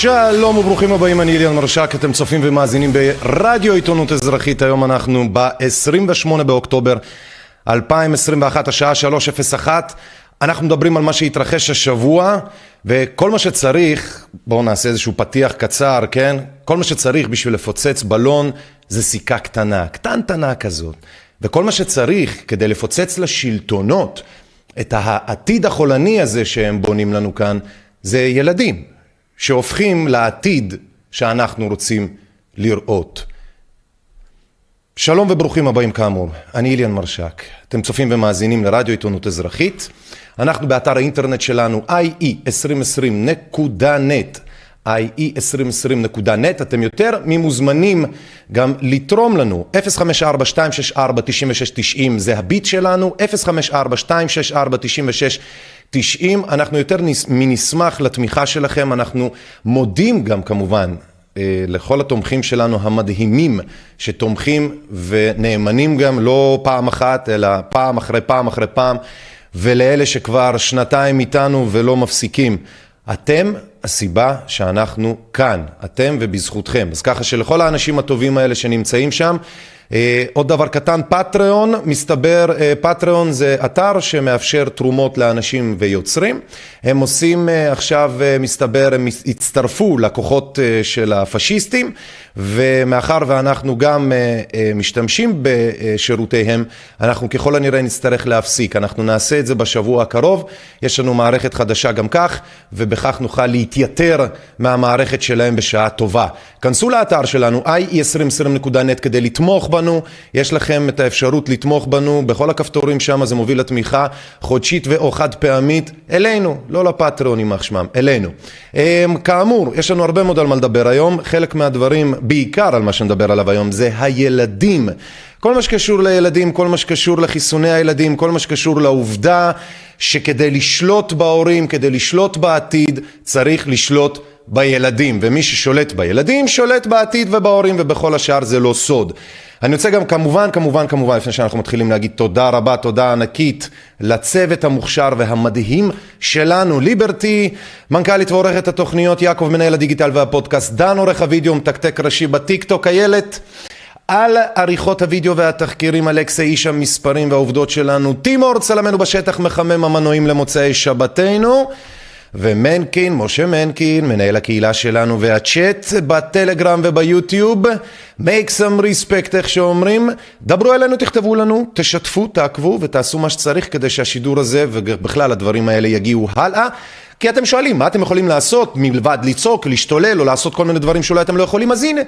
שלום וברוכים הבאים, אני אליאן מרשק, אתם צופים ומאזינים ברדיו עיתונות אזרחית, היום אנחנו ב-28 באוקטובר 2021, השעה 3:01, אנחנו מדברים על מה שהתרחש השבוע, וכל מה שצריך, בואו נעשה איזשהו פתיח קצר, כן? כל מה שצריך בשביל לפוצץ בלון זה סיכה קטנה, קטנטנה כזאת. וכל מה שצריך כדי לפוצץ לשלטונות את העתיד החולני הזה שהם בונים לנו כאן, זה ילדים. שהופכים לעתיד שאנחנו רוצים לראות. שלום וברוכים הבאים כאמור, אני איליאן מרשק, אתם צופים ומאזינים לרדיו עיתונות אזרחית, אנחנו באתר האינטרנט שלנו ie2020.net ie2020.net, אתם יותר ממוזמנים גם לתרום לנו, 054-264-9690 זה הביט שלנו, 054-264-9690, אנחנו יותר מנשמח לתמיכה שלכם, אנחנו מודים גם כמובן אה, לכל התומכים שלנו המדהימים שתומכים ונאמנים גם לא פעם אחת אלא פעם אחרי פעם אחרי פעם ולאלה שכבר שנתיים איתנו ולא מפסיקים. אתם הסיבה שאנחנו כאן, אתם ובזכותכם. אז ככה שלכל האנשים הטובים האלה שנמצאים שם, עוד דבר קטן, פטריון, מסתבר, אה, פטריון זה אתר שמאפשר תרומות לאנשים ויוצרים. הם עושים אה, עכשיו, מסתבר, הם הצטרפו לכוחות של הפשיסטים, ומאחר ואנחנו גם משתמשים בשירותיהם, אנחנו ככל הנראה נצטרך להפסיק. אנחנו נעשה את זה בשבוע הקרוב, יש לנו מערכת חדשה גם כך, ובכך נוכל להתייתר מהמערכת שלהם בשעה טובה. כנסו לאתר שלנו, ie2020.net כדי לתמוך. בנו, יש לכם את האפשרות לתמוך בנו, בכל הכפתורים שם זה מוביל לתמיכה חודשית ואו חד פעמית, אלינו, לא לפטריון יימח שמם, אלינו. אמ, כאמור, יש לנו הרבה מאוד על מה לדבר היום, חלק מהדברים, בעיקר על מה שנדבר עליו היום, זה הילדים. כל מה שקשור לילדים, כל מה שקשור לחיסוני הילדים, כל מה שקשור לעובדה שכדי לשלוט בהורים, כדי לשלוט בעתיד, צריך לשלוט בילדים, ומי ששולט בילדים שולט בעתיד ובהורים ובכל השאר זה לא סוד. אני רוצה גם כמובן, כמובן, כמובן, לפני שאנחנו מתחילים להגיד תודה רבה, תודה ענקית לצוות המוכשר והמדהים שלנו, ליברטי, מנכ"לית ועורכת התוכניות, יעקב מנהל הדיגיטל והפודקאסט, דן עורך הוידאו, מתקתק ראשי בטיק טוק, איילת. על עריכות הוידאו והתחקירים, אלכסה איש המספרים והעובדות שלנו, טימור צלמנו בשטח מחמם המנועים למוצאי שבתנו. ומנקין, משה מנקין, מנהל הקהילה שלנו והצ'אט בטלגרם וביוטיוב, make some respect איך שאומרים, דברו אלינו, תכתבו לנו, תשתפו, תעקבו ותעשו מה שצריך כדי שהשידור הזה ובכלל הדברים האלה יגיעו הלאה. כי אתם שואלים, מה אתם יכולים לעשות מלבד לצעוק, להשתולל או לעשות כל מיני דברים שאולי אתם לא יכולים? אז הנה,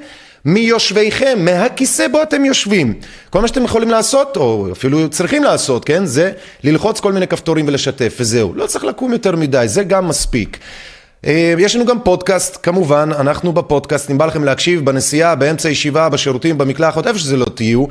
מיושביכם, מהכיסא בו אתם יושבים. כל מה שאתם יכולים לעשות, או אפילו צריכים לעשות, כן? זה ללחוץ כל מיני כפתורים ולשתף, וזהו. לא צריך לקום יותר מדי, זה גם מספיק. אה, יש לנו גם פודקאסט, כמובן, אנחנו בפודקאסט, אם בא לכם להקשיב בנסיעה, באמצע ישיבה, בשירותים, במקלחת, איפה שזה לא תהיו,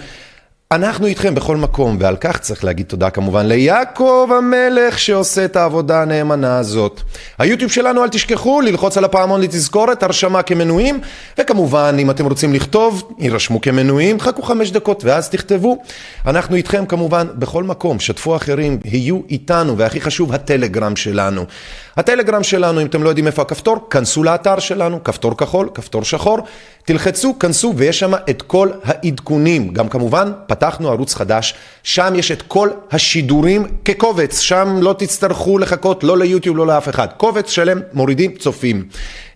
אנחנו איתכם בכל מקום, ועל כך צריך להגיד תודה כמובן ליעקב המלך שעושה את העבודה הנאמנה הזאת. היוטיוב שלנו, אל תשכחו ללחוץ על הפעמון לתזכורת, הרשמה כמנויים, וכמובן, אם אתם רוצים לכתוב, יירשמו כמנויים, חכו חמש דקות ואז תכתבו. אנחנו איתכם כמובן בכל מקום, שתפו אחרים, היו איתנו, והכי חשוב, הטלגרם שלנו. הטלגרם שלנו, אם אתם לא יודעים איפה הכפתור, כנסו לאתר שלנו, כפתור כחול, כפתור שחור, תלחצו, כנסו, ויש שם את כל העדכונים. גם כמובן, פתחנו ערוץ חדש, שם יש את כל השידורים כקובץ, שם לא תצטרכו לחכות לא ליוטיוב, לא לאף אחד. קובץ שלם, מורידים, צופים.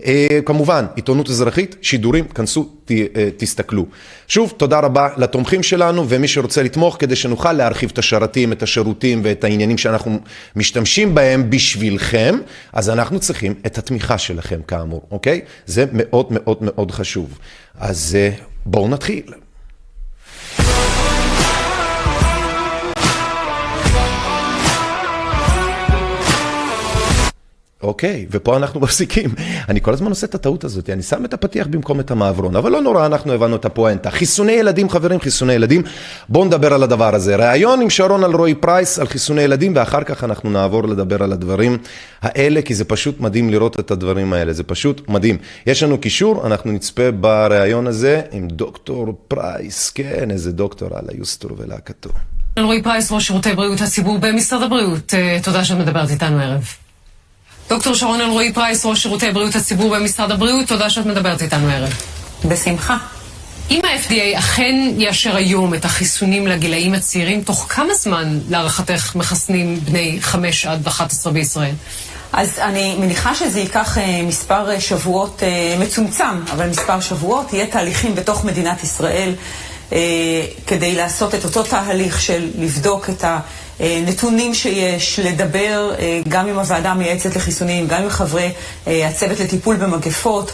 אה, כמובן, עיתונות אזרחית, שידורים, כנסו, ת, אה, תסתכלו. שוב, תודה רבה לתומכים שלנו, ומי שרוצה לתמוך כדי שנוכל להרחיב את השרתים, את השירותים ואת העניינים שאנחנו משתמשים בהם בשבילכם, אז אנחנו צריכים את התמיכה שלכם כאמור, אוקיי? זה מאוד מאוד מאוד חשוב. אז אה, בואו נתחיל. אוקיי, ופה אנחנו מפסיקים. אני כל הזמן עושה את הטעות הזאת, אני שם את הפתיח במקום את המעברון, אבל לא נורא, אנחנו הבנו את הפואנטה. חיסוני ילדים, חברים, חיסוני ילדים. בואו נדבר על הדבר הזה. ראיון עם שרון אלרועי פרייס על חיסוני ילדים, ואחר כך אנחנו נעבור לדבר על הדברים האלה, כי זה פשוט מדהים לראות את הדברים האלה, זה פשוט מדהים. יש לנו קישור, אנחנו נצפה בראיון הזה עם דוקטור פרייס, כן, איזה דוקטור על היוסטור ולהקתו. רועי פרייס, ראש שירותי בריאות הציבור במשרד הבריאות, אה, תודה שאת מדברת איתנו הערב. דוקטור שרון אלרועי פרייס, ראש שירותי בריאות הציבור במשרד הבריאות, תודה שאת מדברת איתנו הערב. בשמחה. אם ה-FDA אכן יאשר היום את החיסונים לגילאים הצעירים, תוך כמה זמן להערכתך מחסנים בני 5 עד 11 בישראל? אז אני מניחה שזה ייקח אה, מספר אה, שבועות אה, מצומצם, אבל מספר שבועות, יהיה תהליכים בתוך מדינת ישראל כדי לעשות את אותו תהליך של לבדוק את הנתונים שיש, לדבר אה, גם עם הוועדה המייעצת לחיסונים, גם עם חברי אה, הצוות לטיפול במגפות.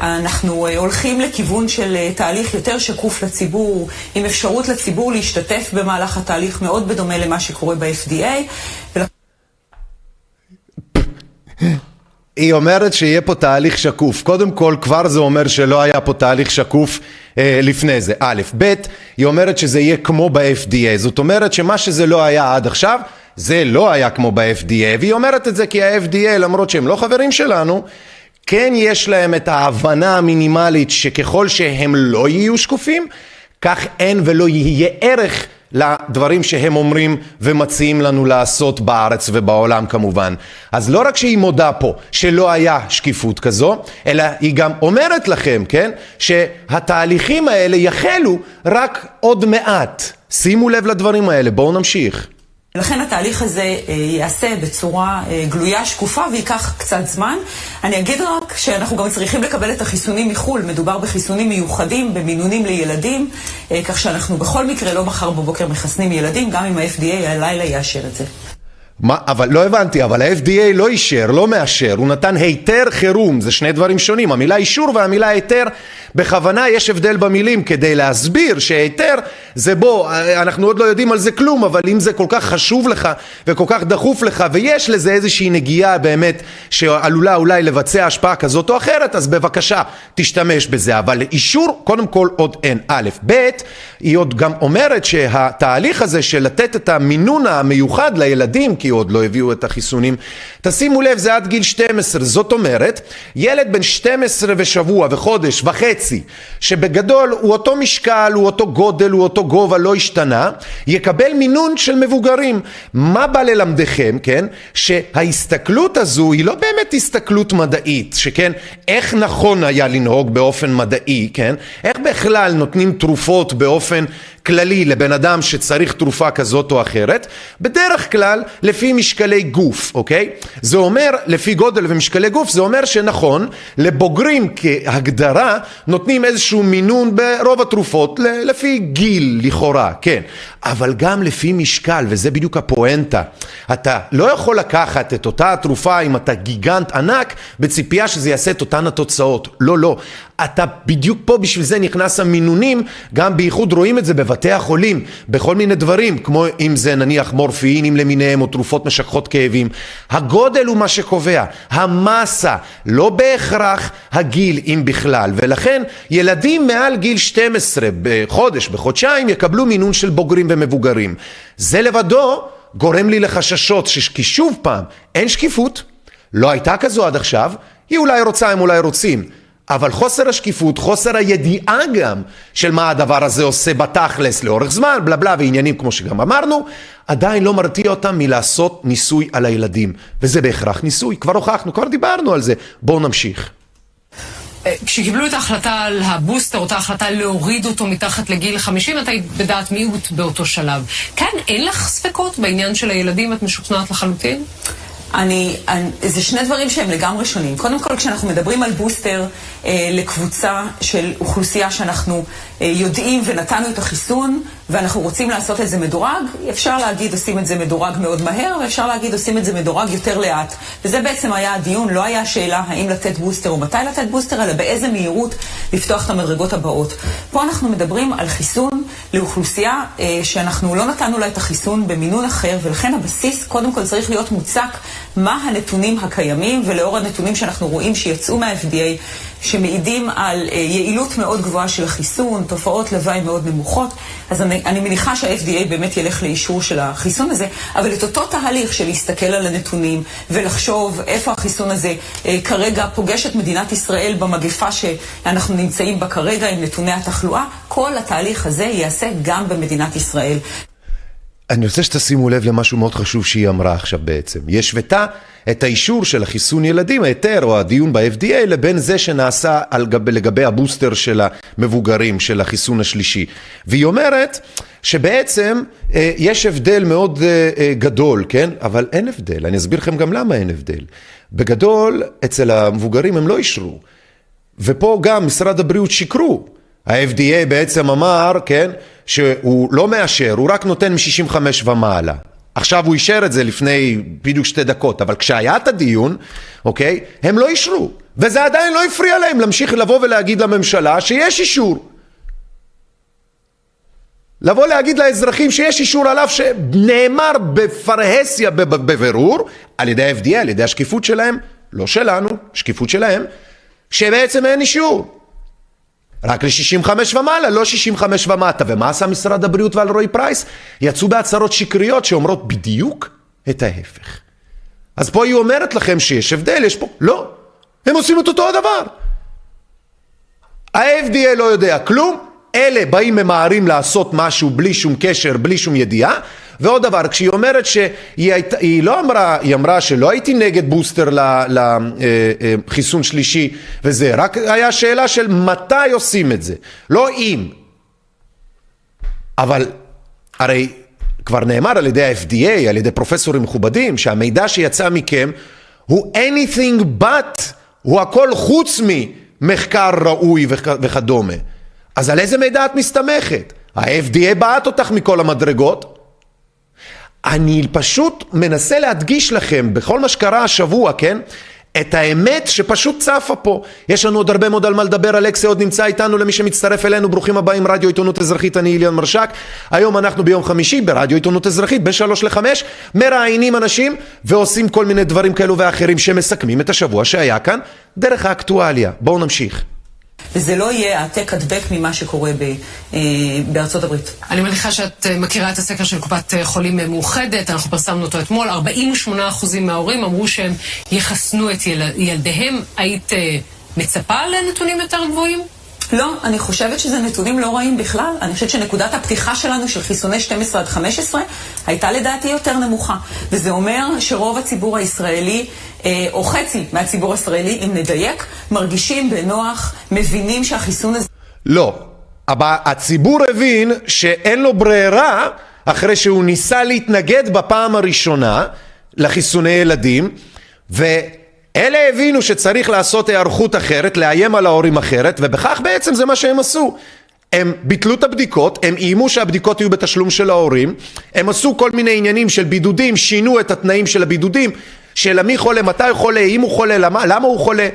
אנחנו הולכים לכיוון של תהליך יותר שקוף לציבור, עם אפשרות לציבור להשתתף במהלך התהליך מאוד בדומה למה שקורה ב-FDA. היא אומרת שיהיה פה תהליך שקוף. קודם כל, כבר זה אומר שלא היה פה תהליך שקוף אה, לפני זה. א', ב', היא אומרת שזה יהיה כמו ב-FDA. זאת אומרת שמה שזה לא היה עד עכשיו, זה לא היה כמו ב-FDA. והיא אומרת את זה כי ה-FDA, למרות שהם לא חברים שלנו, כן יש להם את ההבנה המינימלית שככל שהם לא יהיו שקופים, כך אין ולא יהיה ערך לדברים שהם אומרים ומציעים לנו לעשות בארץ ובעולם כמובן. אז לא רק שהיא מודה פה שלא היה שקיפות כזו, אלא היא גם אומרת לכם, כן, שהתהליכים האלה יחלו רק עוד מעט. שימו לב לדברים האלה, בואו נמשיך. לכן התהליך הזה אה, ייעשה בצורה אה, גלויה, שקופה, וייקח קצת זמן. אני אגיד רק שאנחנו גם צריכים לקבל את החיסונים מחו"ל. מדובר בחיסונים מיוחדים, במינונים לילדים, אה, כך שאנחנו בכל מקרה לא מחר בבוקר מחסנים ילדים, גם אם ה-FDA הלילה יאשר את זה. מה, אבל לא הבנתי, אבל ה-FDA לא אישר, לא מאשר, הוא נתן היתר חירום, זה שני דברים שונים, המילה אישור והמילה היתר, בכוונה יש הבדל במילים כדי להסביר שהיתר זה בוא, אנחנו עוד לא יודעים על זה כלום, אבל אם זה כל כך חשוב לך וכל כך דחוף לך ויש לזה איזושהי נגיעה באמת שעלולה אולי לבצע השפעה כזאת או אחרת, אז בבקשה תשתמש בזה, אבל אישור קודם כל עוד אין, א', ב', היא עוד גם אומרת שהתהליך הזה של לתת את המינון המיוחד לילדים, כי עוד לא הביאו את החיסונים. תשימו לב, זה עד גיל 12. זאת אומרת, ילד בן 12 ושבוע וחודש וחצי, שבגדול הוא אותו משקל, הוא אותו גודל, הוא אותו גובה, לא השתנה, יקבל מינון של מבוגרים. מה בא ללמדכם, כן? שההסתכלות הזו היא לא באמת הסתכלות מדעית, שכן, איך נכון היה לנהוג באופן מדעי, כן? איך בכלל נותנים תרופות באופן כללי לבן אדם שצריך תרופה כזאת או אחרת, בדרך כלל לפי משקלי גוף, אוקיי? זה אומר, לפי גודל ומשקלי גוף, זה אומר שנכון, לבוגרים כהגדרה נותנים איזשהו מינון ברוב התרופות, לפי גיל לכאורה, כן. אבל גם לפי משקל, וזה בדיוק הפואנטה. אתה לא יכול לקחת את אותה התרופה אם אתה גיגנט ענק בציפייה שזה יעשה את אותן התוצאות. לא, לא. אתה בדיוק פה בשביל זה נכנס המינונים, גם בייחוד רואים את זה בבתי החולים, בכל מיני דברים, כמו אם זה נניח מורפינים למיניהם או תרופות משככות כאבים. הגודל הוא מה שקובע, המסה, לא בהכרח הגיל אם בכלל, ולכן ילדים מעל גיל 12 בחודש, בחודשיים, יקבלו מינון של בוגרים ומבוגרים. זה לבדו גורם לי לחששות, כי שוב פעם, אין שקיפות, לא הייתה כזו עד עכשיו, היא אולי רוצה, הם אולי רוצים. אבל חוסר השקיפות, חוסר הידיעה גם של מה הדבר הזה עושה בתכלס לאורך זמן, בלה בלה ועניינים כמו שגם אמרנו, עדיין לא מרתיע אותם מלעשות ניסוי על הילדים. וזה בהכרח ניסוי, כבר הוכחנו, כבר דיברנו על זה. בואו נמשיך. אה, כשקיבלו את ההחלטה על הבוסטר, אותה החלטה להוריד אותו מתחת לגיל 50, את היית בדעת מיעוט באותו שלב. כאן אין לך ספקות בעניין של הילדים? את משוכנעת לחלוטין? אני, אני, זה שני דברים שהם לגמרי שונים. קודם כל, כשאנחנו מדברים על בוסטר אה, לקבוצה של אוכלוסייה שאנחנו יודעים ונתנו את החיסון, ואנחנו רוצים לעשות את זה מדורג, אפשר להגיד עושים את זה מדורג מאוד מהר, ואפשר להגיד עושים את זה מדורג יותר לאט. וזה בעצם היה הדיון, לא היה שאלה האם לתת בוסטר או מתי לתת בוסטר, אלא באיזה מהירות לפתוח את המדרגות הבאות. פה אנחנו מדברים על חיסון לאוכלוסייה אה, שאנחנו לא נתנו לה את החיסון במינון אחר, ולכן הבסיס קודם כל צריך להיות מוצק מה הנתונים הקיימים, ולאור הנתונים שאנחנו רואים שיצאו מה-FDA, שמעידים על אה, יעילות מאוד גבוהה של החיסון, תופעות לוואי מאוד נמוכות, אז אני, אני מניחה שה-FDA באמת ילך לאישור של החיסון הזה, אבל את אותו תהליך של להסתכל על הנתונים ולחשוב איפה החיסון הזה אה, כרגע פוגש את מדינת ישראל במגפה שאנחנו נמצאים בה כרגע עם נתוני התחלואה, כל התהליך הזה ייעשה גם במדינת ישראל. אני רוצה שתשימו לב למשהו מאוד חשוב שהיא אמרה עכשיו בעצם. היא השוותה את האישור של החיסון ילדים, ההיתר או הדיון ב-FDA, לבין זה שנעשה גב, לגבי הבוסטר של המבוגרים, של החיסון השלישי. והיא אומרת שבעצם אה, יש הבדל מאוד אה, אה, גדול, כן? אבל אין הבדל. אני אסביר לכם גם למה אין הבדל. בגדול, אצל המבוגרים הם לא אישרו. ופה גם משרד הבריאות שיקרו. ה-FDA בעצם אמר, כן, שהוא לא מאשר, הוא רק נותן מ-65 ומעלה. עכשיו הוא אישר את זה לפני בדיוק שתי דקות, אבל כשהיה את הדיון, אוקיי, הם לא אישרו. וזה עדיין לא הפריע להם להמשיך לבוא ולהגיד לממשלה שיש אישור. לבוא להגיד לאזרחים שיש אישור עליו שנאמר בפרהסיה בבירור, על ידי ה-FDA, על ידי השקיפות שלהם, לא שלנו, שקיפות שלהם, שבעצם אין אישור. רק ל-65 ומעלה, לא 65 ומטה. ומה עשה משרד הבריאות ועל רועי פרייס? יצאו בהצהרות שקריות שאומרות בדיוק את ההפך. אז פה היא אומרת לכם שיש הבדל, יש פה... לא, הם עושים את אותו הדבר. ה-FDA לא יודע כלום, אלה באים ממהרים לעשות משהו בלי שום קשר, בלי שום ידיעה, ועוד דבר, כשהיא אומרת שהיא היית, לא אמרה, היא אמרה שלא הייתי נגד בוסטר לחיסון שלישי וזה, רק היה שאלה של מתי עושים את זה, לא אם. אבל הרי כבר נאמר על ידי ה-FDA, על ידי פרופסורים מכובדים, שהמידע שיצא מכם הוא anything but, הוא הכל חוץ ממחקר ראוי וכדומה. אז על איזה מידע את מסתמכת? ה-FDA בעט אותך מכל המדרגות, אני פשוט מנסה להדגיש לכם בכל מה שקרה השבוע, כן? את האמת שפשוט צפה פה. יש לנו עוד הרבה מאוד על מה לדבר, אלכסי עוד נמצא איתנו למי שמצטרף אלינו, ברוכים הבאים, רדיו עיתונות אזרחית, אני איליון מרשק. היום אנחנו ביום חמישי ברדיו עיתונות אזרחית, בין שלוש לחמש, מראיינים אנשים ועושים כל מיני דברים כאלו ואחרים שמסכמים את השבוע שהיה כאן דרך האקטואליה. בואו נמשיך. וזה לא יהיה העתק הדבק ממה שקורה ב, אה, בארצות הברית. אני מניחה שאת אה, מכירה את הסקר של קופת אה, חולים מאוחדת, אנחנו פרסמנו אותו אתמול, 48% מההורים אמרו שהם יחסנו את יל... ילדיהם. היית אה, מצפה לנתונים יותר גבוהים? לא, אני חושבת שזה נתונים לא רעים בכלל. אני חושבת שנקודת הפתיחה שלנו של חיסוני 12 עד 15 הייתה לדעתי יותר נמוכה. וזה אומר שרוב הציבור הישראלי, אה, או חצי מהציבור הישראלי, אם נדייק, מרגישים בנוח, מבינים שהחיסון הזה... לא. אבל הציבור הבין שאין לו ברירה אחרי שהוא ניסה להתנגד בפעם הראשונה לחיסוני ילדים, ו... אלה הבינו שצריך לעשות היערכות אחרת, לאיים על ההורים אחרת, ובכך בעצם זה מה שהם עשו. הם ביטלו את הבדיקות, הם איימו שהבדיקות יהיו בתשלום של ההורים, הם עשו כל מיני עניינים של בידודים, שינו את התנאים של הבידודים, של מי חולה, מתי חולה, אם הוא חולה, למה, למה הוא חולה,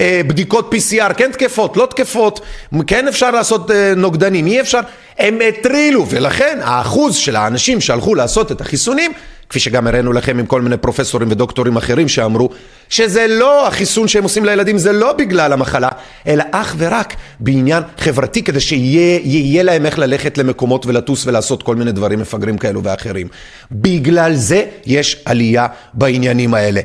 אה, בדיקות PCR כן תקפות, לא תקפות, כן אפשר לעשות אה, נוגדנים, אי אפשר, הם הטרילו, ולכן האחוז של האנשים שהלכו לעשות את החיסונים כפי שגם הראינו לכם עם כל מיני פרופסורים ודוקטורים אחרים שאמרו שזה לא החיסון שהם עושים לילדים, זה לא בגלל המחלה, אלא אך ורק בעניין חברתי כדי שיהיה להם איך ללכת למקומות ולטוס ולעשות כל מיני דברים מפגרים כאלו ואחרים. בגלל זה יש עלייה בעניינים האלה.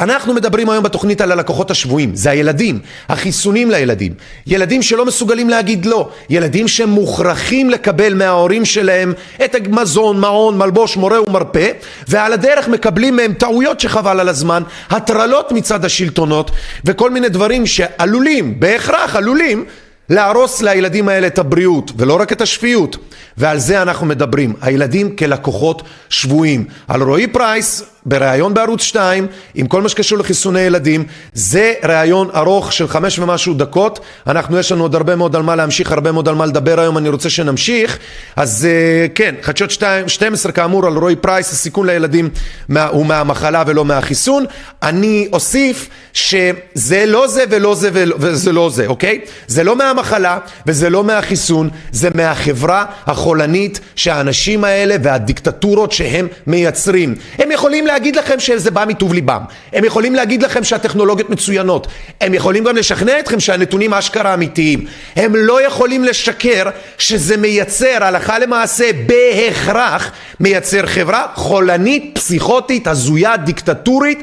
אנחנו מדברים היום בתוכנית על הלקוחות השבויים, זה הילדים, החיסונים לילדים, ילדים שלא מסוגלים להגיד לא, ילדים שמוכרחים לקבל מההורים שלהם את המזון, מעון, מלבוש, מורה ומרפא, ועל הדרך מקבלים מהם טעויות שחבל על הזמן, הטרלות מצד השלטונות, וכל מיני דברים שעלולים, בהכרח עלולים, להרוס לילדים האלה את הבריאות ולא רק את השפיות. ועל זה אנחנו מדברים הילדים כלקוחות שבויים. על רועי פרייס בריאיון בערוץ 2 עם כל מה שקשור לחיסוני ילדים. זה ראיון ארוך של חמש ומשהו דקות. אנחנו יש לנו עוד הרבה מאוד על מה להמשיך הרבה מאוד על מה לדבר היום. אני רוצה שנמשיך. אז uh, כן חדשות 2, 12 כאמור על רועי פרייס הסיכון לילדים מה, הוא מהמחלה ולא מהחיסון. אני אוסיף שזה לא זה ולא זה ולא, וזה לא זה אוקיי? זה לא מהמחלה וזה לא מהחיסון זה מהחברה החולנית שהאנשים האלה והדיקטטורות שהם מייצרים. הם יכולים להגיד לכם שזה בא מטוב ליבם, הם יכולים להגיד לכם שהטכנולוגיות מצוינות, הם יכולים גם לשכנע אתכם שהנתונים אשכרה אמיתיים, הם לא יכולים לשקר שזה מייצר הלכה למעשה בהכרח מייצר חברה חולנית, פסיכוטית, הזויה, דיקטטורית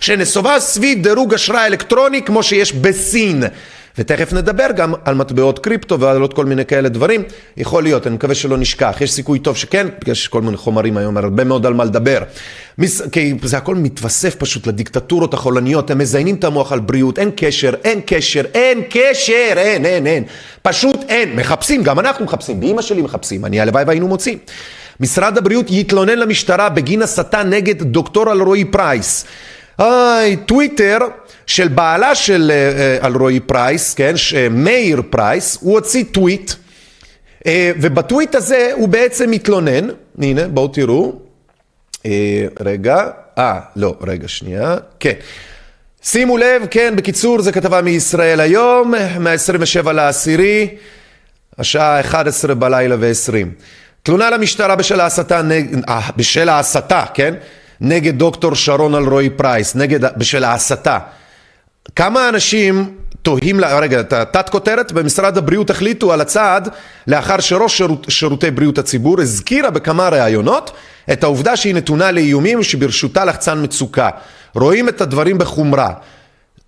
שנסובה סביב דירוג אשראי אלקטרוני כמו שיש בסין ותכף נדבר גם על מטבעות קריפטו ועל עוד כל מיני כאלה דברים. יכול להיות, אני מקווה שלא נשכח. יש סיכוי טוב שכן, בגלל שיש כל מיני חומרים היום, הרבה מאוד על מה לדבר. מס... כי זה הכל מתווסף פשוט לדיקטטורות החולניות, הם מזיינים את המוח על בריאות, אין קשר, אין קשר, אין קשר, אין, אין, אין. פשוט אין. מחפשים, גם אנחנו מחפשים, באמא שלי מחפשים, אני הלוואי והיינו מוצאים. משרד הבריאות יתלונן למשטרה בגין הסתה נגד דוקטור אלרועי פרייס. היי, טוויטר של בעלה של אלרועי פרייס, כן, מאיר פרייס, הוא הוציא טוויט, ובטוויט הזה הוא בעצם מתלונן, הנה בואו תראו, רגע, אה, לא, רגע שנייה, כן. שימו לב, כן, בקיצור, זו כתבה מישראל היום, מה-27 לעשירי, השעה 11 בלילה ו-20. תלונה למשטרה בשל ההסתה, נג... בשל ההסתה, כן? נגד דוקטור שרון אלרועי פרייס, נגד, בשל ההסתה. כמה אנשים תוהים, רגע, תת כותרת, במשרד הבריאות החליטו על הצעד לאחר שראש שירות, שירותי בריאות הציבור הזכירה בכמה ראיונות את העובדה שהיא נתונה לאיומים ושברשותה לחצן מצוקה. רואים את הדברים בחומרה.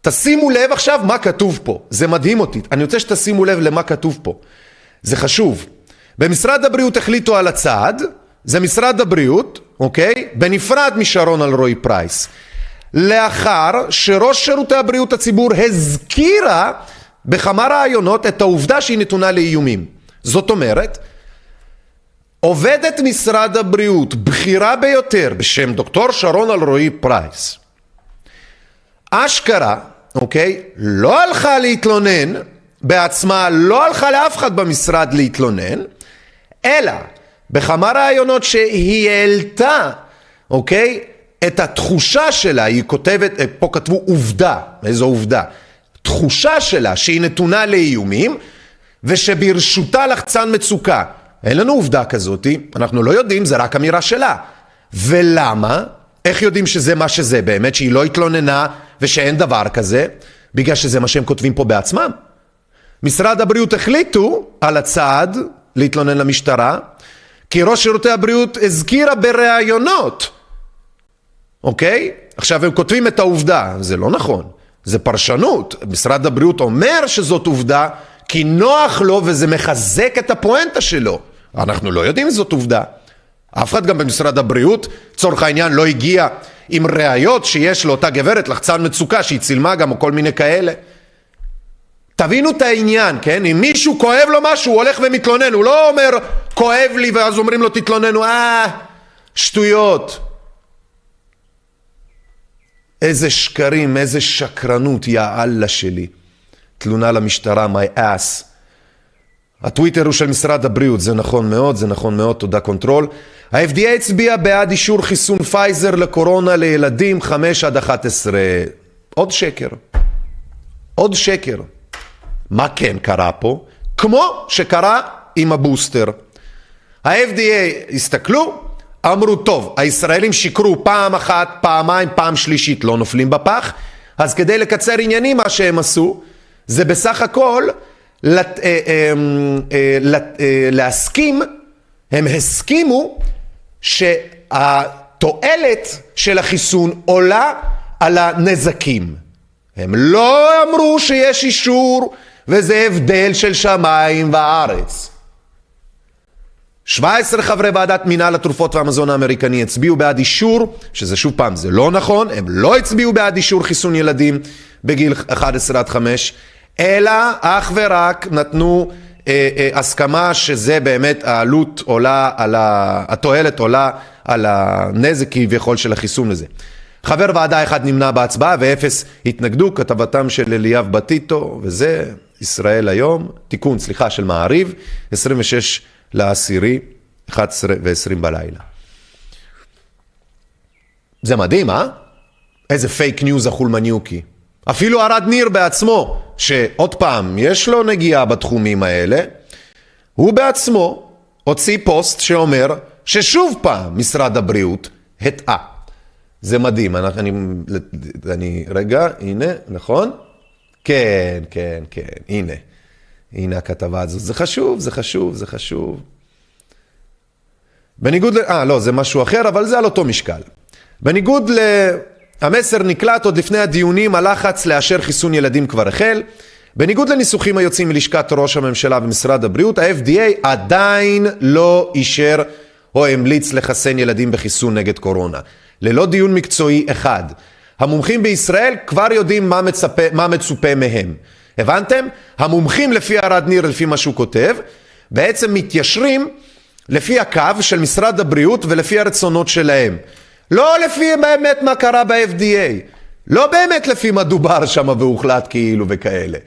תשימו לב עכשיו מה כתוב פה, זה מדהים אותי, אני רוצה שתשימו לב למה כתוב פה, זה חשוב. במשרד הבריאות החליטו על הצעד, זה משרד הבריאות, אוקיי? בנפרד משרון אלרועי פרייס. לאחר שראש שירותי הבריאות הציבור הזכירה בכמה רעיונות את העובדה שהיא נתונה לאיומים. זאת אומרת, עובדת משרד הבריאות, בכירה ביותר, בשם דוקטור שרון אלרועי פרייס, אשכרה, אוקיי, לא הלכה להתלונן בעצמה, לא הלכה לאף אחד במשרד להתלונן, אלא בכמה רעיונות שהיא העלתה, אוקיי? את התחושה שלה, היא כותבת, פה כתבו עובדה, איזו עובדה? תחושה שלה שהיא נתונה לאיומים ושברשותה לחצן מצוקה. אין לנו עובדה כזאתי, אנחנו לא יודעים, זה רק אמירה שלה. ולמה? איך יודעים שזה מה שזה באמת, שהיא לא התלוננה ושאין דבר כזה? בגלל שזה מה שהם כותבים פה בעצמם. משרד הבריאות החליטו על הצעד להתלונן למשטרה, כי ראש שירותי הבריאות הזכירה בראיונות, אוקיי? עכשיו הם כותבים את העובדה, זה לא נכון, זה פרשנות. משרד הבריאות אומר שזאת עובדה, כי נוח לו וזה מחזק את הפואנטה שלו. אנחנו לא יודעים אם זאת עובדה. אף אחד גם במשרד הבריאות, לצורך העניין, לא הגיע עם ראיות שיש לאותה גברת לחצן מצוקה שהיא צילמה גם או כל מיני כאלה. תבינו את העניין, כן? אם מישהו כואב לו משהו, הוא הולך ומתלונן, הוא לא אומר כואב לי ואז אומרים לו תתלוננו, אה, שטויות. איזה שקרים, איזה שקרנות, יא אללה שלי. תלונה למשטרה, my ass. הטוויטר הוא של משרד הבריאות, זה נכון מאוד, זה נכון מאוד, תודה קונטרול. ה-FDA הצביע בעד אישור חיסון פייזר לקורונה לילדים 5 עד 11. עוד שקר. עוד שקר. מה כן קרה פה? כמו שקרה עם הבוסטר. ה-FDA הסתכלו, אמרו, טוב, הישראלים שיקרו פעם אחת, פעמיים, פעם שלישית, לא נופלים בפח, אז כדי לקצר עניינים, מה שהם עשו, זה בסך הכל לת, אה, אה, אה, לת, אה, להסכים, הם הסכימו שהתועלת של החיסון עולה על הנזקים. הם לא אמרו שיש אישור וזה הבדל של שמיים וארץ. 17 חברי ועדת מינהל התרופות והמזון האמריקני הצביעו בעד אישור, שזה שוב פעם, זה לא נכון, הם לא הצביעו בעד אישור חיסון ילדים בגיל 11 עד 5, אלא אך ורק נתנו אה, אה, הסכמה שזה באמת העלות עולה על ה... התועלת עולה על הנזק כביכול של החיסון הזה. חבר ועדה אחד נמנע בהצבעה ואפס התנגדו, כתבתם של אליאב בטיטו, וזה ישראל היום, תיקון, סליחה, של מעריב, 26 לעשירי, 11 ו-20 בלילה. זה מדהים, אה? איזה פייק ניוז החולמניוקי. אפילו ארד ניר בעצמו, שעוד פעם, יש לו נגיעה בתחומים האלה, הוא בעצמו הוציא פוסט שאומר ששוב פעם משרד הבריאות הטעה. זה מדהים, אני, אני, אני, רגע, הנה, נכון? כן, כן, כן, הנה. הנה הכתבה הזאת. זה חשוב, זה חשוב, זה חשוב. בניגוד ל... אה, לא, זה משהו אחר, אבל זה על אותו משקל. בניגוד ל... המסר נקלט עוד לפני הדיונים, הלחץ לאשר חיסון ילדים כבר החל. בניגוד לניסוחים היוצאים מלשכת ראש הממשלה ומשרד הבריאות, ה-FDA עדיין לא אישר או המליץ לחסן ילדים בחיסון נגד קורונה. ללא דיון מקצועי אחד. המומחים בישראל כבר יודעים מה, מצפה, מה מצופה מהם. הבנתם? המומחים לפי ארד ניר, לפי מה שהוא כותב, בעצם מתיישרים לפי הקו של משרד הבריאות ולפי הרצונות שלהם. לא לפי באמת מה קרה ב-FDA. לא באמת לפי מה דובר שם והוחלט כאילו וכאלה.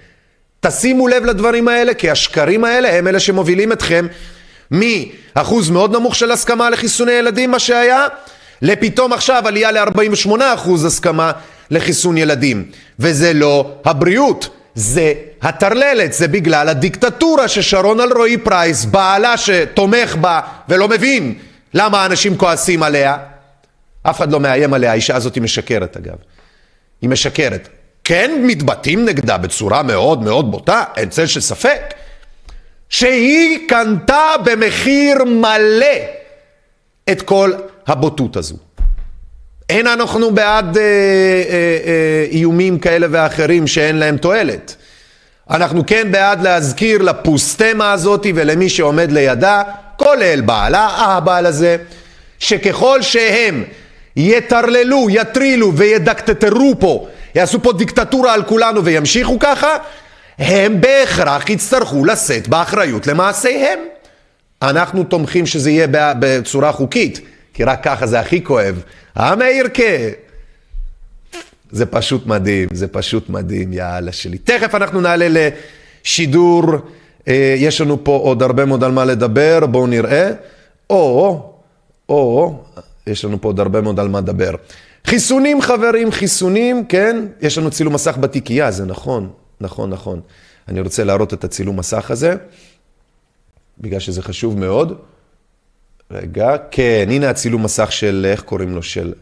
תשימו לב לדברים האלה, כי השקרים האלה הם אלה שמובילים אתכם מאחוז מאוד נמוך של הסכמה לחיסוני ילדים, מה שהיה, לפתאום עכשיו עלייה ל-48% הסכמה לחיסון ילדים. וזה לא הבריאות, זה הטרללת, זה בגלל הדיקטטורה ששרון אלרועי פרייס, בעלה שתומך בה ולא מבין למה האנשים כועסים עליה. אף אחד לא מאיים עליה, האישה הזאת היא משקרת אגב. היא משקרת. כן מתבטאים נגדה בצורה מאוד מאוד בוטה, אין צל של ספק, שהיא קנתה במחיר מלא את כל הבוטות הזו. אין אנחנו בעד אה, אה, אה, איומים כאלה ואחרים שאין להם תועלת. אנחנו כן בעד להזכיר לפוסטמה הזאת ולמי שעומד לידה, כולל בעלה, הבעל הזה, שככל שהם יטרללו, יטרילו וידקטטרו פה, יעשו פה דיקטטורה על כולנו וימשיכו ככה, הם בהכרח יצטרכו לשאת באחריות למעשיהם. אנחנו תומכים שזה יהיה בצורה חוקית, כי רק ככה זה הכי כואב. אה מאירקה? זה פשוט מדהים, זה פשוט מדהים, יאללה שלי. תכף אנחנו נעלה לשידור, אה, יש לנו פה עוד הרבה מאוד על מה לדבר, בואו נראה. או, או, יש לנו פה עוד הרבה מאוד על מה לדבר. חיסונים חברים, חיסונים, כן? יש לנו צילום מסך בתיקייה, זה נכון, נכון, נכון. אני רוצה להראות את הצילום מסך הזה, בגלל שזה חשוב מאוד. רגע, כן, הנה הצילום מסך של, איך קוראים לו? של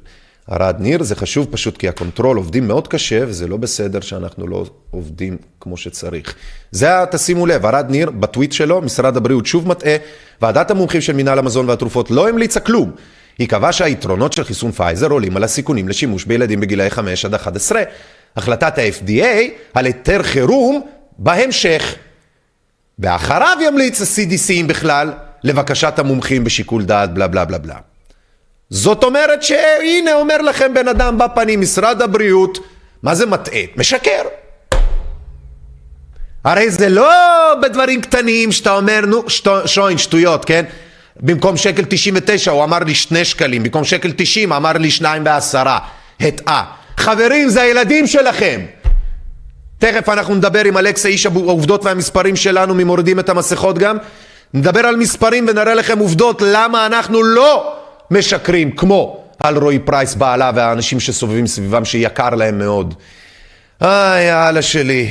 ארד ניר. זה חשוב פשוט כי הקונטרול עובדים מאוד קשה, וזה לא בסדר שאנחנו לא עובדים כמו שצריך. זה, תשימו לב, ארד ניר, בטוויט שלו, משרד הבריאות שוב מטעה, ועדת המומחים של מינהל המזון והתרופות לא המליצה כלום. היא קבעה שהיתרונות של חיסון פייזר עולים על הסיכונים לשימוש בילדים בגילאי 5 עד 11. החלטת ה-FDA על היתר חירום בהמשך. ואחריו ימליץ ה-CDC אם בכלל, לבקשת המומחים בשיקול דעת בלה בלה בלה בלה. זאת אומרת שהנה אומר לכם בן אדם בפנים, משרד הבריאות, מה זה מטעה? משקר. הרי זה לא בדברים קטנים שאתה אומר, נו, שטו, שוין, שטויות, כן? במקום שקל 99 הוא אמר לי שני שקלים, במקום שקל 90 אמר לי שניים בעשרה. הטעה. חברים, זה הילדים שלכם. תכף אנחנו נדבר עם אלכסה, איש העובדות והמספרים שלנו, ממורידים את המסכות גם. נדבר על מספרים ונראה לכם עובדות למה אנחנו לא משקרים, כמו על רועי פרייס בעלה והאנשים שסובבים סביבם שיקר להם מאוד. איי, יאללה שלי.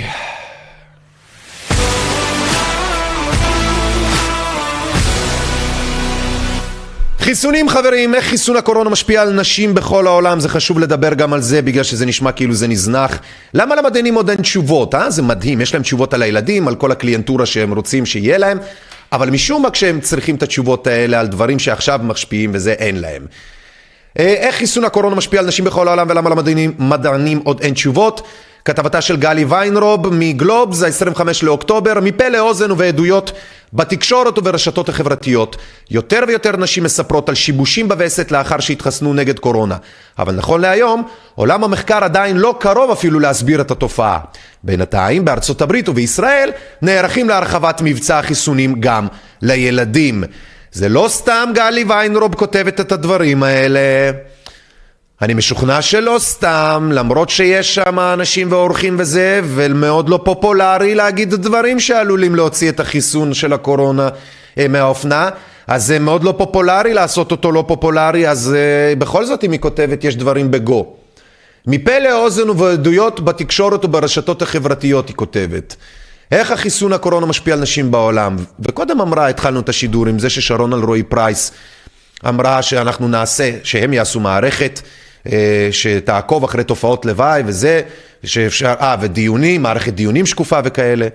חיסונים חברים, איך חיסון הקורונה משפיע על נשים בכל העולם, זה חשוב לדבר גם על זה בגלל שזה נשמע כאילו זה נזנח. למה למדענים עוד אין תשובות, אה? זה מדהים, יש להם תשובות על הילדים, על כל הקליינטורה שהם רוצים שיהיה להם, אבל משום מה כשהם צריכים את התשובות האלה על דברים שעכשיו משפיעים וזה אין להם. אה, איך חיסון הקורונה משפיע על נשים בכל העולם ולמה למדענים עוד אין תשובות? כתבתה של גלי ויינרוב מגלובס, ה-25 לאוקטובר, מפה לאוזן ובעדויות בתקשורת וברשתות החברתיות. יותר ויותר נשים מספרות על שיבושים בווסת לאחר שהתחסנו נגד קורונה. אבל נכון להיום, עולם המחקר עדיין לא קרוב אפילו להסביר את התופעה. בינתיים, בארצות הברית ובישראל נערכים להרחבת מבצע החיסונים גם לילדים. זה לא סתם גלי ויינרוב כותבת את הדברים האלה. אני משוכנע שלא סתם, למרות שיש שם אנשים ואורחים וזה, ומאוד לא פופולרי להגיד דברים שעלולים להוציא את החיסון של הקורונה אה, מהאופנה, אז זה מאוד לא פופולרי לעשות אותו לא פופולרי, אז אה, בכל זאת אם היא כותבת יש דברים בגו. מפה לאוזן ובעדויות בתקשורת וברשתות החברתיות היא כותבת. איך החיסון הקורונה משפיע על נשים בעולם? וקודם אמרה, התחלנו את השידור עם זה ששרון אלרועי פרייס אמרה שאנחנו נעשה, שהם יעשו מערכת שתעקוב אחרי תופעות לוואי וזה, שאפשר, אה, ודיונים, מערכת דיונים שקופה וכאלה.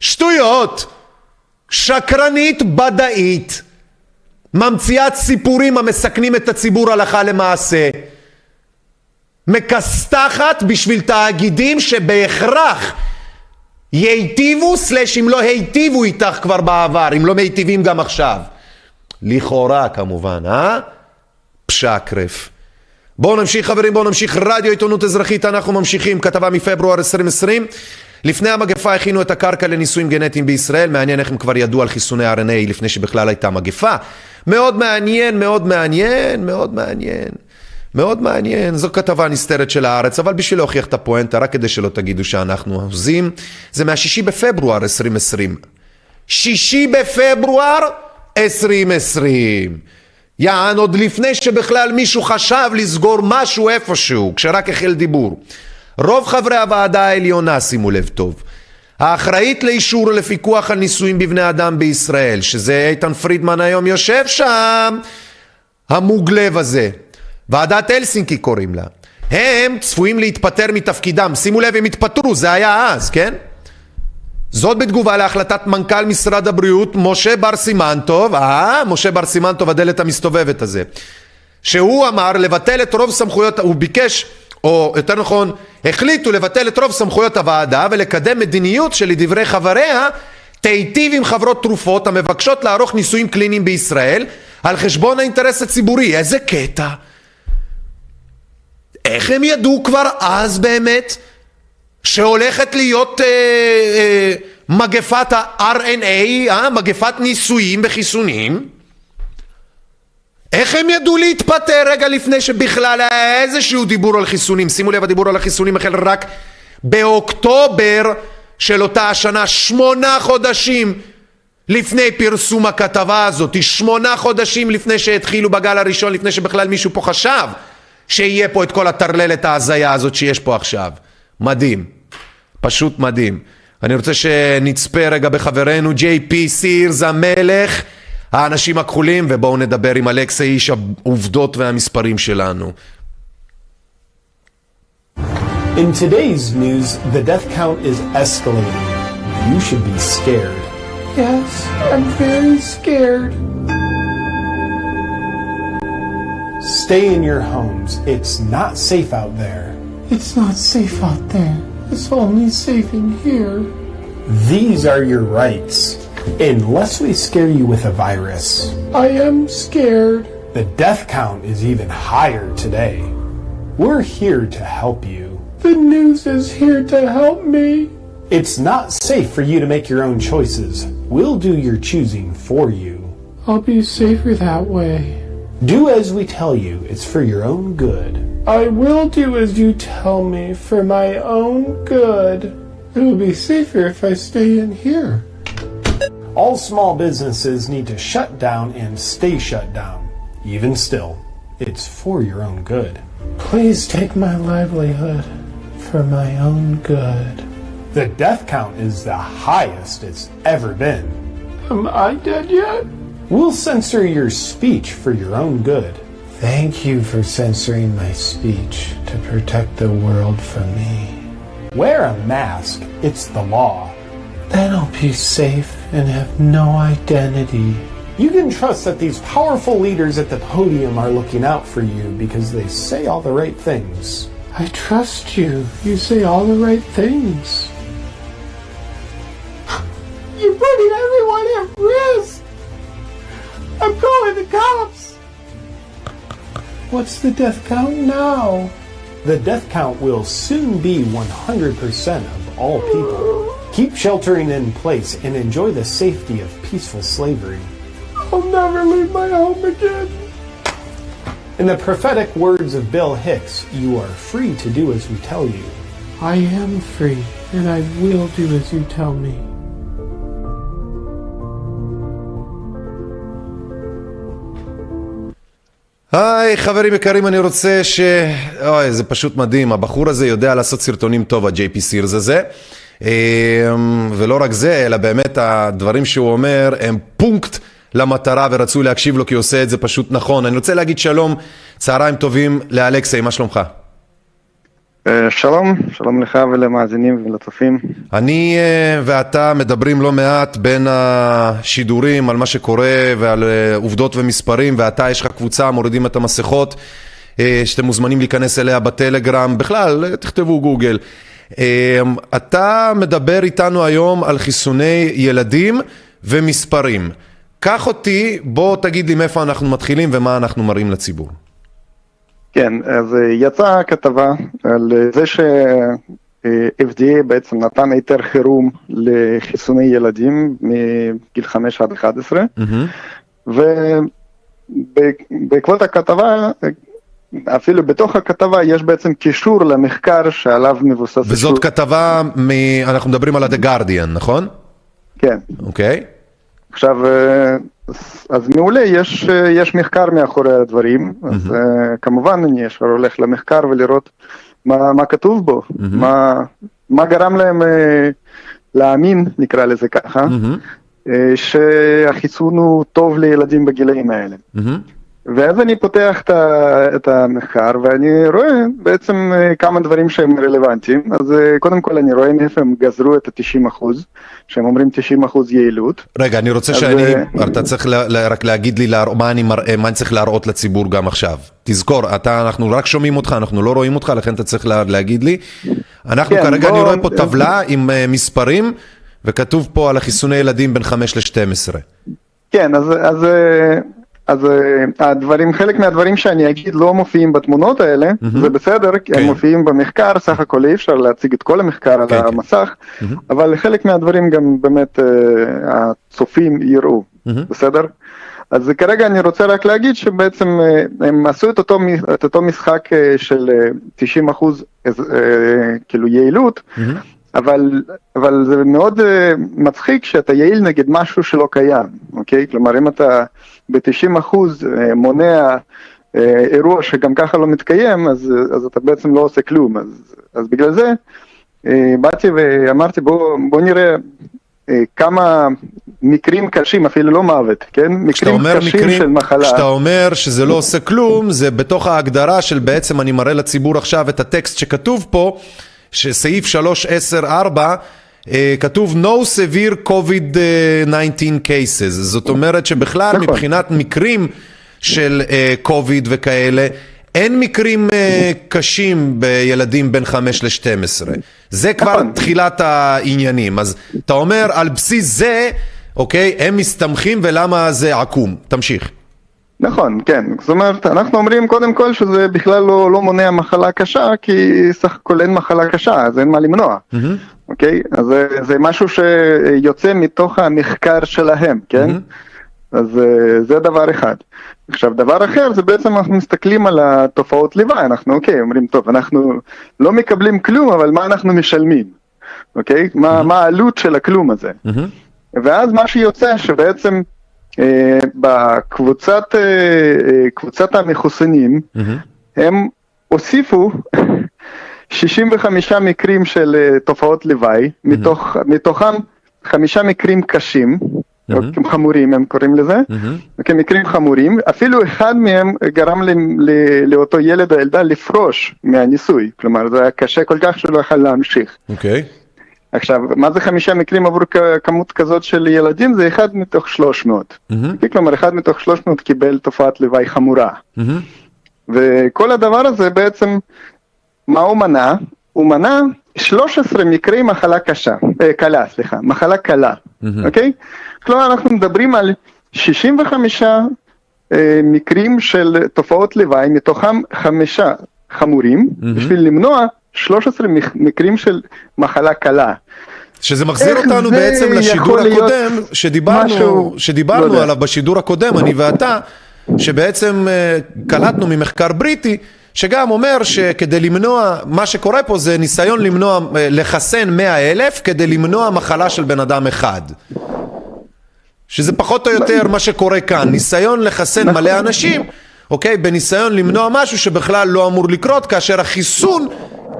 שטויות! שקרנית בדאית, ממציאת סיפורים המסכנים את הציבור הלכה למעשה, מכסתחת בשביל תאגידים שבהכרח ייטיבו סלש אם לא היטיבו איתך כבר בעבר, אם לא מיטיבים גם עכשיו. לכאורה כמובן, אה? פשקרף. בואו נמשיך חברים, בואו נמשיך רדיו עיתונות אזרחית, אנחנו ממשיכים, כתבה מפברואר 2020. לפני המגפה הכינו את הקרקע לניסויים גנטיים בישראל, מעניין איך הם כבר ידעו על חיסוני RNA לפני שבכלל הייתה מגפה. מאוד מעניין, מאוד מעניין, מאוד מעניין. מאוד מעניין, זו כתבה נסתרת של הארץ, אבל בשביל להוכיח את הפואנטה, רק כדי שלא תגידו שאנחנו הוזים, זה מהשישי בפברואר 2020. שישי בפברואר 2020. יען, עוד לפני שבכלל מישהו חשב לסגור משהו איפשהו, כשרק החל דיבור. רוב חברי הוועדה העליונה, שימו לב טוב, האחראית לאישור ולפיקוח על ניסויים בבני אדם בישראל, שזה איתן פרידמן היום יושב שם, המוגלב הזה. ועדת הלסינקי קוראים לה. הם צפויים להתפטר מתפקידם. שימו לב, הם התפטרו, זה היה אז, כן? זאת בתגובה להחלטת מנכ"ל משרד הבריאות, משה בר סימנטוב, אה, משה בר סימנטוב, הדלת המסתובבת הזה, שהוא אמר לבטל את רוב סמכויות, הוא ביקש, או יותר נכון, החליטו לבטל את רוב סמכויות הוועדה ולקדם מדיניות שלדברי חבריה תיטיב עם חברות תרופות המבקשות לערוך ניסויים קליניים בישראל על חשבון האינטרס הציבורי. איזה קטע. איך הם ידעו כבר אז באמת שהולכת להיות אה, אה, מגפת ה-RNA, אה, מגפת ניסויים בחיסונים? איך הם ידעו להתפטר רגע לפני שבכלל היה איזשהו דיבור על חיסונים? שימו לב, הדיבור על החיסונים החל רק באוקטובר של אותה השנה, שמונה חודשים לפני פרסום הכתבה הזאת, שמונה חודשים לפני שהתחילו בגל הראשון, לפני שבכלל מישהו פה חשב שיהיה פה את כל הטרללת ההזיה הזאת שיש פה עכשיו. מדהים. פשוט מדהים. אני רוצה שנצפה רגע בחברנו JP סירס המלך, האנשים הכחולים, ובואו נדבר עם אלכסה איש העובדות והמספרים שלנו. In today's news, the death count is escalating. You should be scared. Yes, I'm very scared. Stay in your homes. It's not safe out there. It's not safe out there. It's only safe in here. These are your rights. Unless we scare you with a virus, I am scared. the death count is even higher today. We're here to help you. The news is here to help me. It's not safe for you to make your own choices. We'll do your choosing for you. I'll be safer that way. Do as we tell you. It's for your own good. I will do as you tell me for my own good. It will be safer if I stay in here. All small businesses need to shut down and stay shut down. Even still, it's for your own good. Please take my livelihood for my own good. The death count is the highest it's ever been. Am I dead yet? We'll censor your speech for your own good. Thank you for censoring my speech to protect the world from me. Wear a mask. It's the law. Then I'll be safe and have no identity. You can trust that these powerful leaders at the podium are looking out for you because they say all the right things. I trust you. You say all the right things. You're putting everyone at risk. I'm calling the cops. What's the death count now? The death count will soon be 100% of all people. Keep sheltering in place and enjoy the safety of peaceful slavery. I'll never leave my home again. In the prophetic words of Bill Hicks, you are free to do as we tell you. I am free, and I will do as you tell me. היי, חברים יקרים, אני רוצה ש... אוי, זה פשוט מדהים, הבחור הזה יודע לעשות סרטונים טוב, ה-JP סירס הזה. אמ, ולא רק זה, אלא באמת הדברים שהוא אומר הם פונקט למטרה ורצו להקשיב לו כי הוא עושה את זה פשוט נכון. אני רוצה להגיד שלום, צהריים טובים לאלכסי, מה שלומך? אה, שלום, שלום לך ולמאזינים ולצופים. אני אה, ואתה מדברים לא מעט בין השידורים על מה שקורה ועל אה, עובדות ומספרים, ואתה יש לך קבוצה, מורידים את המסכות, שאתם מוזמנים להיכנס אליה בטלגרם, בכלל, תכתבו גוגל. אתה מדבר איתנו היום על חיסוני ילדים ומספרים. קח אותי, בוא תגיד לי מאיפה אנחנו מתחילים ומה אנחנו מראים לציבור. כן, אז אה, יצאה כתבה על אה, זה ש-FDA בעצם נתן היתר חירום לחיסוני ילדים מגיל 5 עד 11, ובעקבות הכתבה, אפילו בתוך הכתבה יש בעצם קישור למחקר שעליו מבוסס... וזאת אישור- כתבה, מ... אנחנו מדברים על ה-The Guardian, נכון? כן. אוקיי. עכשיו, אה, אז מעולה, יש, אה, יש מחקר מאחורי הדברים, אז אה, כמובן אני ישר הולך למחקר ולראות מה, מה כתוב בו, מה, מה גרם להם אה, להאמין, נקרא לזה ככה, שהחיסון הוא טוב לילדים בגילאים האלה. ואז אני פותח את, המחקר ואני רואה בעצם אה, כמה דברים שהם רלוונטיים. אז אה, קודם כל אני רואה מאיפה הם גזרו את ה-90 אחוז, שהם אומרים 90 אחוז יעילות. רגע, אני רוצה אז, שאני, אה, אתה צריך לה, לה, רק להגיד לי להרא, מה, אני מראה, מה אני צריך להראות לציבור גם עכשיו. תזכור, אתה, אנחנו רק שומעים אותך, אנחנו לא רואים אותך, לכן אתה צריך לה, להגיד לי. אנחנו כן, כרגע, בוא- אני רואה פה טבלה עם מספרים, וכתוב פה על החיסוני ילדים בין 5 ל-12. כן, אז, אז, אה, אז אה, הדברים, חלק מהדברים שאני אגיד לא מופיעים בתמונות האלה, זה בסדר, כי כן. הם מופיעים במחקר, סך הכל אי אפשר להציג את כל המחקר על כן, כן. המסך, אבל חלק מהדברים גם באמת אה, הצופים יראו, בסדר? אז כרגע אני רוצה רק להגיד שבעצם אה, הם עשו את אותו, את אותו משחק של אה, 90 אחוז כאילו יעילות, אבל, אבל זה מאוד uh, מצחיק שאתה יעיל נגד משהו שלא קיים, אוקיי? כלומר, אם אתה ב-90 אחוז uh, מונע uh, אירוע שגם ככה לא מתקיים, אז, אז אתה בעצם לא עושה כלום. אז, אז בגלל זה uh, באתי ואמרתי, בוא, בוא נראה uh, כמה מקרים קשים, אפילו לא מוות, כן? מקרים קשים מקרים, של מחלה. כשאתה אומר שזה לא עושה כלום, זה בתוך ההגדרה של בעצם אני מראה לציבור עכשיו את הטקסט שכתוב פה, שסעיף 3.10.4, אה, כתוב no severe COVID-19 cases, זאת אומרת שבכלל נכון. מבחינת מקרים של אה, COVID וכאלה, אין מקרים אה, קשים בילדים בין 5 ל-12. זה כבר נכון. תחילת העניינים. אז אתה אומר, על בסיס זה, אוקיי, הם מסתמכים ולמה זה עקום. תמשיך. נכון, כן. זאת אומרת, אנחנו אומרים קודם כל שזה בכלל לא, לא מונע מחלה קשה, כי סך הכל אין מחלה קשה, אז אין מה למנוע. אוקיי? אז זה, זה משהו שיוצא מתוך המחקר שלהם, כן? אז אה, זה דבר אחד. עכשיו, דבר אחר זה בעצם אנחנו מסתכלים על התופעות לוואי, אנחנו אוקיי, אומרים, טוב, אנחנו לא מקבלים כלום, אבל מה אנחנו משלמים? אוקיי? מה, מה העלות של הכלום הזה? ואז מה שיוצא שבעצם בקבוצת אה, אה, קבוצת המחוסנים, הם הוסיפו 65 מקרים של אה, תופעות לוואי, מתוך, מתוכם חמישה מקרים קשים, או חמורים הם קוראים לזה, כמקרים חמורים, אפילו אחד מהם גרם ל, ל, לאותו ילד או ילדה לפרוש מהניסוי, כלומר זה היה קשה כל כך שלא יכל להמשיך. אוקיי. עכשיו, מה זה חמישה מקרים עבור כמות כזאת של ילדים? זה אחד מתוך 300. אוקיי? כלומר, אחד מתוך 300 קיבל תופעת לוואי חמורה. וכל הדבר הזה בעצם, מה הוא מנע? הוא מנע 13 מקרי מחלה קשה, אה, קלה, סליחה, מחלה קלה, אוקיי? כלומר, אנחנו מדברים על 65 אה, מקרים של תופעות לוואי, מתוכם חמישה חמורים, בשביל למנוע 13 מק- מקרים של מחלה קלה. שזה מחזיר אותנו בעצם לשידור הקודם, שדיברנו, משהו- שדיברנו לא. עליו בשידור הקודם, אני ואתה, שבעצם אה, קלטנו ממחקר בריטי, שגם אומר שכדי למנוע, מה שקורה פה זה ניסיון למנוע, אה, לחסן 100 אלף כדי למנוע מחלה של בן אדם אחד. שזה פחות או יותר מה שקורה כאן, ניסיון לחסן נכון. מלא אנשים, אוקיי? בניסיון למנוע משהו שבכלל לא אמור לקרות, כאשר החיסון,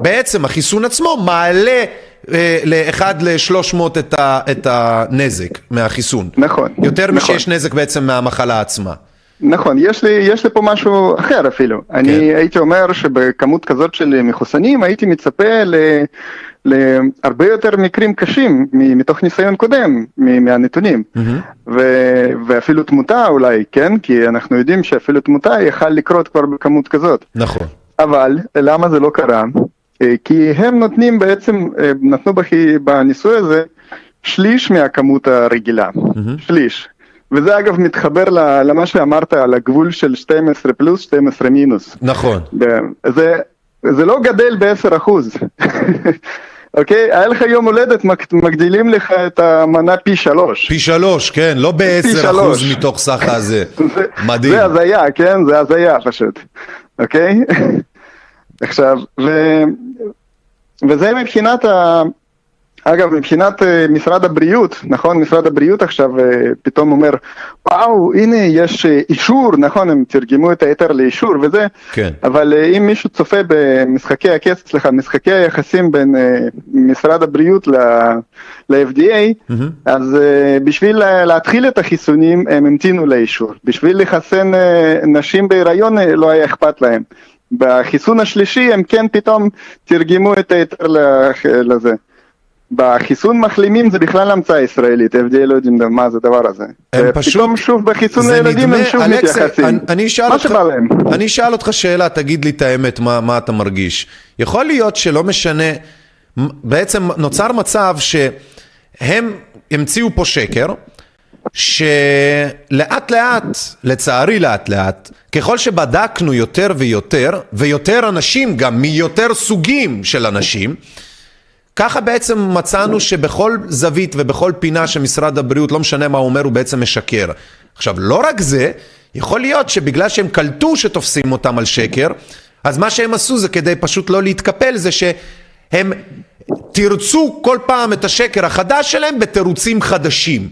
בעצם החיסון עצמו מעלה אה, לאחד לשלוש מאות את, ה, את הנזק מהחיסון. נכון, יותר נכון. משיש נזק בעצם מהמחלה עצמה. נכון, יש לי, יש לי פה משהו אחר אפילו. כן. אני הייתי אומר שבכמות כזאת של מחוסנים הייתי מצפה ל, להרבה יותר מקרים קשים מתוך ניסיון קודם, מהנתונים. ו, ואפילו תמותה אולי, כן? כי אנחנו יודעים שאפילו תמותה יכל לקרות כבר בכמות כזאת. נכון. אבל למה זה לא קרה? אה, כי הם נותנים בעצם, אה, נתנו בניסוי הזה שליש מהכמות הרגילה, שליש. וזה אגב מתחבר למה שאמרת על הגבול של 12 פלוס 12 מינוס. נכון. זה, זה לא גדל ב-10 אחוז. אוקיי? היה לך יום הולדת, מגדילים לך את המנה פי שלוש. פי שלוש, כן, לא פי בעשר שלוש. אחוז מתוך סך הזה. זה- מדהים. זה הזיה, כן? זה הזיה פשוט, אוקיי? עכשיו, ו... וזה מבחינת ה... אגב, מבחינת אה, משרד הבריאות, נכון? משרד הבריאות עכשיו אה, פתאום אומר, וואו, הנה יש אה, אישור, נכון? הם תרגמו את היתר לאישור וזה, כן. אבל אם מישהו צופה במשחקי הכסף, סליחה, משחקי היחסים בין משרד הבריאות ל-FDA, אז אה, בשביל לה- להתחיל את החיסונים הם המתינו לאישור. בשביל לחסן נשים בהיריון לא היה אכפת להם. בחיסון השלישי הם כן פתאום תרגמו את היתר לזה. בחיסון מחלימים זה בכלל המצאה ישראלית, FDA לא יודעים מה זה הדבר הזה. פשוט- שוב בחיסון לילדים הם שוב אלכסה, מתייחסים. אני- אני אשאל אותך-. אני אשאל אותך שאלה, תגיד לי את האמת, מה, מה אתה מרגיש. יכול להיות שלא משנה, בעצם נוצר מצב שהם המציאו פה שקר, שלאט לאט, לצערי לאט לאט, ככל שבדקנו יותר ויותר, ויותר אנשים גם מיותר סוגים של אנשים, ככה בעצם מצאנו שבכל זווית ובכל פינה שמשרד הבריאות, לא משנה מה הוא אומר, הוא בעצם משקר. עכשיו, לא רק זה, יכול להיות שבגלל שהם קלטו שתופסים אותם על שקר, אז מה שהם עשו זה כדי פשוט לא להתקפל, זה שהם תרצו כל פעם את השקר החדש שלהם בתירוצים חדשים.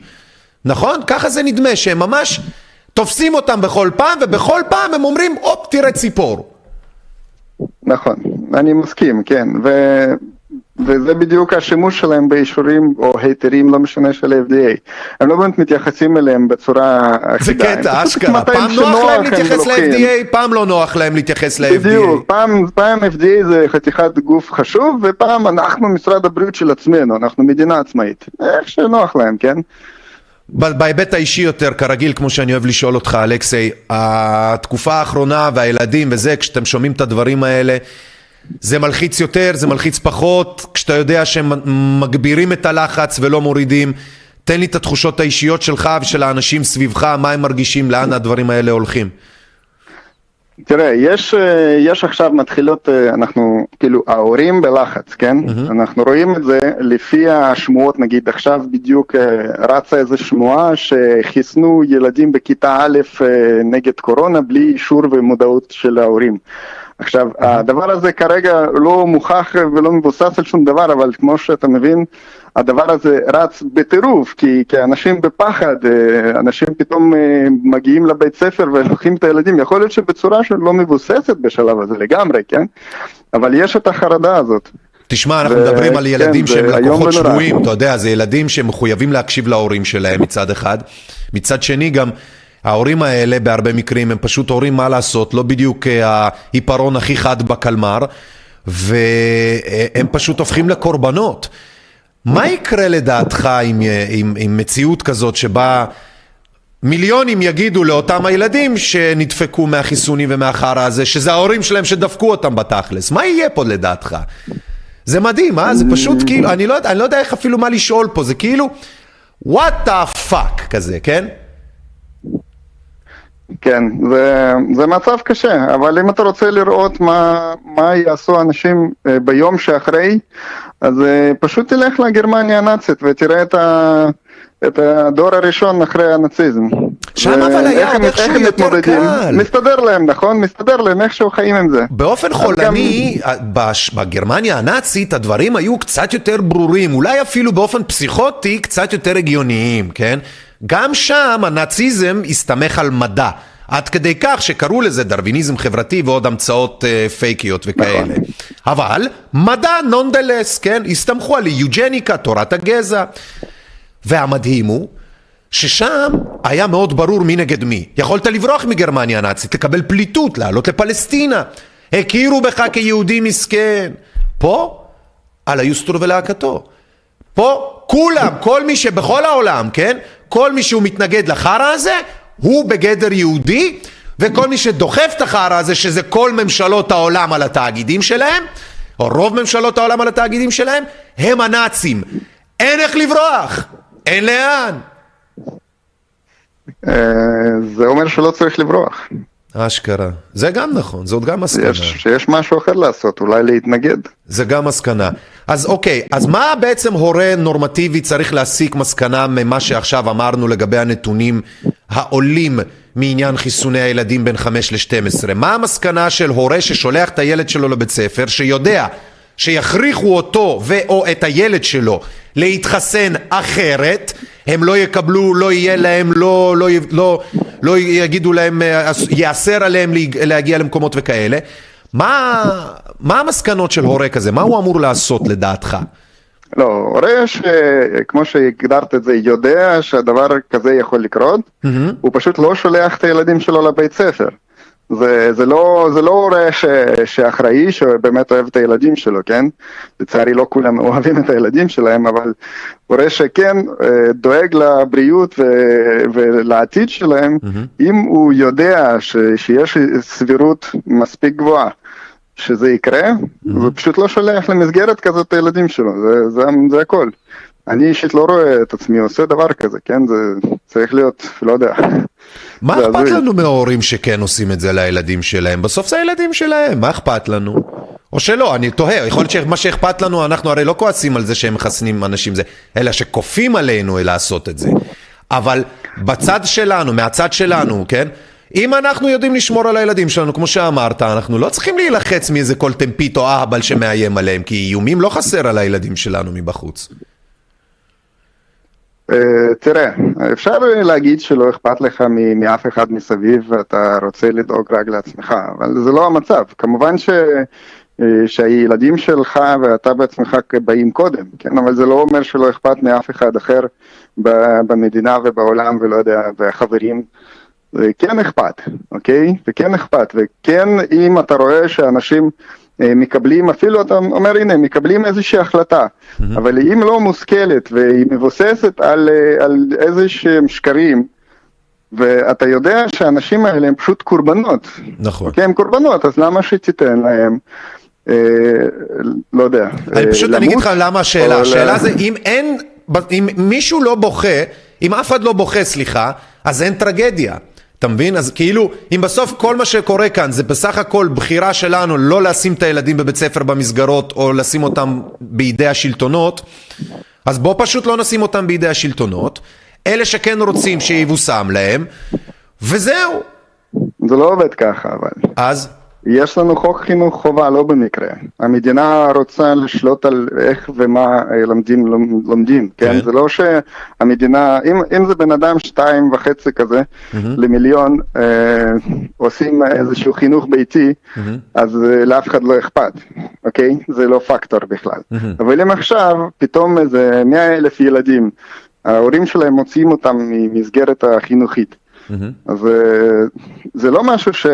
נכון? ככה זה נדמה, שהם ממש תופסים אותם בכל פעם, ובכל פעם הם אומרים, הופ, תראה ציפור. נכון, אני מסכים, כן, ו... וזה בדיוק השימוש שלהם באישורים או היתרים, לא משנה של ה-FDA. הם לא באמת מתייחסים אליהם בצורה אחידה. זה קטע, אשכרה. פעם נוח להם הם להתייחס. ל-FDA, פעם לא נוח להם להתייחס ל-FDA. בדיוק, פעם, פעם FDA זה חתיכת גוף חשוב, ופעם אנחנו משרד הבריאות של עצמנו, אנחנו מדינה עצמאית. איך שנוח להם, כן? בהיבט האישי יותר, כרגיל, כמו שאני אוהב לשאול אותך, אלכסי, התקופה האחרונה והילדים וזה, כשאתם שומעים את הדברים האלה, זה מלחיץ יותר, זה מלחיץ פחות, כשאתה יודע שהם מגבירים את הלחץ ולא מורידים. תן לי את התחושות האישיות שלך ושל האנשים סביבך, מה הם מרגישים, לאן הדברים האלה הולכים. תראה, יש, אה, יש עכשיו מתחילות, אה, אנחנו, כאילו, ההורים בלחץ, כן? אנחנו רואים את זה לפי השמועות, נגיד עכשיו בדיוק אה, רצה איזו שמועה שחיסנו ילדים בכיתה א' נגד קורונה בלי אישור ומודעות של ההורים. עכשיו, הדבר הזה כרגע לא מוכח ולא מבוסס על שום דבר, אבל כמו שאתה מבין, הדבר הזה רץ בטירוף, כי, כי אנשים בפחד, אה, אנשים פתאום אה, מגיעים לבית ספר ולוקחים את הילדים, יכול להיות שבצורה שלא מבוססת בשלב הזה לגמרי, כן? אבל יש את החרדה הזאת. תשמע, אנחנו ו- מדברים על ילדים כן, שהם לקוחות. שבויים, אתה יודע, זה ילדים שמחויבים להקשיב להורים שלהם מצד אחד. מצד שני גם, ההורים האלה בהרבה מקרים הם פשוט הורים, מה לעשות, לא בדיוק אה, העיפרון הכי חד בקלמר, והם פשוט הופכים לקורבנות. מה יקרה לדעתך עם, עם, עם מציאות כזאת שבה מיליונים יגידו לאותם הילדים שנדפקו מהחיסונים ומהחרא הזה, שזה ההורים שלהם שדפקו אותם בתכלס? מה יהיה פה לדעתך? זה מדהים, אה? זה פשוט כאילו, אני לא, אני לא יודע איך אפילו מה לשאול פה, זה כאילו, what the fuck כזה, כן? כן, זה, זה מצב קשה, אבל אם אתה רוצה לראות מה, מה יעשו אנשים אה, ביום שאחרי, אז אה, פשוט תלך לגרמניה הנאצית ותראה את, ה, את הדור הראשון אחרי הנאציזם. שם ו- אבל היה עוד איכשהו יותר? קל. מסתדר להם, נכון? מסתדר להם, איכשהו חיים עם זה. באופן חולני, בש- בגרמניה הנאצית הדברים היו קצת יותר ברורים, אולי אפילו באופן פסיכוטי קצת יותר הגיוניים, כן? גם שם הנאציזם הסתמך על מדע, עד כדי כך שקראו לזה דרוויניזם חברתי ועוד המצאות אה, פייקיות וכאלה. אבל מדע נונדלס, כן? הסתמכו על יוג'ניקה, תורת הגזע. והמדהים הוא ששם היה מאוד ברור מי נגד מי. יכולת לברוח מגרמניה הנאצית, לקבל פליטות, לעלות לפלסטינה. הכירו בך כיהודי מסכן. פה, על היוסטור ולהקתו. פה כולם, כל מי שבכל העולם, כן? כל מי שהוא מתנגד לחרא הזה, הוא בגדר יהודי, וכל מי שדוחף את החרא הזה, שזה כל ממשלות העולם על התאגידים שלהם, או רוב ממשלות העולם על התאגידים שלהם, הם הנאצים. אין איך לברוח, אין לאן. אה, זה אומר שלא צריך לברוח. אשכרה. זה גם נכון, זאת גם מסקנה. יש, שיש משהו אחר לעשות, אולי להתנגד. זה גם מסקנה. אז אוקיי, אז מה בעצם הורה נורמטיבי צריך להסיק מסקנה ממה שעכשיו אמרנו לגבי הנתונים העולים מעניין חיסוני הילדים בין 5 ל-12? מה המסקנה של הורה ששולח את הילד שלו לבית ספר, שיודע שיכריחו אותו ו/או את הילד שלו להתחסן אחרת, הם לא יקבלו, לא יהיה להם, לא, לא, לא, לא יגידו להם, ייאסר עליהם להגיע למקומות וכאלה. מה, מה המסקנות של הורה כזה? מה הוא אמור לעשות לדעתך? לא, הורה שכמו שהגדרת את זה, יודע שהדבר כזה יכול לקרות, mm-hmm. הוא פשוט לא שולח את הילדים שלו לבית ספר. זה, זה לא, זה לא הורה ש, שאחראי, שבאמת אוהב את הילדים שלו, כן? לצערי לא כולם אוהבים את הילדים שלהם, אבל הורה שכן אה, דואג לבריאות ו, ולעתיד שלהם, mm-hmm. אם הוא יודע ש, שיש סבירות מספיק גבוהה. שזה יקרה, mm-hmm. הוא פשוט לא שולח למסגרת כזאת את הילדים שלו, זה, זה, זה הכל. אני אישית לא רואה את עצמי עושה דבר כזה, כן? זה צריך להיות, לא יודע. מה אכפת לנו מההורים שכן עושים את זה לילדים שלהם? בסוף זה הילדים שלהם, מה אכפת לנו? או שלא, אני תוהה, יכול להיות שמה שאכפת לנו, אנחנו הרי לא כועסים על זה שהם מחסנים אנשים זה, אלא שכופים עלינו לעשות את זה. אבל בצד שלנו, מהצד שלנו, כן? אם אנחנו יודעים לשמור על הילדים שלנו, כמו שאמרת, אנחנו לא צריכים להילחץ מאיזה כל טמפית או אהבל שמאיים עליהם, כי איומים לא חסר על הילדים שלנו מבחוץ. אה, תראה, אפשר להגיד שלא אכפת לך מאף אחד מסביב ואתה רוצה לדאוג רק לעצמך, אבל זה לא המצב. כמובן ש... אה, שהילדים שלך ואתה בעצמך באים קודם, כן? אבל זה לא אומר שלא אכפת מאף אחד אחר במדינה ובעולם ולא יודע, והחברים. זה כן אכפת, אוקיי? וכן אכפת, וכן אם אתה רואה שאנשים אה, מקבלים, אפילו אתה אומר הנה, מקבלים איזושהי החלטה, mm-hmm. אבל אם לא מושכלת והיא מבוססת על, אה, על איזה שהם שקרים, ואתה יודע שהאנשים האלה הם פשוט קורבנות. נכון. כי הם קורבנות, אז למה שתיתן להם, אה, לא יודע, אני פשוט, למות? אני אגיד לך למה השאלה, השאלה לה... זה אם אין, אם מישהו לא בוכה, אם אף אחד לא בוכה, סליחה, אז אין טרגדיה. אתה מבין? אז כאילו, אם בסוף כל מה שקורה כאן זה בסך הכל בחירה שלנו לא לשים את הילדים בבית ספר במסגרות או לשים אותם בידי השלטונות, אז בוא פשוט לא נשים אותם בידי השלטונות. אלה שכן רוצים שיבושם להם, וזהו. זה לא עובד ככה, אבל. אז? יש לנו חוק חינוך חובה, לא במקרה. המדינה רוצה לשלוט על איך ומה לומדים, לומדים, כן? כן? זה לא שהמדינה, אם, אם זה בן אדם שתיים וחצי כזה mm-hmm. למיליון, אה, עושים איזשהו חינוך ביתי, mm-hmm. אז אה, לאף אחד לא אכפת, אוקיי? זה לא פקטור בכלל. Mm-hmm. אבל אם עכשיו פתאום איזה מאה אלף ילדים, ההורים שלהם מוציאים אותם ממסגרת החינוכית. Mm-hmm. אז אה, זה לא משהו ש,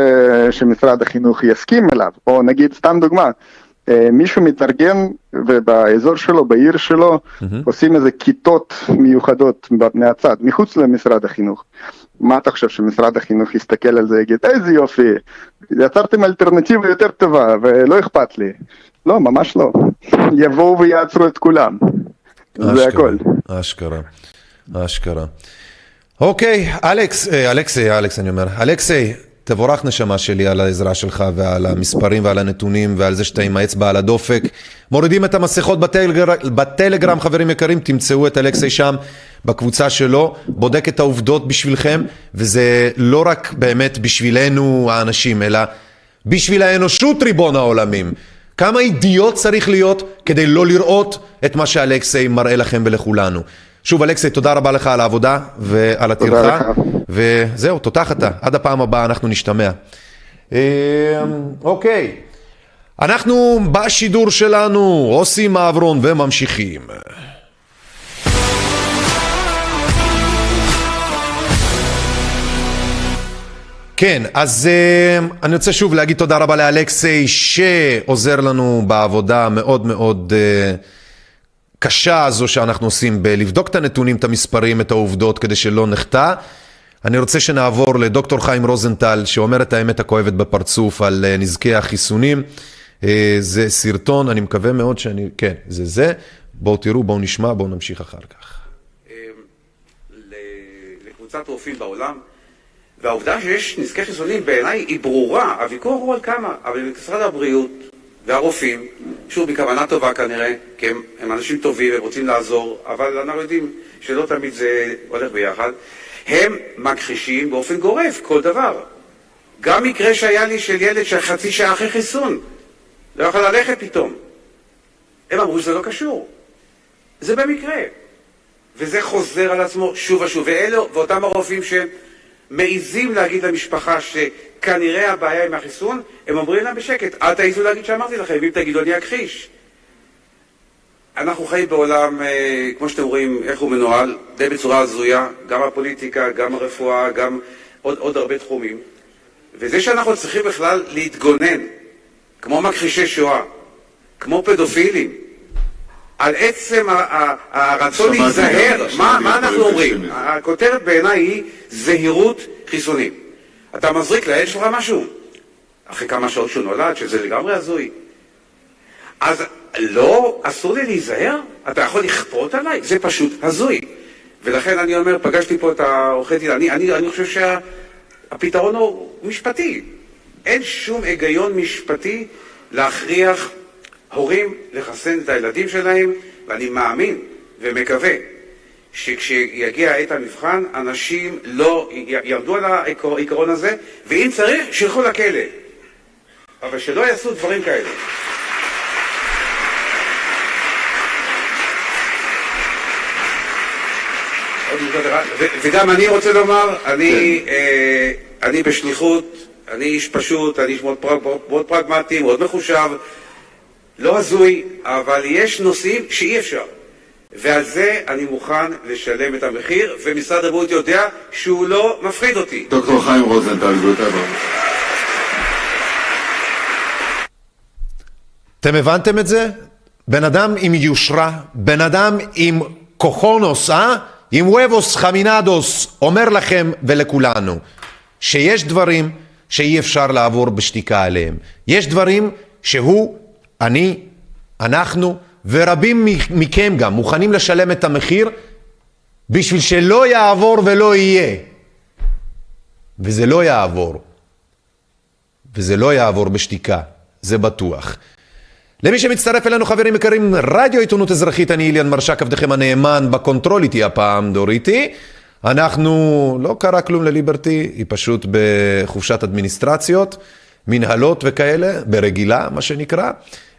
שמשרד החינוך יסכים אליו, או נגיד, סתם דוגמה, אה, מישהו מתארגן ובאזור שלו, בעיר שלו, mm-hmm. עושים איזה כיתות מיוחדות מהצד, מחוץ למשרד החינוך. מה אתה חושב שמשרד החינוך יסתכל על זה ויגיד, איזה יופי, יצרתם אלטרנטיבה יותר טובה ולא אכפת לי. לא, ממש לא. יבואו ויעצרו את כולם. אשכרה, זה הכל. אשכרה, אשכרה. אוקיי, אלכס, אה, אלכסי, אלכס אני אומר, אלכסי, תבורך נשמה שלי על העזרה שלך ועל המספרים ועל הנתונים ועל זה שאתה עם האצבע על הדופק. מורידים את המסכות בטלגר... בטלגרם, חברים יקרים, תמצאו את אלכסי שם בקבוצה שלו, בודק את העובדות בשבילכם, וזה לא רק באמת בשבילנו האנשים, אלא בשביל האנושות ריבון העולמים. כמה אידיוט צריך להיות כדי לא לראות את מה שאלכסי מראה לכם ולכולנו. שוב, אלכסי, תודה רבה לך על העבודה ועל הטרחה. וזהו, תותח אתה. עד הפעם הבאה אנחנו נשתמע. אמ, אוקיי, אנחנו בשידור שלנו עושים מעברון וממשיכים. כן, אז uh, אני רוצה שוב להגיד תודה רבה לאלכסי שעוזר לנו בעבודה מאוד מאוד uh, הקשה הזו שאנחנו עושים בלבדוק את הנתונים, את המספרים, את העובדות, כדי שלא נחטא. אני רוצה שנעבור לדוקטור חיים רוזנטל, שאומר את האמת הכואבת בפרצוף על אה, נזקי החיסונים. אה, זה סרטון, אני מקווה מאוד שאני, כן, זה זה. בואו תראו, בואו נשמע, בואו נמשיך אחר כך. לקבוצת רופאים בעולם, והעובדה שיש נזקי חיסונים בעיניי היא ברורה, הוויכוח הוא על כמה, אבל משרד הבריאות והרופאים, שוב בכוונה טובה כנראה, כי הם, הם אנשים טובים, הם רוצים לעזור, אבל אנחנו יודעים שלא תמיד זה הולך ביחד, הם מכחישים באופן גורף כל דבר. גם מקרה שהיה לי של ילד של חצי שעה אחרי חיסון, לא יכול ללכת פתאום. הם אמרו שזה לא קשור. זה במקרה. וזה חוזר על עצמו שוב ושוב. ואלו, ואותם הרופאים שמעיזים להגיד למשפחה שכנראה הבעיה עם החיסון, הם אומרים להם בשקט, אל תעיזו להגיד שאמרתי לכם, ואם תגידו אני אכחיש. אנחנו חיים בעולם, אה, כמו שאתם רואים, איך הוא מנוהל, די בצורה הזויה, גם הפוליטיקה, גם הרפואה, גם עוד, עוד הרבה תחומים. וזה שאנחנו צריכים בכלל להתגונן, כמו מכחישי שואה, כמו פדופילים, על עצם הרצון להיזהר, מה, מה אנחנו אומרים? הכותרת בעיניי היא זהירות חיסונים. אתה מזריק לילד שלך משהו, אחרי כמה שעות שהוא נולד, שזה לגמרי הזוי. אז לא, אסור לי להיזהר? אתה יכול לכפות עליי? זה פשוט הזוי. ולכן אני אומר, פגשתי פה את העורכי דין, אני, אני, אני חושב שהפתרון הוא משפטי. אין שום היגיון משפטי להכריח הורים לחסן את הילדים שלהם, ואני מאמין ומקווה שכשיגיע עת המבחן, אנשים לא ירדו על העיקרון הזה, ואם צריך, שילכו לכלא. אבל שלא יעשו דברים כאלה. וגם אני רוצה לומר, אני, כן. אה, אני בשליחות, אני איש פשוט, אני איש מאוד, פרג, מאוד פרגמטי, מאוד מחושב, לא הזוי, אבל יש נושאים שאי אפשר. ועל זה אני מוכן לשלם את המחיר, ומשרד הבריאות יודע שהוא לא מפחיד אותי. דוקטור חיים רוזנטל, גוטה אתם הבנתם את זה? בן אדם עם יושרה, בן אדם עם כוחונוס, אה? עם וובוס חמינדוס, אומר לכם ולכולנו, שיש דברים שאי אפשר לעבור בשתיקה עליהם. יש דברים שהוא אני, אנחנו ורבים מכם גם מוכנים לשלם את המחיר בשביל שלא יעבור ולא יהיה. וזה לא יעבור. וזה לא יעבור בשתיקה, זה בטוח. למי שמצטרף אלינו חברים יקרים, רדיו עיתונות אזרחית, אני איליאן מרשק, עבדכם הנאמן בקונטרול איתי הפעם, דוריתי. אנחנו, לא קרה כלום לליברטי, היא פשוט בחופשת אדמיניסטרציות, מנהלות וכאלה, ברגילה, מה שנקרא.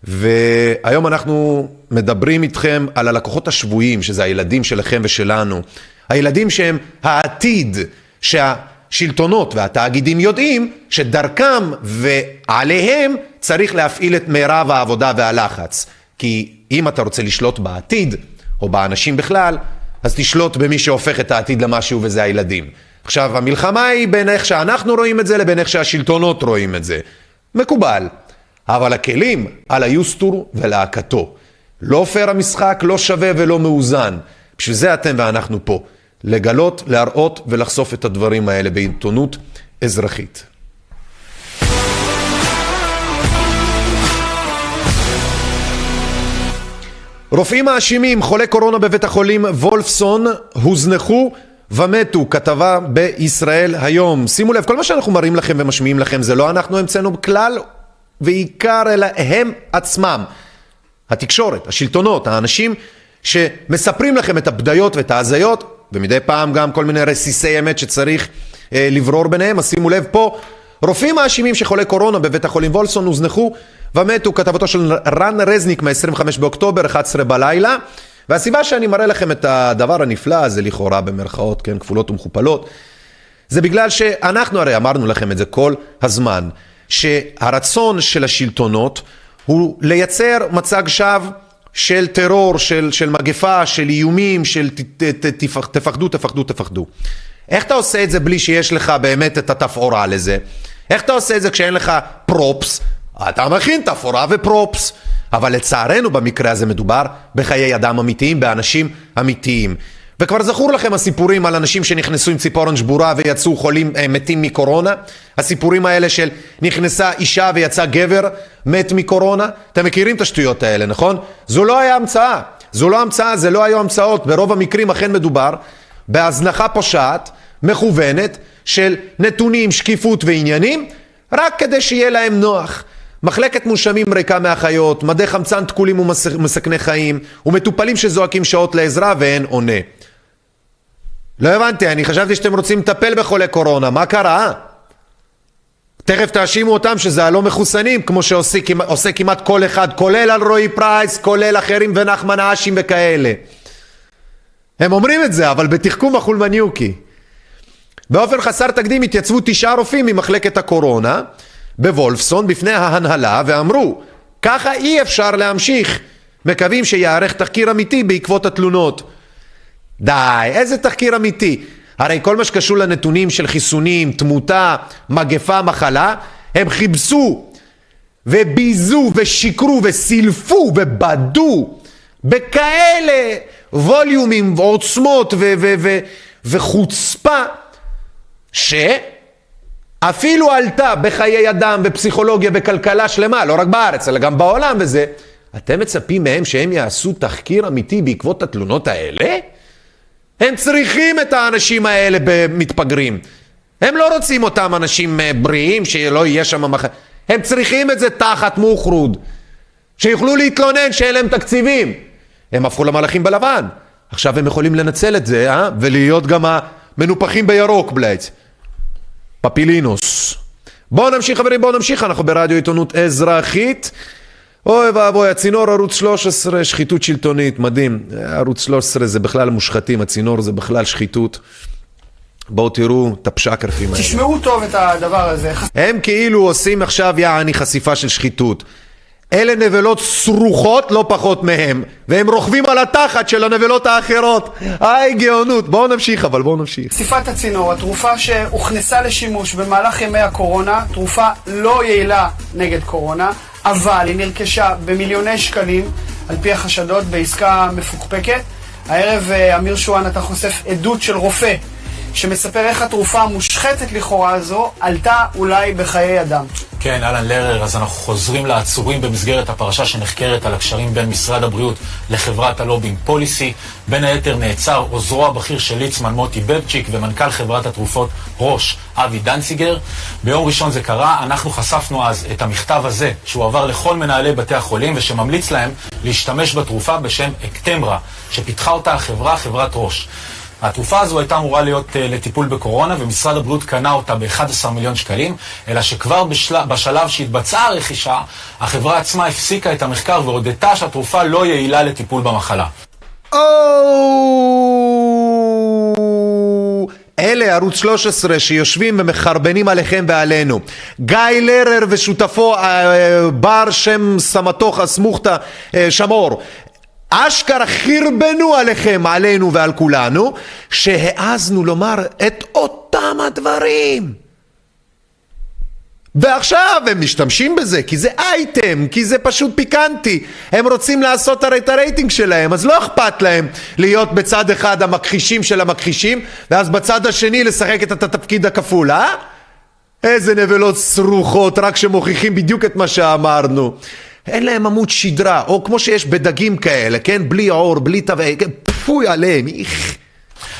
והיום אנחנו מדברים איתכם על הלקוחות השבויים, שזה הילדים שלכם ושלנו. הילדים שהם העתיד, שהשלטונות והתאגידים יודעים שדרכם ועליהם צריך להפעיל את מירב העבודה והלחץ. כי אם אתה רוצה לשלוט בעתיד, או באנשים בכלל, אז תשלוט במי שהופך את העתיד למשהו וזה הילדים. עכשיו, המלחמה היא בין איך שאנחנו רואים את זה לבין איך שהשלטונות רואים את זה. מקובל. אבל הכלים על היוסטור ולהקתו. לא פייר המשחק, לא שווה ולא מאוזן. בשביל זה אתם ואנחנו פה. לגלות, להראות ולחשוף את הדברים האלה בעיתונות אזרחית. רופאים מאשימים חולי קורונה בבית החולים וולפסון הוזנחו ומתו, כתבה בישראל היום. שימו לב, כל מה שאנחנו מראים לכם ומשמיעים לכם זה לא אנחנו המצאנו כלל ועיקר אלא הם עצמם. התקשורת, השלטונות, האנשים שמספרים לכם את הבדיות ואת ההזיות, ומדי פעם גם כל מיני רסיסי אמת שצריך אה, לברור ביניהם. אז שימו לב פה, רופאים מאשימים שחולי קורונה בבית החולים וולסון הוזנחו ומתו, כתבתו של רן רזניק מ-25 באוקטובר, 11 בלילה. והסיבה שאני מראה לכם את הדבר הנפלא הזה, לכאורה במרכאות, כן, כפולות ומכופלות, זה בגלל שאנחנו הרי אמרנו לכם את זה כל הזמן. שהרצון של השלטונות הוא לייצר מצג שווא של טרור, של, של מגפה, של איומים, של ת, ת, ת, תפחדו, תפחדו, תפחדו. איך אתה עושה את זה בלי שיש לך באמת את התפאורה לזה? איך אתה עושה את זה כשאין לך פרופס? אתה מכין תפאורה ופרופס. אבל לצערנו במקרה הזה מדובר בחיי אדם אמיתיים, באנשים אמיתיים. וכבר זכור לכם הסיפורים על אנשים שנכנסו עם ציפורן שבורה ויצאו חולים אה, מתים מקורונה? הסיפורים האלה של נכנסה אישה ויצא גבר מת מקורונה? אתם מכירים את השטויות האלה, נכון? זו לא היה המצאה. זו לא המצאה, זה לא היו המצאות. ברוב המקרים אכן מדובר בהזנחה פושעת, מכוונת, של נתונים, שקיפות ועניינים, רק כדי שיהיה להם נוח. מחלקת מונשמים ריקה מאחיות, מדי חמצן תקולים ומסכני חיים, ומטופלים שזועקים שעות לעזרה ואין עונה. לא הבנתי, אני חשבתי שאתם רוצים לטפל בחולי קורונה, מה קרה? תכף תאשימו אותם שזה הלא מחוסנים, כמו שעושה כמעט כל אחד, כולל על רועי פרייס, כולל אחרים ונחמן האשים וכאלה. הם אומרים את זה, אבל בתחכום החולמניוקי. באופן חסר תקדים התייצבו תשעה רופאים ממחלקת הקורונה בוולפסון בפני ההנהלה ואמרו, ככה אי אפשר להמשיך. מקווים שיערך תחקיר אמיתי בעקבות התלונות. די, איזה תחקיר אמיתי? הרי כל מה שקשור לנתונים של חיסונים, תמותה, מגפה, מחלה, הם חיפשו וביזו ושיקרו וסילפו ובדו בכאלה ווליומים ועוצמות ו- ו- ו- וחוצפה שאפילו עלתה בחיי אדם ופסיכולוגיה וכלכלה שלמה, לא רק בארץ אלא גם בעולם וזה, אתם מצפים מהם שהם יעשו תחקיר אמיתי בעקבות התלונות האלה? הם צריכים את האנשים האלה במתפגרים. הם לא רוצים אותם אנשים אה, בריאים שלא יהיה שם מח... הם צריכים את זה תחת מוחרוד. שיוכלו להתלונן שאין להם תקציבים. הם הפכו למלאכים בלבן. עכשיו הם יכולים לנצל את זה, אה? ולהיות גם המנופחים בירוק, בלייץ. פפילינוס. בואו נמשיך חברים, בואו נמשיך, אנחנו ברדיו עיתונות אזרחית. אוי ואבוי, הצינור ערוץ 13, שחיתות שלטונית, מדהים. ערוץ 13 זה בכלל מושחתים, הצינור זה בכלל שחיתות. בואו תראו את הפשקרפים האלה. תשמעו טוב את הדבר הזה. הם כאילו עושים עכשיו יעני חשיפה של שחיתות. אלה נבלות סרוכות לא פחות מהם, והם רוכבים על התחת של הנבלות האחרות. היי גאונות, בואו נמשיך אבל, בואו נמשיך. חשיפת הצינור, התרופה שהוכנסה לשימוש במהלך ימי הקורונה, תרופה לא יעילה נגד קורונה, אבל היא נרכשה במיליוני שקלים, על פי החשדות, בעסקה מפוקפקת. הערב, אה, אמיר שואן, אתה חושף עדות של רופא שמספר איך התרופה המושחתת לכאורה הזו עלתה אולי בחיי אדם. כן, אהלן לרר, אז אנחנו חוזרים לעצורים במסגרת הפרשה שנחקרת על הקשרים בין משרד הבריאות לחברת הלובינג פוליסי. בין היתר נעצר עוזרו הבכיר של ליצמן מוטי בבצ'יק ומנכ"ל חברת התרופות ראש אבי דנציגר. ביום ראשון זה קרה, אנחנו חשפנו אז את המכתב הזה שהועבר לכל מנהלי בתי החולים ושממליץ להם להשתמש בתרופה בשם אקטמרה, שפיתחה אותה החברה, חברת ראש. התרופה הזו הייתה אמורה להיות uh, לטיפול בקורונה, ומשרד הבריאות קנה אותה ב-11 מיליון שקלים, אלא שכבר בשל... בשלב שהתבצעה הרכישה, החברה עצמה הפסיקה את המחקר והודתה שהתרופה לא יעילה לטיפול במחלה. אלה ערוץ 13 שיושבים ומחרבנים עליכם ועלינו. גיא לרר ושותפו אה, בר שם סמטוחה סמוכתא אה, שמור. אשכרה חרבנו עליכם, עלינו ועל כולנו, שהעזנו לומר את אותם הדברים. ועכשיו הם משתמשים בזה, כי זה אייטם, כי זה פשוט פיקנטי. הם רוצים לעשות הרי את הרייטינג שלהם, אז לא אכפת להם להיות בצד אחד המכחישים של המכחישים, ואז בצד השני לשחק את התפקיד הכפול, אה? איזה נבלות סרוחות, רק שמוכיחים בדיוק את מה שאמרנו. אין להם עמוד שדרה, או כמו שיש בדגים כאלה, כן? בלי עור, בלי תווי, כן? פפוי עליהם, איך.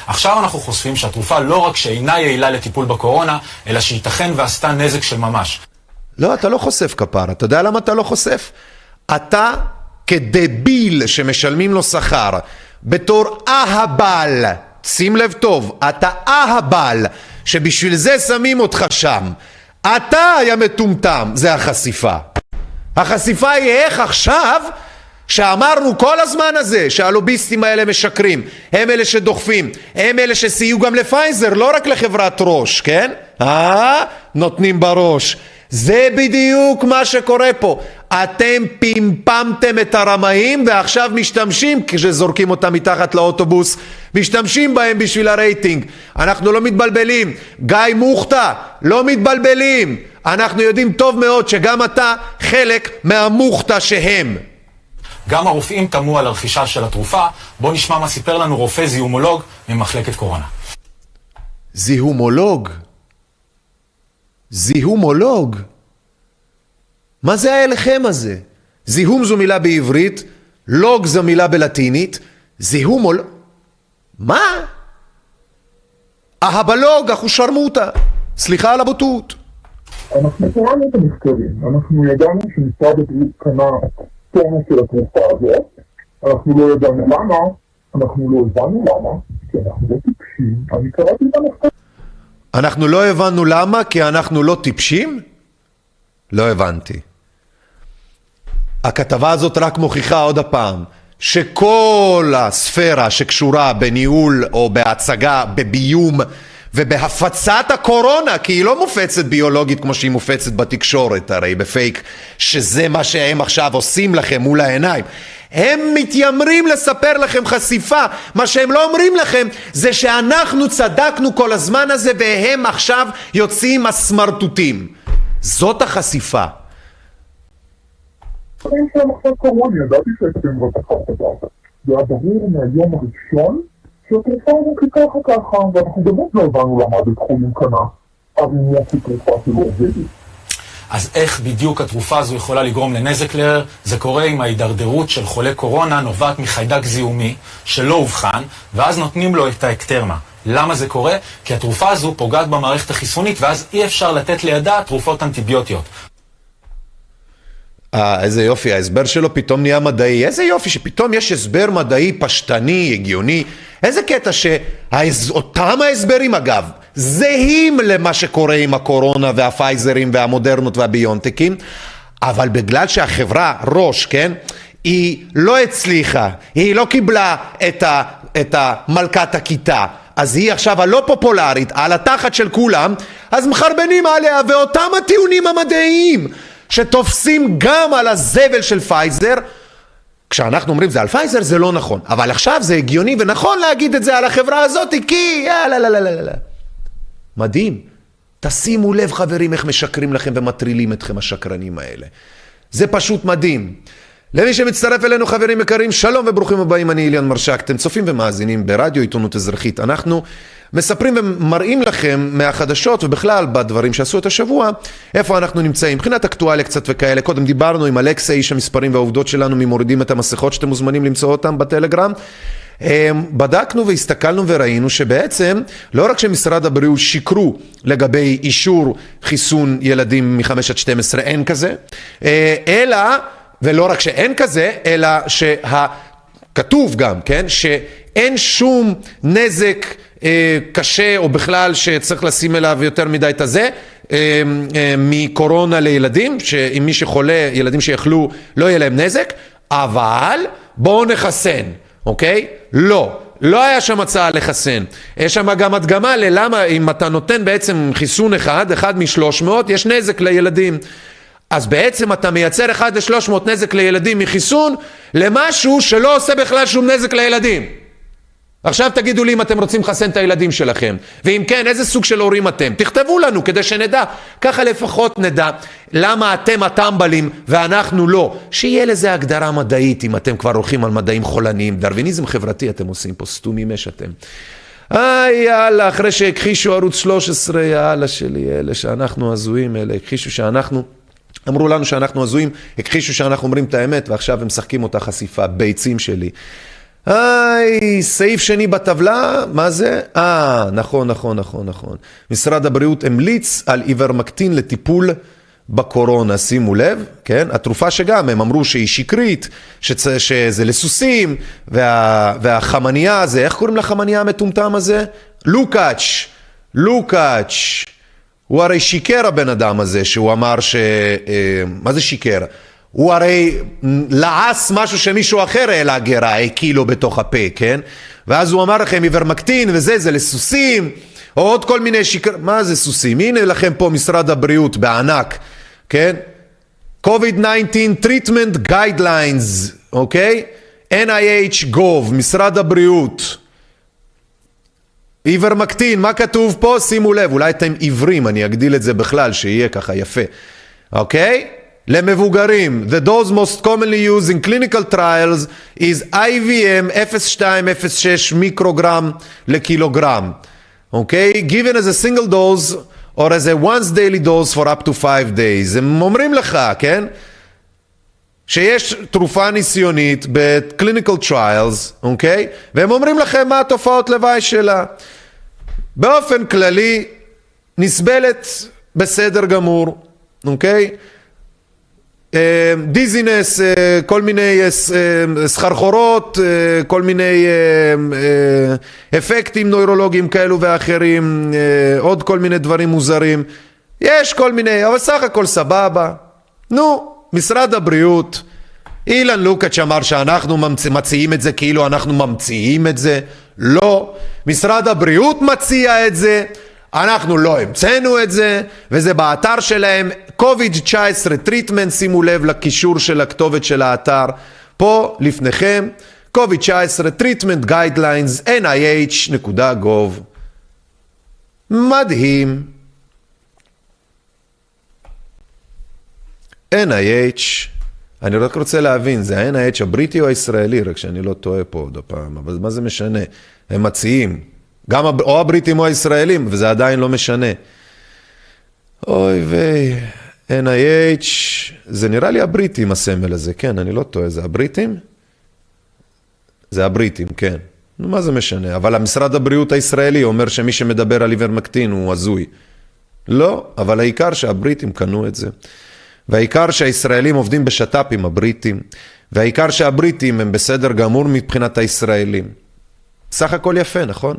עכשיו אנחנו חושפים שהתרופה לא רק שאינה יעילה לטיפול בקורונה, אלא שייתכן ועשתה נזק של ממש. לא, אתה לא חושף כפר. אתה יודע למה אתה לא חושף? אתה כדביל שמשלמים לו שכר, בתור אהבל, שים לב טוב, אתה אהבל, שבשביל זה שמים אותך שם. אתה היה מטומטם, זה החשיפה. החשיפה היא איך עכשיו שאמרנו כל הזמן הזה שהלוביסטים האלה משקרים, הם אלה שדוחפים, הם אלה שסייעו גם לפייזר, לא רק לחברת ראש, כן? אה? נותנים בראש. זה בדיוק מה שקורה פה. אתם פמפמתם את הרמאים ועכשיו משתמשים, כשזורקים אותם מתחת לאוטובוס, משתמשים בהם בשביל הרייטינג. אנחנו לא מתבלבלים. גיא מוכתה, לא מתבלבלים. אנחנו יודעים טוב מאוד שגם אתה חלק מהמוכתה שהם. גם הרופאים תמו על הרכישה של התרופה. בואו נשמע מה סיפר לנו רופא זיהומולוג ממחלקת קורונה. זיהומולוג? זיהומולוג? מה זה האליכם הזה? זיהום זו מילה בעברית, לוג זו מילה בלטינית, זיהומולוג... מה? אהבלוג, אחושרמוטה. סליחה על הבוטות. אנחנו קראנו את המחקרים, אנחנו ידענו שמשרד הבריאות קנה טונה של התרופה הזאת, אנחנו לא ידענו למה, אנחנו לא הבנו למה, כי אנחנו לא טיפשים, אני קראתי את המחקר. אנחנו לא הבנו למה, כי אנחנו לא טיפשים? לא הבנתי. הכתבה הזאת רק מוכיחה עוד הפעם שכל הספירה שקשורה בניהול או בהצגה, בביום ובהפצת הקורונה, כי היא לא מופצת ביולוגית כמו שהיא מופצת בתקשורת הרי, בפייק, שזה מה שהם עכשיו עושים לכם מול העיניים. הם מתיימרים לספר לכם חשיפה, מה שהם לא אומרים לכם זה שאנחנו צדקנו כל הזמן הזה והם עכשיו יוצאים הסמרטוטים. זאת החשיפה. זה היה ברור מהיום הראשון שהתרופה היא ככה ככה, ואנחנו באמת לא הבנו למה בית חולים קנה, אבל אם יש תרופה שלא עובדת. אז איך בדיוק התרופה הזו יכולה לגרום לנזק לרר? זה קורה אם ההידרדרות של חולה קורונה נובעת מחיידק זיהומי שלא אובחן, ואז נותנים לו את האקטרמה. למה זה קורה? כי התרופה הזו פוגעת במערכת החיסונית, ואז אי אפשר לתת לידה תרופות אנטיביוטיות. אה, איזה יופי, ההסבר שלו פתאום נהיה מדעי. איזה יופי שפתאום יש הסבר מדעי פשטני, הגיוני. איזה קטע שאותם ההסברים אגב, זהים למה שקורה עם הקורונה והפייזרים והמודרנות והביונטקים, אבל בגלל שהחברה, ראש, כן, היא לא הצליחה, היא לא קיבלה את, ה, את המלכת הכיתה, אז היא עכשיו הלא פופולרית, על התחת של כולם, אז מחרבנים עליה, ואותם הטיעונים המדעיים שתופסים גם על הזבל של פייזר, כשאנחנו אומרים זה על פייזר זה לא נכון, אבל עכשיו זה הגיוני ונכון להגיד את זה על החברה הזאת כי יאללה לא לא לא לא מדהים. תשימו לב חברים איך משקרים לכם ומטרילים אתכם השקרנים האלה. זה פשוט מדהים. למי שמצטרף אלינו חברים יקרים, שלום וברוכים הבאים, אני אליאן מרשק, אתם צופים ומאזינים ברדיו עיתונות אזרחית. אנחנו מספרים ומראים לכם מהחדשות ובכלל בדברים שעשו את השבוע, איפה אנחנו נמצאים, מבחינת אקטואליה קצת וכאלה. קודם דיברנו עם אלכסה, איש המספרים והעובדות שלנו, ממורידים את המסכות שאתם מוזמנים למצוא אותם בטלגרם. אמ, בדקנו והסתכלנו וראינו שבעצם לא רק שמשרד הבריאות שיקרו לגבי אישור חיסון ילדים מ-5 עד 12, אין כזה, אה, אלא, ולא רק שאין כזה, אלא שכתוב גם, כן, שאין שום נזק אה, קשה או בכלל שצריך לשים אליו יותר מדי את הזה אה, מקורונה לילדים, שאם מי שחולה, ילדים שיכלו, לא יהיה להם נזק, אבל בואו נחסן, אוקיי? לא. לא היה שם הצעה לחסן. יש שם גם הדגמה ללמה אם אתה נותן בעצם חיסון אחד, אחד משלוש מאות, יש נזק לילדים. אז בעצם אתה מייצר אחד לשלוש מאות נזק לילדים מחיסון למשהו שלא עושה בכלל שום נזק לילדים. עכשיו תגידו לי אם אתם רוצים לחסן את הילדים שלכם, ואם כן, איזה סוג של הורים אתם? תכתבו לנו כדי שנדע, ככה לפחות נדע למה אתם הטמבלים ואנחנו לא. שיהיה לזה הגדרה מדעית אם אתם כבר הולכים על מדעים חולניים. דרוויניזם חברתי אתם עושים פה, סתומים יש אתם. איי יאללה, אחרי שהכחישו ערוץ 13, יאללה שלי, אלה שאנחנו הזויים, אלה הכחישו שאנחנו... אמרו לנו שאנחנו הזויים, הכחישו שאנחנו אומרים את האמת, ועכשיו הם משחקים אותה חשיפה, ביצים שלי. היי, סעיף שני בטבלה, מה זה? אה, נכון, נכון, נכון, נכון. משרד הבריאות המליץ על איברמקטין לטיפול בקורונה, שימו לב, כן? התרופה שגם, הם אמרו שהיא שקרית, שצ... שזה לסוסים, וה... והחמניה הזה, איך קוראים לחמניה המטומטם הזה? לוקאץ', לוקאץ'. הוא הרי שיקר הבן אדם הזה, שהוא אמר ש... אה, מה זה שיקר? הוא הרי לעס משהו שמישהו אחר העלה גרה, הקיא בתוך הפה, כן? ואז הוא אמר לכם איברמקטין וזה, זה לסוסים, או עוד כל מיני שקר... מה זה סוסים? הנה לכם פה משרד הבריאות בענק, כן? COVID-19 Treatment Guidelines, אוקיי? NIH Gov, משרד הבריאות. איברמקטין, מה כתוב פה? שימו לב, אולי אתם עיוורים, אני אגדיל את זה בכלל, שיהיה ככה יפה, אוקיי? למבוגרים, the dose most commonly used in clinical trials is IVM 0.206 מיקרוגרם לקילוגרם, אוקיי? Okay? given as a single dose or as a once daily dose for up to 5 days. הם אומרים לך, כן? שיש תרופה ניסיונית ב-clinical trials, אוקיי? והם אומרים לכם מה התופעות לוואי שלה. באופן כללי, נסבלת בסדר גמור, אוקיי? דיזינס, כל מיני סחרחורות, כל מיני אפקטים נוירולוגיים כאלו ואחרים, עוד כל מיני דברים מוזרים. יש כל מיני, אבל סך הכל סבבה. נו, משרד הבריאות, אילן לוקאץ' אמר שאנחנו מציעים את זה כאילו אנחנו ממציאים את זה. לא, משרד הבריאות מציע את זה. אנחנו לא המצאנו את זה, וזה באתר שלהם, COVID-19 Treatment, שימו לב לקישור של הכתובת של האתר, פה לפניכם, COVID-19 Treatment Guidelines, nih.gov. מדהים. NIH, אני רק רוצה להבין, זה ה-NIH הבריטי או הישראלי, רק שאני לא טועה פה עוד הפעם, אבל מה זה משנה? הם מציעים, גם או הבריטים או הישראלים, וזה עדיין לא משנה. אוי ויי, NIH, זה נראה לי הבריטים הסמל הזה, כן, אני לא טועה, זה הבריטים? זה הבריטים, כן. נו, מה זה משנה? אבל המשרד הבריאות הישראלי אומר שמי שמדבר על איברמקטין הוא הזוי. לא, אבל העיקר שהבריטים קנו את זה. והעיקר שהישראלים עובדים בשת"פ עם הבריטים, והעיקר שהבריטים הם בסדר גמור מבחינת הישראלים. סך הכל יפה, נכון?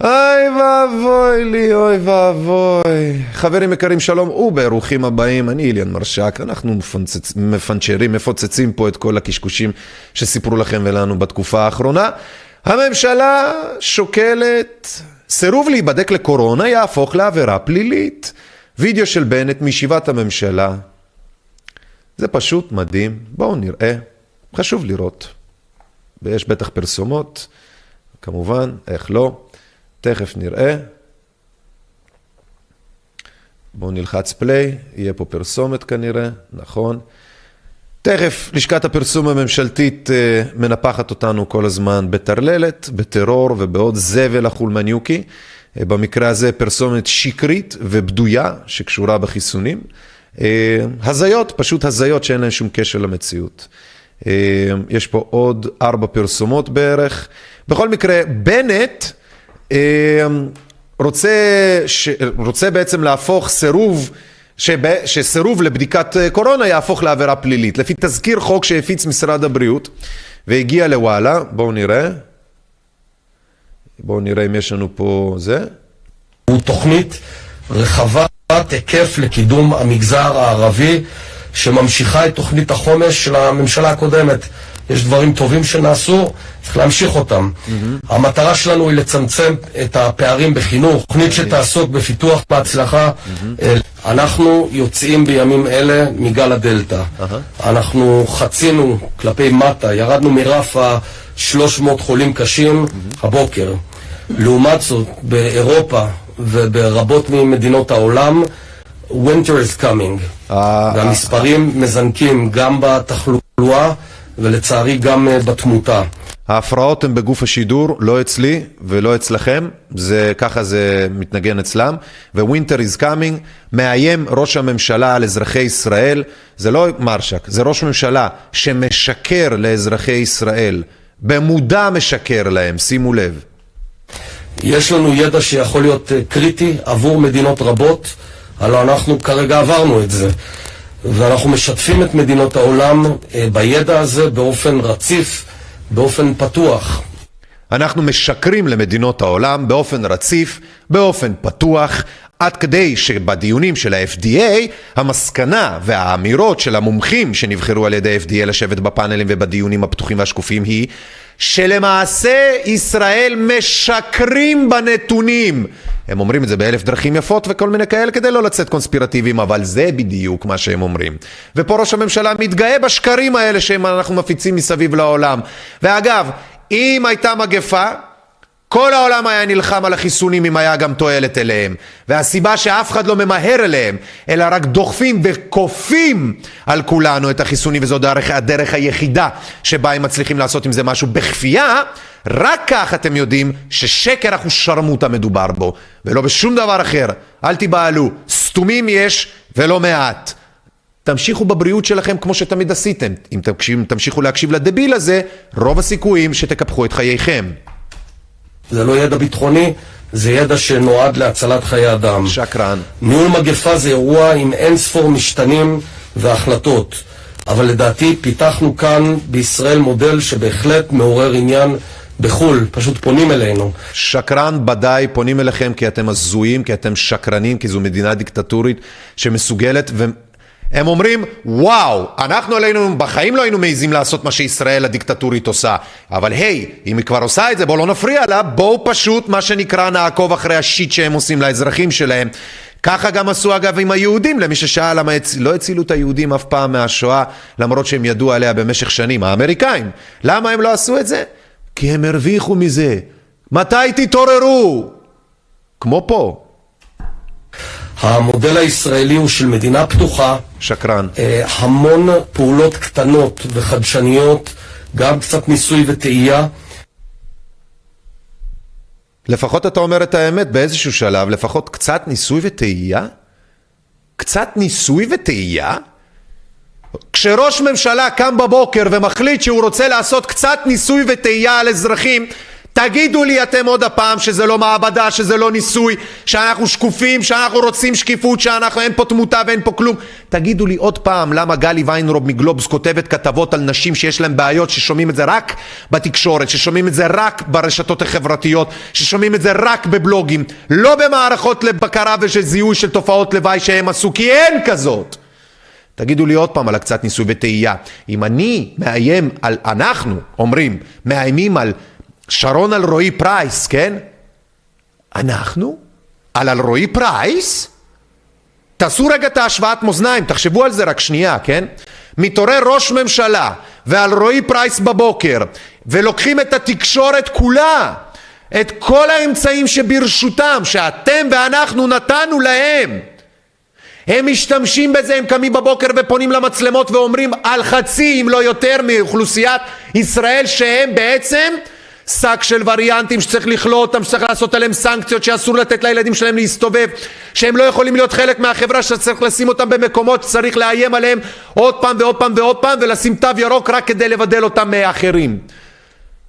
אוי ואבוי לי, אוי ואבוי. חברים יקרים, שלום וברוכים הבאים, אני איליאן מרשק, אנחנו מפנצצ... מפנצ'רים, מפוצצים פה את כל הקשקושים שסיפרו לכם ולנו בתקופה האחרונה. הממשלה שוקלת, סירוב להיבדק לקורונה יהפוך לעבירה פלילית. וידאו של בנט מישיבת הממשלה. זה פשוט מדהים, בואו נראה, חשוב לראות. ויש בטח פרסומות, כמובן, איך לא, תכף נראה. בואו נלחץ פליי, יהיה פה פרסומת כנראה, נכון. תכף לשכת הפרסום הממשלתית מנפחת אותנו כל הזמן בטרללת, בטרור ובעוד זבל החולמניוקי. במקרה הזה פרסומת שקרית ובדויה שקשורה בחיסונים. הזיות, פשוט הזיות שאין להן שום קשר למציאות. יש פה עוד ארבע פרסומות בערך. בכל מקרה, בנט רוצה, ש... רוצה בעצם להפוך סירוב, שב... שסירוב לבדיקת קורונה יהפוך לעבירה פלילית. לפי תזכיר חוק שהפיץ משרד הבריאות והגיע לוואלה, בואו נראה. בואו נראה אם יש לנו פה זה. הוא תוכנית רחבת היקף לקידום המגזר הערבי שממשיכה את תוכנית החומש של הממשלה הקודמת. יש דברים טובים שנעשו, צריך להמשיך אותם. Mm-hmm. המטרה שלנו היא לצמצם את הפערים בחינוך, תוכנית שתעסוק בפיתוח בהצלחה. Mm-hmm. אנחנו יוצאים בימים אלה מגל הדלתא. Uh-huh. אנחנו חצינו כלפי מטה, ירדנו מרף ה-300 חולים קשים mm-hmm. הבוקר. לעומת זאת, באירופה וברבות ממדינות העולם, winter is coming. והמספרים מזנקים גם בתחלואה ולצערי גם בתמותה. ההפרעות הן בגוף השידור, לא אצלי ולא אצלכם, זה, ככה זה מתנגן אצלם, ו-Winter is coming, מאיים ראש הממשלה על אזרחי ישראל, זה לא מרשק, זה ראש ממשלה שמשקר לאזרחי ישראל, במודע משקר להם, שימו לב. יש לנו ידע שיכול להיות קריטי עבור מדינות רבות, הלוא אנחנו כרגע עברנו את זה. ואנחנו משתפים את מדינות העולם בידע הזה באופן רציף, באופן פתוח. אנחנו משקרים למדינות העולם באופן רציף, באופן פתוח, עד כדי שבדיונים של ה-FDA, המסקנה והאמירות של המומחים שנבחרו על ידי ה-FDA לשבת בפאנלים ובדיונים הפתוחים והשקופים היא שלמעשה ישראל משקרים בנתונים. הם אומרים את זה באלף דרכים יפות וכל מיני כאלה כדי לא לצאת קונספירטיביים, אבל זה בדיוק מה שהם אומרים. ופה ראש הממשלה מתגאה בשקרים האלה שאנחנו מפיצים מסביב לעולם. ואגב, אם הייתה מגפה, כל העולם היה נלחם על החיסונים אם היה גם תועלת אליהם. והסיבה שאף אחד לא ממהר אליהם, אלא רק דוחפים וכופים על כולנו את החיסונים, וזו דרך, הדרך היחידה שבה הם מצליחים לעשות עם זה משהו בכפייה, רק כך אתם יודעים ששקר אחושרמוטה מדובר בו, ולא בשום דבר אחר. אל תיבהלו, סתומים יש ולא מעט. תמשיכו בבריאות שלכם כמו שתמיד עשיתם. אם תמשיכו להקשיב לדביל הזה, רוב הסיכויים שתקפחו את חייכם. זה לא ידע ביטחוני, זה ידע שנועד להצלת חיי אדם. שקרן. ניהול מגפה זה אירוע עם אין ספור משתנים והחלטות. אבל לדעתי פיתחנו כאן בישראל מודל שבהחלט מעורר עניין בחו"ל, פשוט פונים אלינו. שקרן ודאי פונים אליכם כי אתם הזויים, כי אתם שקרנים, כי זו מדינה דיקטטורית שמסוגלת ו... הם אומרים, וואו, אנחנו עלינו, בחיים לא היינו מעיזים לעשות מה שישראל הדיקטטורית עושה. אבל היי, אם היא כבר עושה את זה, בואו לא נפריע לה, בואו פשוט, מה שנקרא, נעקוב אחרי השיט שהם עושים לאזרחים שלהם. ככה גם עשו אגב עם היהודים, למי ששאל למה הצ... לא הצילו את היהודים אף פעם מהשואה, למרות שהם ידעו עליה במשך שנים, האמריקאים. למה הם לא עשו את זה? כי הם הרוויחו מזה. מתי תתעוררו? כמו פה. המודל הישראלי הוא של מדינה פתוחה. שקרן. אה, המון פעולות קטנות וחדשניות, גם קצת ניסוי וטעייה. לפחות אתה אומר את האמת באיזשהו שלב, לפחות קצת ניסוי וטעייה? קצת ניסוי וטעייה? כשראש ממשלה קם בבוקר ומחליט שהוא רוצה לעשות קצת ניסוי וטעייה על אזרחים, תגידו לי אתם עוד הפעם שזה לא מעבדה, שזה לא ניסוי, שאנחנו שקופים, שאנחנו רוצים שקיפות, שאנחנו אין פה תמותה ואין פה כלום. תגידו לי עוד פעם למה גלי ויינרוב מגלובס כותבת כתבות על נשים שיש להן בעיות, ששומעים את זה רק בתקשורת, ששומעים את זה רק ברשתות החברתיות, ששומעים את זה רק בבלוגים, לא במערכות לבקרה ושזיהוי של תופעות לוואי שהם עשו, כי אין כזאת. תגידו לי עוד פעם על הקצת ניסוי וטעייה. אם אני מאיים על, אנחנו אומרים, מאיימים על שרון אלרועי פרייס, כן? אנחנו? על אלרועי פרייס? תעשו רגע את ההשוואת מאזניים, תחשבו על זה רק שנייה, כן? מתעורר ראש ממשלה ואלרועי פרייס בבוקר ולוקחים את התקשורת כולה, את כל האמצעים שברשותם, שאתם ואנחנו נתנו להם הם משתמשים בזה, הם קמים בבוקר ופונים למצלמות ואומרים על חצי אם לא יותר מאוכלוסיית ישראל שהם בעצם שק של וריאנטים שצריך לכלוא אותם, שצריך לעשות עליהם סנקציות, שאסור לתת לילדים שלהם להסתובב, שהם לא יכולים להיות חלק מהחברה, שצריך לשים אותם במקומות שצריך לאיים עליהם עוד פעם ועוד פעם ועוד פעם ולשים תו ירוק רק כדי לבדל אותם מאחרים.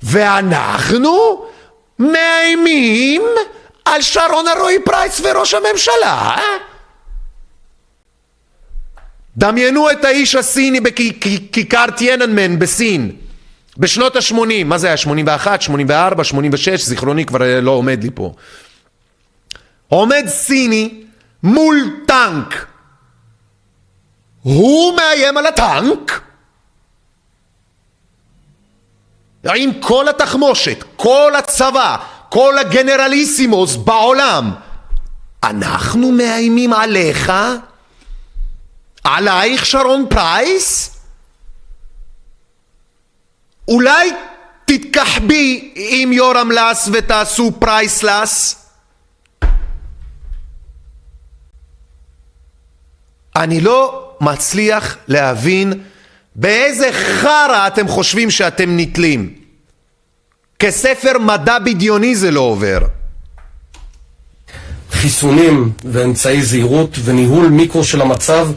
ואנחנו מאיימים על שרון אלרועי פרייס וראש הממשלה. אה? דמיינו את האיש הסיני בכיכר טייננמן בסין בשנות ה-80, מה זה היה? 81, 84, 86, זיכרוני כבר לא עומד לי פה. עומד סיני מול טנק. הוא מאיים על הטנק עם כל התחמושת, כל הצבא, כל הגנרליסימוס בעולם. אנחנו מאיימים עליך? עלייך שרון פרייס? אולי תתכחבי עם יורם לס ותעשו priceless? אני לא מצליח להבין באיזה חרא אתם חושבים שאתם נתלים. כספר מדע בדיוני זה לא עובר. חיסונים ואמצעי זהירות וניהול מיקרו של המצב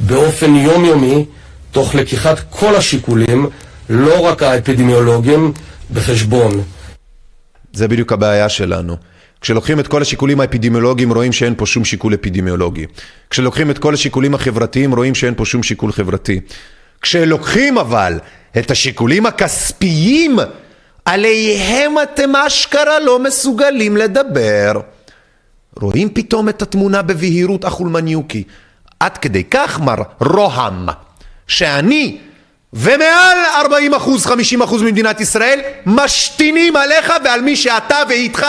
באופן יומיומי, תוך לקיחת כל השיקולים לא רק האפידמיולוגים, בחשבון. זה בדיוק הבעיה שלנו. כשלוקחים את כל השיקולים האפידמיולוגיים רואים שאין פה שום שיקול אפידמיולוגי. כשלוקחים את כל השיקולים החברתיים רואים שאין פה שום שיקול חברתי. כשלוקחים אבל את השיקולים הכספיים עליהם אתם אשכרה לא מסוגלים לדבר. רואים פתאום את התמונה בבהירות אחולמניוקי. עד כדי כך מר רוהם, שאני ומעל 40 אחוז, 50 אחוז ממדינת ישראל משתינים עליך ועל מי שאתה ואיתך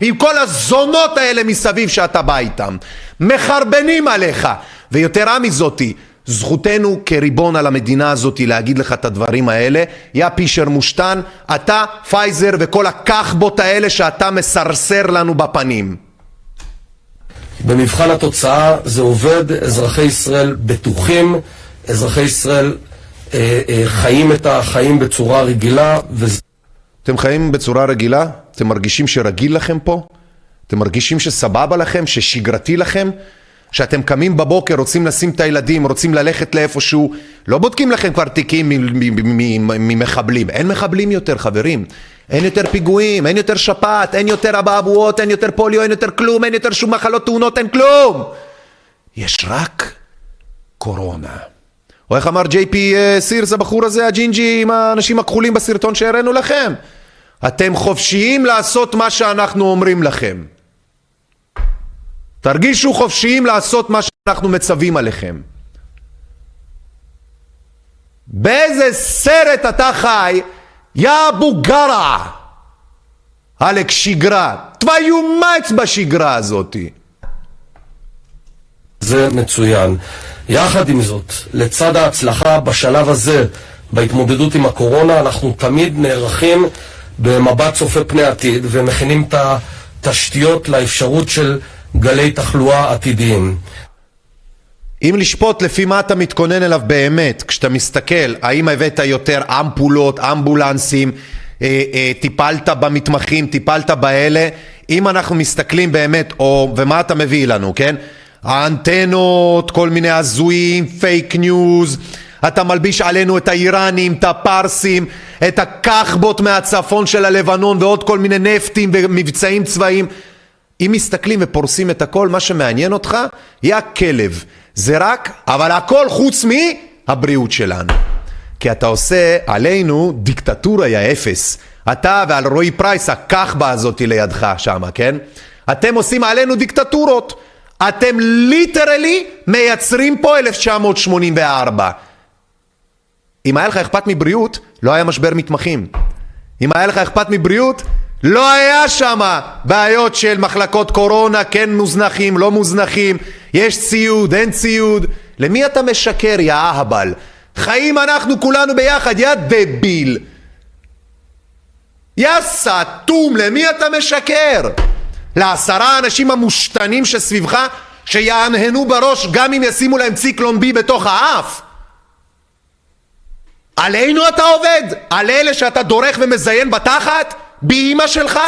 ועם כל הזונות האלה מסביב שאתה בא איתם. מחרבנים עליך. ויתרה מזאתי, זכותנו כריבון על המדינה הזאת להגיד לך את הדברים האלה. יא פישר מושתן, אתה, פייזר וכל הכחבות האלה שאתה מסרסר לנו בפנים. במבחן התוצאה זה עובד, אזרחי ישראל בטוחים, אזרחי ישראל חיים את החיים בצורה רגילה. וזה... אתם חיים בצורה רגילה? אתם מרגישים שרגיל לכם פה? אתם מרגישים שסבבה לכם? ששגרתי לכם? שאתם קמים בבוקר, רוצים לשים את הילדים, רוצים ללכת לאיפשהו, לא בודקים לכם כבר תיקים ממחבלים. אין מחבלים יותר, חברים. אין יותר פיגועים, אין יותר שפעת, אין יותר אבעבועות, אין יותר פוליו, אין יותר כלום, אין יותר שום מחלות תאונות, אין כלום! יש רק קורונה. או איך אמר ג'יי פי אה, סירס, הבחור הזה, הג'ינג'י עם האנשים הכחולים בסרטון שהראינו לכם? אתם חופשיים לעשות מה שאנחנו אומרים לכם. תרגישו חופשיים לעשות מה שאנחנו מצווים עליכם. באיזה סרט אתה חי, יא אבו גרע? עלק שגרה. תוויומץ בשגרה הזאתי. זה מצוין. יחד עם זאת, לצד ההצלחה בשלב הזה, בהתמודדות עם הקורונה, אנחנו תמיד נערכים במבט צופה פני עתיד ומכינים את התשתיות לאפשרות של גלי תחלואה עתידיים. אם לשפוט לפי מה אתה מתכונן אליו באמת, כשאתה מסתכל, האם הבאת יותר אמפולות, אמבולנסים, אה, אה, טיפלת במתמחים, טיפלת באלה, אם אנחנו מסתכלים באמת, או, ומה אתה מביא לנו, כן? האנטנות, כל מיני הזויים, פייק ניוז, אתה מלביש עלינו את האיראנים, את הפרסים, את הכחבות מהצפון של הלבנון ועוד כל מיני נפטים ומבצעים צבאיים. אם מסתכלים ופורסים את הכל, מה שמעניין אותך, יא כלב. זה רק, אבל הכל חוץ מהבריאות שלנו. כי אתה עושה עלינו דיקטטורה יא אפס. אתה ואלרועי פרייס, הכחבה הזאתי לידך שמה, כן? אתם עושים עלינו דיקטטורות. אתם literally מייצרים פה 1984. אם היה לך אכפת מבריאות, לא היה משבר מתמחים. אם היה לך אכפת מבריאות, לא היה שם בעיות של מחלקות קורונה, כן מוזנחים, לא מוזנחים, יש ציוד, אין ציוד. למי אתה משקר, יא אהבל? חיים אנחנו כולנו ביחד, יא דביל. יא סתום, למי אתה משקר? לעשרה האנשים המושתנים שסביבך, שיהנהנו בראש גם אם ישימו להם ציקלון בי בתוך האף? עלינו אתה עובד? על אלה שאתה דורך ומזיין בתחת? באימא שלך?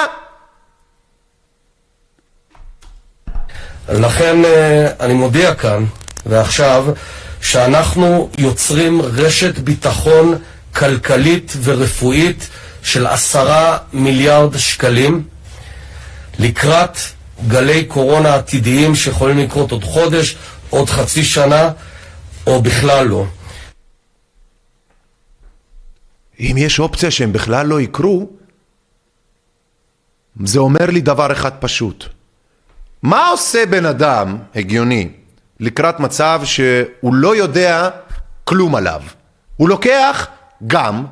לכן אה, אני מודיע כאן ועכשיו שאנחנו יוצרים רשת ביטחון כלכלית ורפואית של עשרה מיליארד שקלים לקראת גלי קורונה עתידיים שיכולים לקרות עוד חודש, עוד חצי שנה או בכלל לא. אם יש אופציה שהם בכלל לא יקרו, זה אומר לי דבר אחד פשוט. מה עושה בן אדם הגיוני לקראת מצב שהוא לא יודע כלום עליו? הוא לוקח גם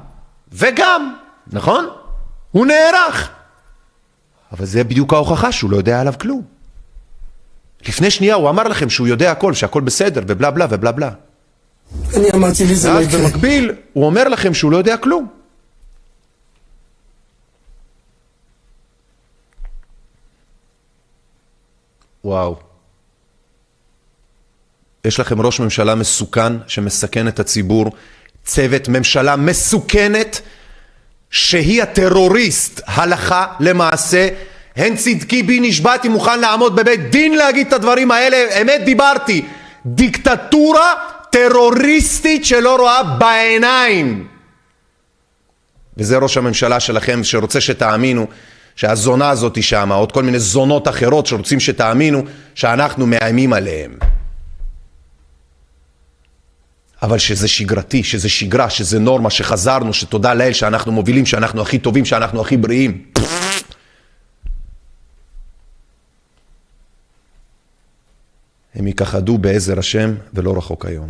וגם, נכון? הוא נערך. אבל זה בדיוק ההוכחה שהוא לא יודע עליו כלום. לפני שנייה הוא אמר לכם שהוא יודע הכל, שהכל בסדר, ובלה בלה ובלה בלה. אני אמרתי לי זה לא יקרה. ואז במקביל, הוא אומר לכם שהוא לא יודע כלום. וואו. יש לכם ראש ממשלה מסוכן שמסכן את הציבור, צוות ממשלה מסוכנת שהיא הטרוריסט הלכה למעשה. הן צדקי בי נשבעתי מוכן לעמוד בבית דין להגיד את הדברים האלה, אמת דיברתי. דיקטטורה טרוריסטית שלא רואה בעיניים. וזה ראש הממשלה שלכם שרוצה שתאמינו שהזונה הזאת שמה, עוד כל מיני זונות אחרות שרוצים שתאמינו שאנחנו מאיימים עליהם. אבל שזה שגרתי, שזה שגרה, שזה נורמה, שחזרנו, שתודה לאל שאנחנו מובילים, שאנחנו הכי טובים, שאנחנו הכי בריאים. הם יכחדו בעזר השם ולא רחוק היום.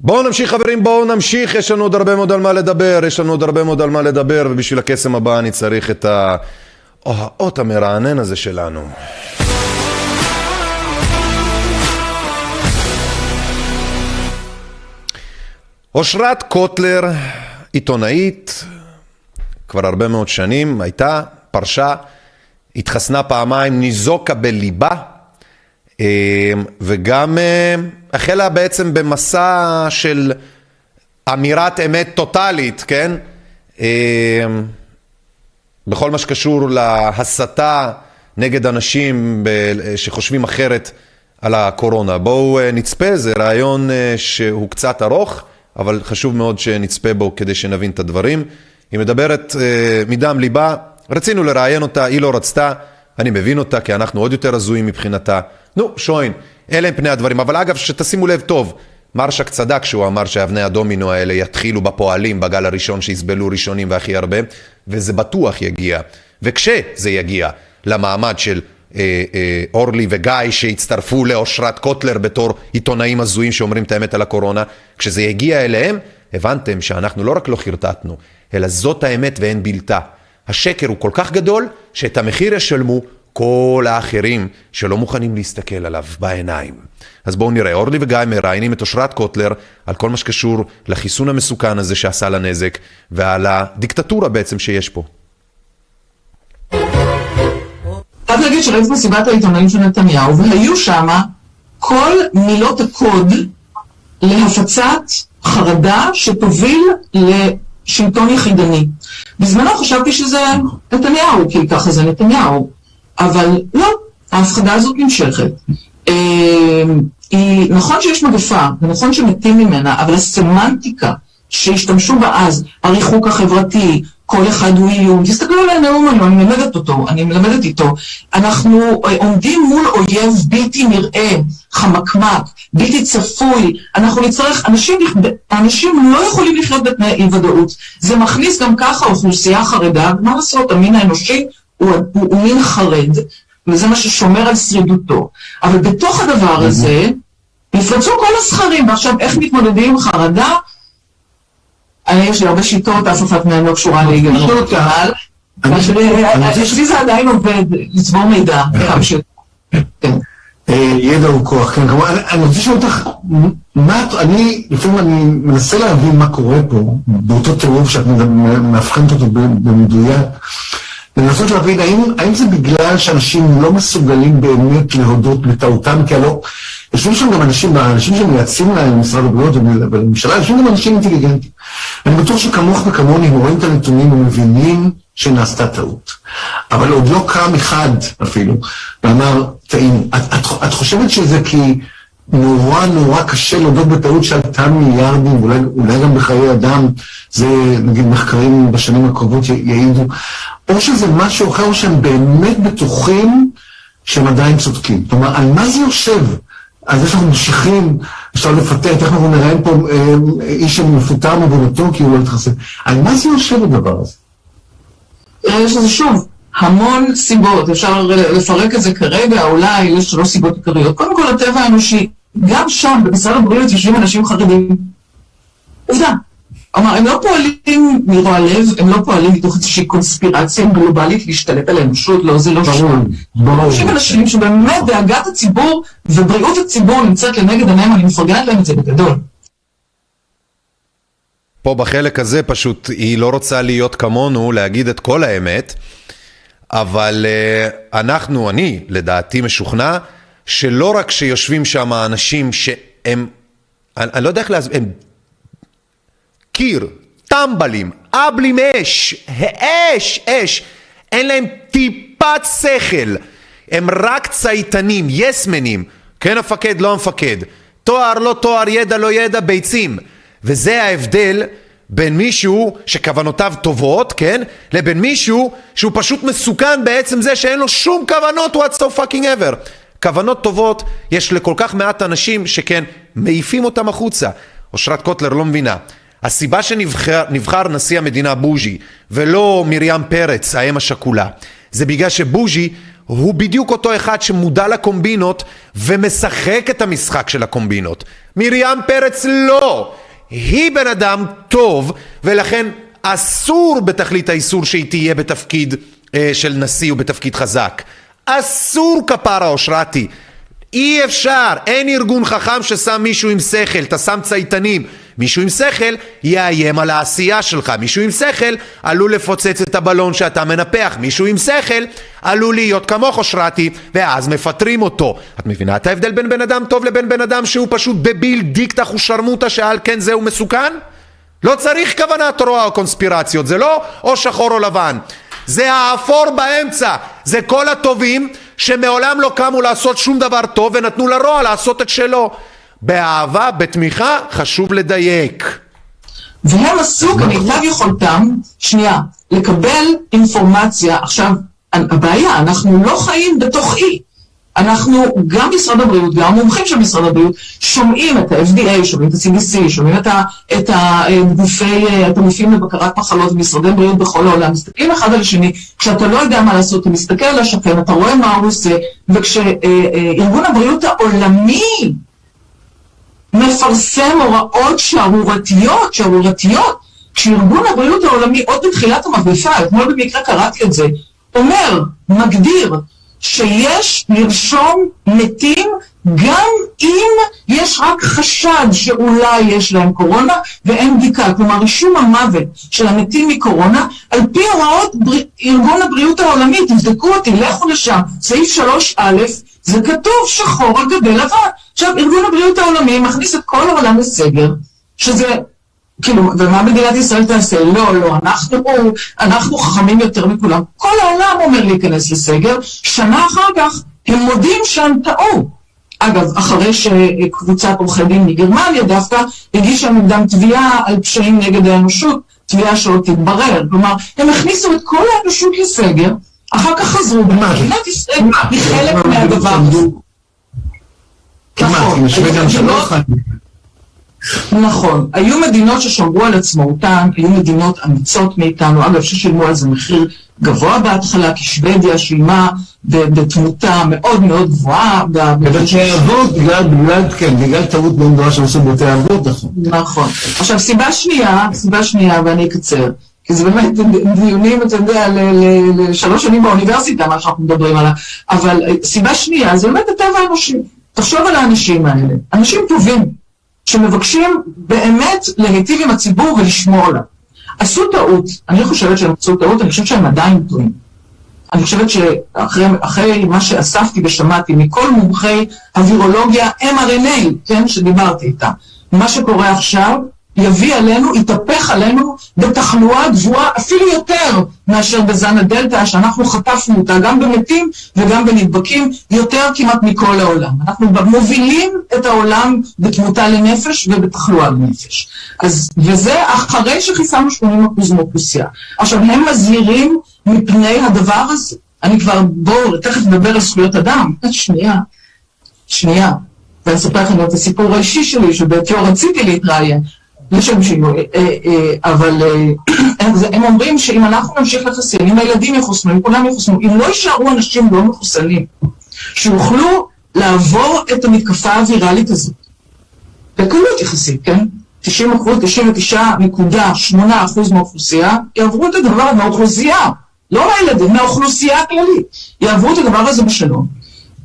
בואו נמשיך חברים, בואו נמשיך, יש לנו עוד הרבה מאוד על מה לדבר, יש לנו עוד הרבה מאוד על מה לדבר, ובשביל הקסם הבא אני צריך את האות המרענן הזה שלנו. אושרת קוטלר, עיתונאית, כבר הרבה מאוד שנים, הייתה, פרשה, התחסנה פעמיים, ניזוקה בליבה, אה, וגם אה, החלה בעצם במסע של אמירת אמת טוטאלית, כן? אה, בכל מה שקשור להסתה נגד אנשים שחושבים אחרת על הקורונה. בואו נצפה, זה רעיון שהוא קצת ארוך, אבל חשוב מאוד שנצפה בו כדי שנבין את הדברים. היא מדברת מדם ליבה, רצינו לראיין אותה, היא לא רצתה, אני מבין אותה כי אנחנו עוד יותר הזויים מבחינתה. נו, שוין, אלה הם פני הדברים. אבל אגב, שתשימו לב טוב, מרשק צדק כשהוא אמר שאבני הדומינו האלה יתחילו בפועלים בגל הראשון שיסבלו ראשונים והכי הרבה, וזה בטוח יגיע. וכשזה יגיע למעמד של אה, אה, אורלי וגיא שהצטרפו לאושרת קוטלר בתור עיתונאים הזויים שאומרים את האמת על הקורונה, כשזה יגיע אליהם, הבנתם שאנחנו לא רק לא חרטטנו, אלא זאת האמת ואין בלתה. השקר הוא כל כך גדול, שאת המחיר ישלמו כל האחרים שלא מוכנים להסתכל עליו בעיניים. אז בואו נראה, אורלי וגיא מראיינים את אושרת קוטלר על כל מה שקשור לחיסון המסוכן הזה שעשה לה נזק, ועל הדיקטטורה בעצם שיש פה. חייב להגיד שראיתי מסיבת העיתונאים של נתניהו, והיו שם כל מילות הקוד להפצת חרדה שתוביל לשלטון יחידני. בזמנו חשבתי שזה נתניהו, כי ככה זה נתניהו, אבל לא, ההפחדה הזאת נמשכת. היא, נכון שיש מגפה, ונכון שמתים ממנה, אבל הסמנטיקה שהשתמשו בה אז, הריחוק החברתי, כל אחד הוא איום, תסתכלו על הנאום היום, אני מלמדת אותו, אני מלמדת איתו, אנחנו עומדים מול אויב בלתי נראה, חמקמק, בלתי צפוי, אנחנו נצטרך, אנשים, אנשים לא יכולים לחיות בתנאי אי ודאות, זה מכניס גם ככה אוכלוסייה חרדה, מה לעשות, המין האנושי הוא, הוא, הוא מין חרד, וזה מה ששומר על שרידותו, אבל בתוך הדבר הזה, נפרצו כל הסכרים, ועכשיו איך מתמודדים עם חרדה? אני, יש לי הרבה שיטות, אף אחת מהן לא קשורה להיגרנות קהל. אצלי זה עדיין עובד, לצבור מידע, כמה שיותר. ידע הוא כוח, כן, כמובן, אני רוצה לשאול אותך, מה, אני, לפעמים אני מנסה להבין מה קורה פה, באותו טירוף שאת מאבחנת אותו במדויק, לנסות להבין, האם, האם זה בגלל שאנשים לא מסוגלים באמת להודות בטעותם, כי הלא, יושבים שם גם אנשים, האנשים שמייעצים להם למשרד הבריאות ולממשלה, יושבים גם אנשים אינטליגנטים. אני בטוח שכמוך וכמוני, הם רואים את הנתונים ומבינים שנעשתה טעות. אבל עוד לא קם אחד אפילו, ואמר, טעים. את, את, את חושבת שזה כי נורא נורא קשה להודות בטעות שעלתה מיליארדים, ואולי אולי גם בחיי אדם, זה נגיד מחקרים בשנים הקרובות יעידו, או שזה משהו אחר, או שהם באמת בטוחים שהם עדיין צודקים. כלומר, על מה זה יושב? אז יש לנו משיכים, אפשר לפטר, תכף אנחנו נראה פה אה, איש שמפוטר מעבודתו כי הוא לא התחסן. על מה זה יושב הדבר הזה? יש לזה שוב המון סיבות, אפשר לפרק את זה כרגע, אולי יש שלוש סיבות עיקריות. קודם כל, הטבע האנושי, גם שם, במשרד הבריאות, יושבים אנשים חרדים. עובדה. כלומר, הם לא פועלים מרוע לב, הם לא פועלים מתוך איזושהי קונספירציה גלובלית להשתלט על האנושות, לא, זה לא שם. ברור. יושבים אנשים שבאמת דאגת הציבור ובריאות הציבור נמצאת לנגד עיניהם, אני מפרגנת להם את זה בגדול. פה בחלק הזה פשוט היא לא רוצה להיות כמונו, להגיד את כל האמת, אבל uh, אנחנו, אני, לדעתי משוכנע, שלא רק שיושבים שם אנשים שהם, אני, אני לא יודע איך להסביר, הם קיר, טמבלים, אבלים אש, אש, אש, אין להם טיפת שכל, הם רק צייתנים, יסמנים, כן המפקד, לא המפקד, תואר, לא תואר, ידע, לא ידע, ביצים, וזה ההבדל בין מישהו שכוונותיו טובות, כן, לבין מישהו שהוא פשוט מסוכן בעצם זה שאין לו שום כוונות what's so fucking ever. כוונות טובות יש לכל כך מעט אנשים שכן, מעיפים אותם החוצה. אושרת קוטלר לא מבינה. הסיבה שנבחר נשיא המדינה בוז'י ולא מרים פרץ, האם השכולה, זה בגלל שבוז'י הוא בדיוק אותו אחד שמודע לקומבינות ומשחק את המשחק של הקומבינות. מרים פרץ לא! היא בן אדם טוב ולכן אסור בתכלית האיסור שהיא תהיה בתפקיד אה, של נשיא ובתפקיד חזק. אסור כפרה אושרתי. אי אפשר, אין ארגון חכם ששם מישהו עם שכל, אתה שם צייתנים מישהו עם שכל יאיים על העשייה שלך, מישהו עם שכל עלול לפוצץ את הבלון שאתה מנפח, מישהו עם שכל עלול להיות כמוך אושרתי, ואז מפטרים אותו. את מבינה את ההבדל בין בן אדם טוב לבין בן אדם שהוא פשוט דביל, דיקטח ושרמוטה שעל כן זהו מסוכן? לא צריך כוונת רוע או קונספירציות, זה לא או שחור או לבן, זה האפור באמצע, זה כל הטובים שמעולם לא קמו לעשות שום דבר טוב ונתנו לרוע לעשות את שלו. באהבה, בתמיכה, חשוב לדייק. והם עשו כמיטב יכולתם, שנייה, לקבל אינפורמציה. עכשיו, הבעיה, אנחנו לא חיים בתוך אי. אנחנו, גם משרד הבריאות, גם המומחים של משרד הבריאות, שומעים את ה-FDA, שומעים את ה-CDC, שומעים את, ה, את הגופי, את הגופים לבקרת מחלות ומשרדי בריאות בכל העולם, מסתכלים אחד על השני, כשאתה לא יודע מה לעשות, אתה מסתכל על השכן, אתה רואה מה הוא עושה, וכשארגון הבריאות העולמי מפרסם הוראות שערורתיות, שערורתיות, כשארגון הבריאות העולמי עוד בתחילת המגפה, אתמול במקרה קראתי את זה, אומר, מגדיר, שיש לרשום מתים גם אם יש רק חשד שאולי יש להם קורונה ואין בדיקה. כלומר, רישום המוות של המתים מקורונה, על פי הוראות בר... ארגון הבריאות העולמי, תבדקו אותי, לכו לשם, סעיף 3א, זה כתוב שחור על גבי לבן. עכשיו, ארגון הבריאות העולמי מכניס את כל העולם לסגר, שזה כאילו, ומה מדינת ישראל תעשה? לא, לא, אנחנו, אנחנו חכמים יותר מכולם. כל העולם אומר להיכנס לסגר, שנה אחר כך הם מודים שהם טעו. אגב, אחרי שקבוצת עורכי דין מגרמניה דווקא הגישה נגדם תביעה על פשעים נגד האנושות, תביעה שעוד תתברר. כלומר, הם הכניסו את כל האנושות לסגר, אחר כך חזרו, ומדינת ישראל היא חלק מהדבר הזה. שלא נכון. היו מדינות ששמרו על עצמאותן, היו מדינות אמיצות מאיתנו, אגב, ששילמו על זה מחיר גבוה בהתחלה, כי שוודיה שילמה בתמותה מאוד מאוד גבוהה. בבתי אבות, בגלל, כן, בגלל טעות מאוד גדולה שעשו בבתי אבות, נכון. נכון. עכשיו, סיבה שנייה, סיבה שנייה, ואני אקצר, כי זה באמת דיונים, אתה יודע, לשלוש שנים באוניברסיטה, מה שאנחנו מדברים עליו, אבל סיבה שנייה, זה באמת הטבע האנושי. תחשוב על האנשים האלה, אנשים טובים. שמבקשים באמת להיטיב עם הציבור ולשמור עליו. עשו טעות, אני חושבת שהם עשו טעות, אני חושבת שהם עדיין טועים. אני חושבת שאחרי מה שאספתי ושמעתי מכל מומחי הווירולוגיה mRNA, כן, שדיברתי איתם, מה שקורה עכשיו יביא עלינו, יתהפך עלינו בתחלואה גבוהה אפילו יותר מאשר בזן הדלתא, שאנחנו חטפנו אותה גם במתים וגם בנדבקים, יותר כמעט מכל העולם. אנחנו מובילים את העולם בתמותה לנפש ובתחלואה לנפש. אז, וזה אחרי שחיסנו 80% מהאוכלוסייה. עכשיו, הם מזהירים מפני הדבר הזה. אני כבר, בואו, תכף נדבר על זכויות אדם. שנייה, שנייה. ואני אספר לכם את הסיפור האישי שלי, שבעטיו רציתי להתראיין. לשם שינוי, אבל הם אומרים שאם אנחנו נמשיך לחסן, אם הילדים יחוסנו, אם כולם יחוסנו, אם לא יישארו אנשים לא מחוסנים, שיוכלו לעבור את המתקפה הוויראלית הזאת, בקלות יחסית, כן? 90 אחוז, 99.8 אחוז מהאוכלוסייה יעברו את הדבר מהאוכלוסייה, לא מהילדים, מהאוכלוסייה הכללית, יעברו את הדבר הזה בשלום.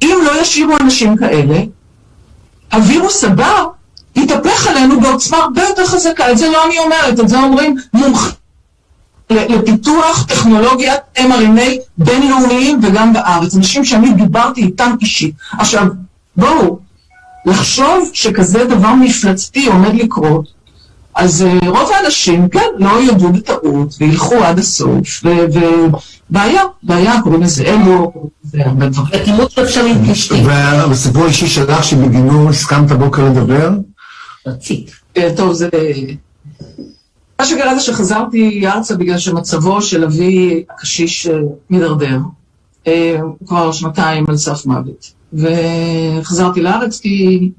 אם לא ישאירו אנשים כאלה, הווירוס הבא יתהפך עלינו בעוצמה הרבה יותר חזקה. את זה לא אני אומרת, את זה אומרים מומחים לפיתוח טכנולוגיית mRNA בינלאומיים וגם בארץ. אנשים שאני דיברתי איתם אישית. עכשיו, בואו, לחשוב שכזה דבר מפלצתי עומד לקרות, אז uh, רוב האנשים, כן, לא יודו בטעות, וילכו עד הסוף, ובעיה, בעיה, קוראים לזה אגו, והרבה דברים. אטימות אפשרית פשטית. והסיפור האישי שלך, שבגינו הסכמת בוקר לדבר? רצית. טוב, זה... מה שקרה זה שחזרתי ארצה בגלל שמצבו של אבי הקשיש מידרדר. הוא כבר שנתיים על סף מוות. וחזרתי לארץ כי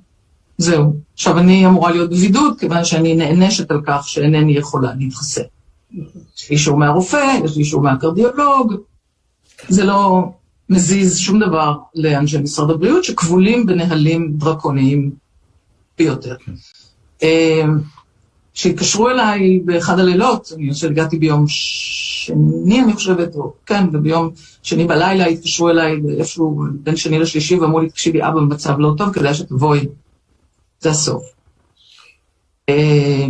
זהו. עכשיו אני אמורה להיות בבידוד, כיוון שאני נענשת על כך שאינני יכולה להתחסן. יש לי אישור מהרופא, יש לי אישור מהקרדיולוג. זה לא מזיז שום דבר לאנשי משרד הבריאות, שכבולים בנהלים דרקוניים ביותר. כשהתקשרו אליי באחד הלילות, אני חושבת שהגעתי ביום שני, אני חושבת, או כן, וביום שני בלילה התקשרו אליי איפשהו בין שני לשלישי ואמרו לי, תקשיבי, אבא במצב לא טוב, כדאי שתבואי, זה הסוף. אה,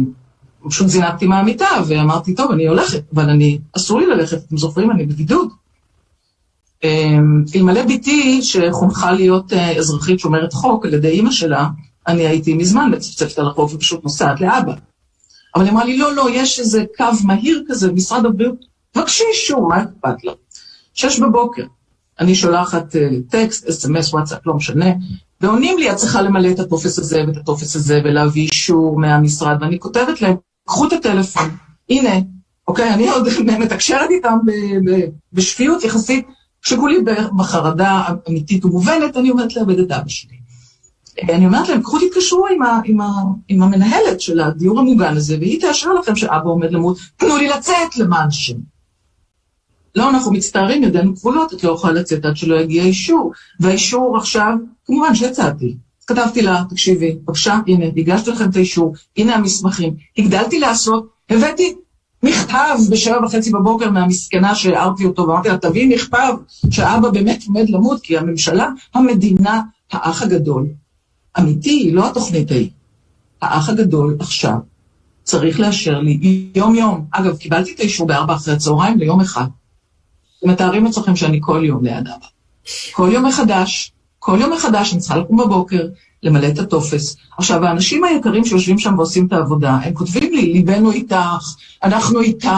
פשוט זינקתי מהמיטה ואמרתי, טוב, אני הולכת, אבל אני, אסור לי ללכת, אתם זוכרים, אני בבידוד. אה, אלמלא בתי, שחונכה להיות אה, אזרחית שומרת חוק על ידי אימא שלה, אני הייתי מזמן מצפצפת על החוק ופשוט נוסעת לאבא. אבל היא אמרה לי, לא, לא, יש איזה קו מהיר כזה, משרד הבריאות, תבקשי אישור, מה אכפת לה? שש בבוקר, אני שולחת אה, טקסט, אס.אם.אס, וואטסאפ, לא משנה, ועונים לי, את צריכה למלא את הטופס הזה ואת הטופס הזה ולהביא אישור מהמשרד, ואני כותבת להם, קחו את הטלפון, הנה, אוקיי, אני עוד מתקשרת איתם בשפיות יחסית, כשכולי בחרדה אמיתית ומובנת, אני אומרת לאבד את אבא שלי. אני אומרת להם, קחו תתקשרו עם, ה, עם, ה, עם המנהלת של הדיור המוגן הזה, והיא תאשר לכם שאבא עומד למות, תנו לי לצאת למען השם. לא, אנחנו מצטערים, ידינו כבולות, את לא יכולה לצאת עד שלא יגיע אישור. והאישור עכשיו, כמובן שיצאתי. כתבתי לה, תקשיבי, בבקשה, הנה, הגשתי לכם את האישור, הנה המסמכים. הגדלתי לעשות, הבאתי מכתב בשבע וחצי בבוקר מהמסכנה שהערתי אותו, ואמרתי לה, תביאי מכתב שאבא באמת עומד למות, כי הממשלה, המדינה, האח הגדול, אמיתי, לא התוכנית ההיא. האח הגדול עכשיו צריך לאשר לי יום-יום. אגב, קיבלתי את האישור בארבע אחרי הצהריים ליום אחד. מתארים לעצמכם שאני כל יום ליד אבא. כל יום מחדש, כל יום מחדש אני צריכה לקום בבוקר, למלא את הטופס. עכשיו, האנשים היקרים שיושבים שם ועושים את העבודה, הם כותבים לי, ליבנו איתך, אנחנו איתך,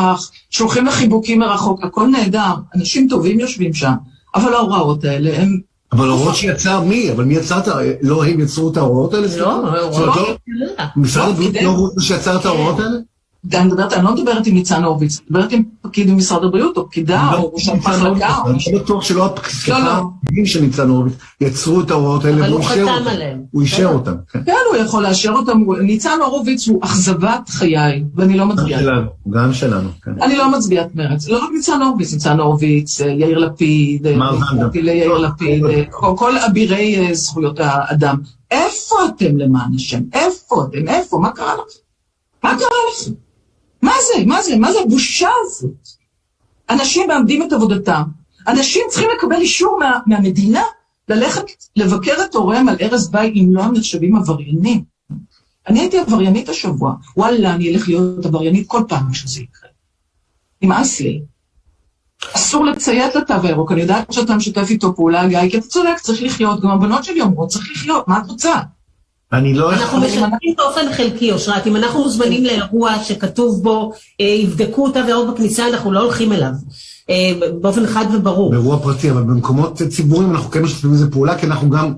שולחים לחיבוקים מרחוק, הכל נהדר, אנשים טובים יושבים שם, אבל ההוראות האלה הם... אבל ההוראות שיצר מי? אבל מי יצר את ה... לא הם יצרו את ההוראות האלה? לא, אומרת, ההוראות... משרד הבריאות קידם. לא הוא שיצר את ההוראות האלה? אני מדברת, אני לא מדברת עם ניצן הורוביץ, אני מדברת עם פקיד במשרד הבריאות, או פקידה, או ראשת מחלקה, אני. לא בטוח שלא לא, לא. הפקידים של ניצן הורוביץ יצרו את ההוראות האלה והוא הוא אישר אותם. הוא אישר אותם. כן. כן, הוא יכול לאשר אותם, ניצן הורוביץ הוא אכזבת חיי, ואני לא גם. שלנו, גם שלנו. כן. אני לא מצביעת מרץ, לא רק ניצן הורוביץ, ניצן הורוביץ, אה, יאיר לפיד, אה, ליאיר לפיד, אה, כל- אבירי זכויות האדם. איפה אתם למען השם? איפה אתם? איפה? מה קרה לכם? מה קרה לכם? מה זה? מה זה? מה זה הבושה הזאת? אנשים מאבדים את עבודתם, אנשים צריכים לקבל אישור מה, מהמדינה ללכת לבקר את הוריהם על ערש בית אם לא הם נחשבים עבריינים. אני הייתי עבריינית השבוע, וואלה, אני אלך להיות עבריינית כל פעם שזה יקרה. נמאס לי. אסור לציית לתו הירוק, אני יודעת שאתה משתף איתו פעולה, גיא, כי אתה צודק, צריך לחיות, גם הבנות שלי אומרות, צריך לחיות, מה את רוצה? אני לא... אנחנו משתפים באופן חלקי, אושרת. אם אנחנו מוזמנים לאירוע שכתוב בו, אה, יבדקו תו ירוק בכניסה, אנחנו לא הולכים אליו. אה, באופן חד וברור. באירוע פרטי, אבל במקומות ציבוריים אנחנו כן משתפים בזה פעולה, כי אנחנו גם...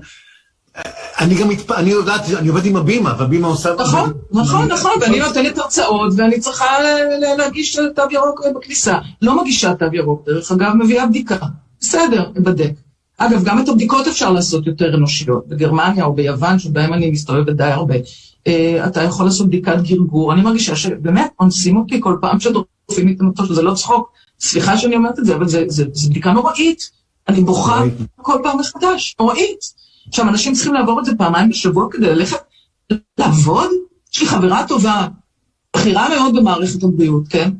אני גם מתפ... אני יודעת, אני עובד עם הבימה, והבימה עושה... נכון, נכון, נכון, ואני נותנת הרצאות, ואני צריכה להגיש תו ירוק בכניסה. לא מגישה תו ירוק, דרך אגב, מביאה בדיקה. בסדר, אבדק. אגב, גם את הבדיקות אפשר לעשות יותר אנושיות. בגרמניה או ביוון, שבהם אני מסתובבת די הרבה, אה, אתה יכול לעשות בדיקת גרגור. אני מרגישה שבאמת אונסים אותי כל פעם שדורפים לי את המטוש, וזה לא צחוק. סליחה שאני אומרת את זה, אבל זה, זה, זה בדיקה נוראית. אני בוכה כל פעם מחדש, נוראית. עכשיו, אנשים צריכים לעבור את זה פעמיים בשבוע כדי ללכת לעבוד? יש לי חברה טובה, בכירה מאוד במערכת הבריאות, כן?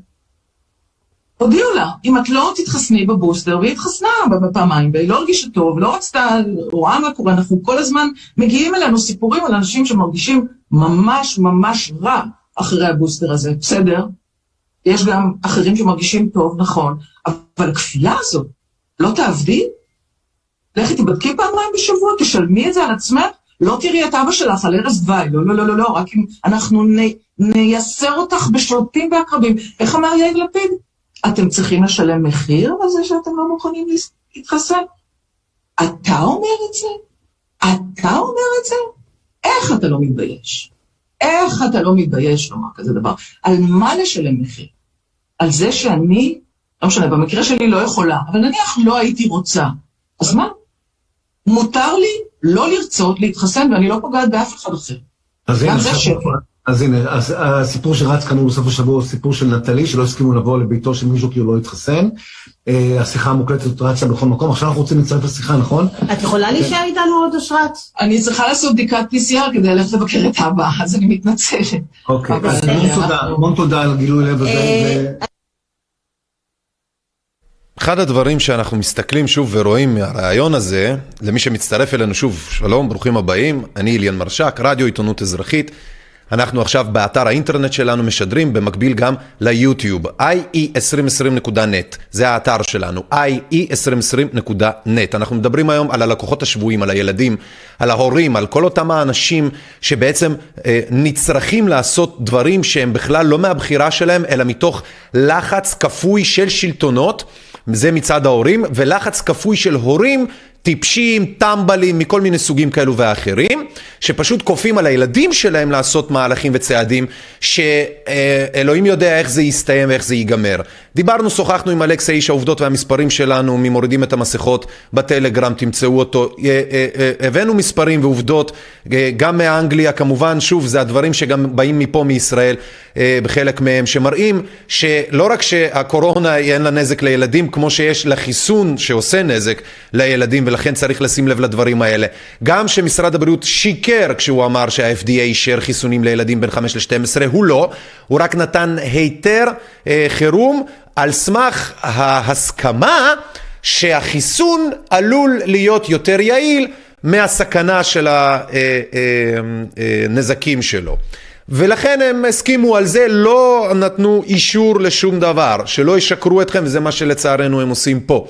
הודיעו לה, אם את לא תתחסני בבוסטר, והיא התחסנה בפעמיים, והיא לא הרגישה טוב, לא רצתה, רואה מה קורה, אנחנו כל הזמן מגיעים אלינו סיפורים על אנשים שמרגישים ממש ממש רע אחרי הבוסטר הזה, בסדר? יש גם אחרים שמרגישים טוב, נכון, אבל הכפייה הזאת, לא תעבדי? לכי תבדקי פעמיים בשבוע, תשלמי את זה על עצמך, לא תראי את אבא שלך על ערש דווי, לא, לא, לא, לא, לא, רק אם אנחנו נ, נייסר אותך בשוטים ועקרבים. איך אמר יאיר לפיד? אתם צריכים לשלם מחיר על זה שאתם לא מוכנים להתחסן? אתה אומר את זה? אתה אומר את זה? איך אתה לא מתבייש? איך אתה לא מתבייש לומר כזה דבר? על מה לשלם מחיר? על זה שאני, לא משנה, במקרה שלי לא יכולה, אבל נניח לא הייתי רוצה, אז מה? מותר לי לא לרצות להתחסן ואני לא פוגעת באף אחד אחר. אז הנה, זה עכשיו-. אז הנה, אז הסיפור שרץ כאן בסוף השבוע הוא סיפור של נטלי, שלא הסכימו לבוא לביתו של מישהו כי הוא לא התחסן. אה, השיחה המוקלטת רצה בכל מקום, עכשיו אנחנו רוצים להצטרף לשיחה, נכון? את יכולה להישאר איתנו עוד, אושרת? אני צריכה לעשות בדיקת PCR כדי ללכת לבקר את אבא, אז אני מתנצלת. אוקיי, אז המון תודה, המון תודה על גילוי לב הזה. אה, אחד הדברים שאנחנו מסתכלים שוב ורואים מהרעיון הזה, למי שמצטרף אלינו שוב, שלום, ברוכים הבאים, אני אליאן מרשק, רדיו עיתונות אזרחית. אנחנו עכשיו באתר האינטרנט שלנו משדרים במקביל גם ליוטיוב, ie2020.net, זה האתר שלנו, ie2020.net. אנחנו מדברים היום על הלקוחות השבויים, על הילדים, על ההורים, על כל אותם האנשים שבעצם אה, נצרכים לעשות דברים שהם בכלל לא מהבחירה שלהם, אלא מתוך לחץ כפוי של שלטונות. זה מצד ההורים, ולחץ כפוי של הורים טיפשים, טמבלים, מכל מיני סוגים כאלו ואחרים, שפשוט כופים על הילדים שלהם לעשות מהלכים וצעדים שאלוהים יודע איך זה יסתיים ואיך זה ייגמר. דיברנו, שוחחנו עם אלכסה איש העובדות והמספרים שלנו, ממורידים את המסכות בטלגרם, תמצאו אותו. אה, אה, אה, הבאנו מספרים ועובדות, גם מאנגליה כמובן, שוב, זה הדברים שגם באים מפה מישראל, בחלק מהם, שמראים שלא רק שהקורונה אין לה נזק לילדים, כמו שיש לחיסון שעושה נזק לילדים, ולכן צריך לשים לב לדברים האלה. גם שמשרד הבריאות שיקר כשהוא אמר שה-FDA אישר חיסונים לילדים בין 5 ל-12, הוא לא, הוא רק נתן היתר אה, חירום על סמך ההסכמה שהחיסון עלול להיות יותר יעיל מהסכנה של הנזקים שלו. ולכן הם הסכימו על זה, לא נתנו אישור לשום דבר, שלא ישקרו אתכם, וזה מה שלצערנו הם עושים פה.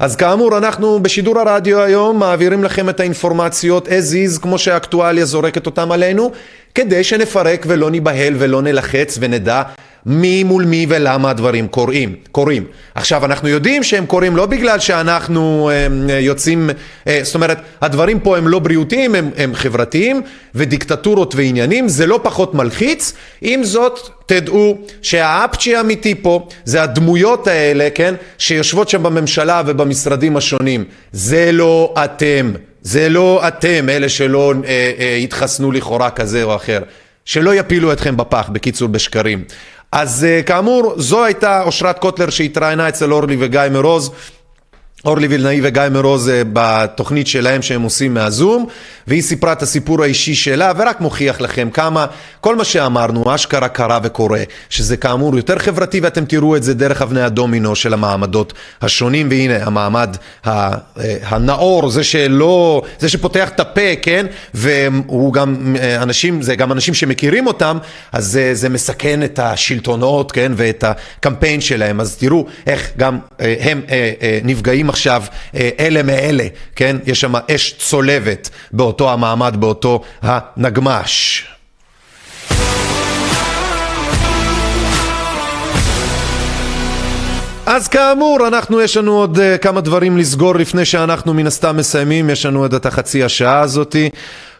אז כאמור, אנחנו בשידור הרדיו היום מעבירים לכם את האינפורמציות as is, כמו שהאקטואליה זורקת אותם עלינו, כדי שנפרק ולא ניבהל ולא נלחץ ונדע מי מול מי ולמה הדברים קורים. קורים. עכשיו, אנחנו יודעים שהם קורים לא בגלל שאנחנו הם, יוצאים, אה, זאת אומרת, הדברים פה הם לא בריאותיים, הם, הם חברתיים, ודיקטטורות ועניינים, זה לא פחות מלחיץ. עם זאת, תדעו שהאפצ'י האמיתי פה זה הדמויות האלה, כן, שיושבות שם בממשלה ובמשרדים השונים. זה לא אתם. זה לא אתם, אלה שלא אה, אה, התחסנו לכאורה כזה או אחר. שלא יפילו אתכם בפח, בקיצור בשקרים. אז אה, כאמור, זו הייתה אושרת קוטלר שהתראיינה אצל אורלי וגיא מרוז. אורלי וילנאי וגיא מרוז אה, בתוכנית שלהם שהם עושים מהזום והיא סיפרה את הסיפור האישי שלה ורק מוכיח לכם כמה כל מה שאמרנו אשכרה קרה וקורה שזה כאמור יותר חברתי ואתם תראו את זה דרך אבני הדומינו של המעמדות השונים והנה המעמד אה, הנאור זה שלא זה שפותח את הפה כן? והוא גם אה, אנשים זה גם אנשים שמכירים אותם אז זה, זה מסכן את השלטונות כן? ואת הקמפיין שלהם. אז תראו איך גם הם נפגעים עכשיו אלה מאלה, כן? יש שם אש צולבת באותו המעמד, באותו הנגמש. אז כאמור, אנחנו, יש לנו עוד uh, כמה דברים לסגור לפני שאנחנו מן הסתם מסיימים, יש לנו עוד את החצי השעה הזאתי.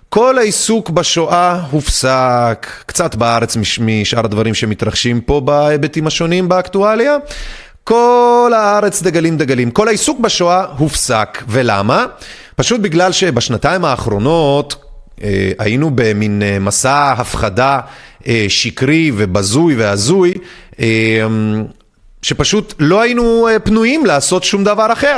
כל העיסוק בשואה הופסק, קצת בארץ מש, משאר הדברים שמתרחשים פה בהיבטים השונים באקטואליה. כל הארץ דגלים דגלים. כל העיסוק בשואה הופסק. ולמה? פשוט בגלל שבשנתיים האחרונות אה, היינו במין אה, מסע הפחדה אה, שקרי ובזוי והזוי, אה, שפשוט לא היינו אה, פנויים לעשות שום דבר אחר.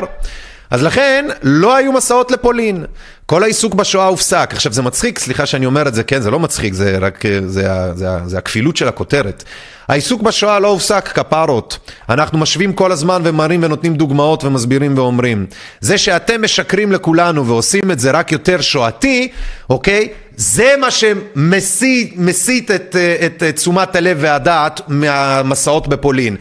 אז לכן לא היו מסעות לפולין. כל העיסוק בשואה הופסק. עכשיו זה מצחיק, סליחה שאני אומר את זה, כן, זה לא מצחיק, זה רק, זה, זה, זה, זה הכפילות של הכותרת. העיסוק בשואה לא הופסק, כפרות. אנחנו משווים כל הזמן ומראים ונותנים דוגמאות ומסבירים ואומרים. זה שאתם משקרים לכולנו ועושים את זה רק יותר שואתי, אוקיי? זה מה שמסיט את, את, את תשומת הלב והדעת מהמסעות בפולין.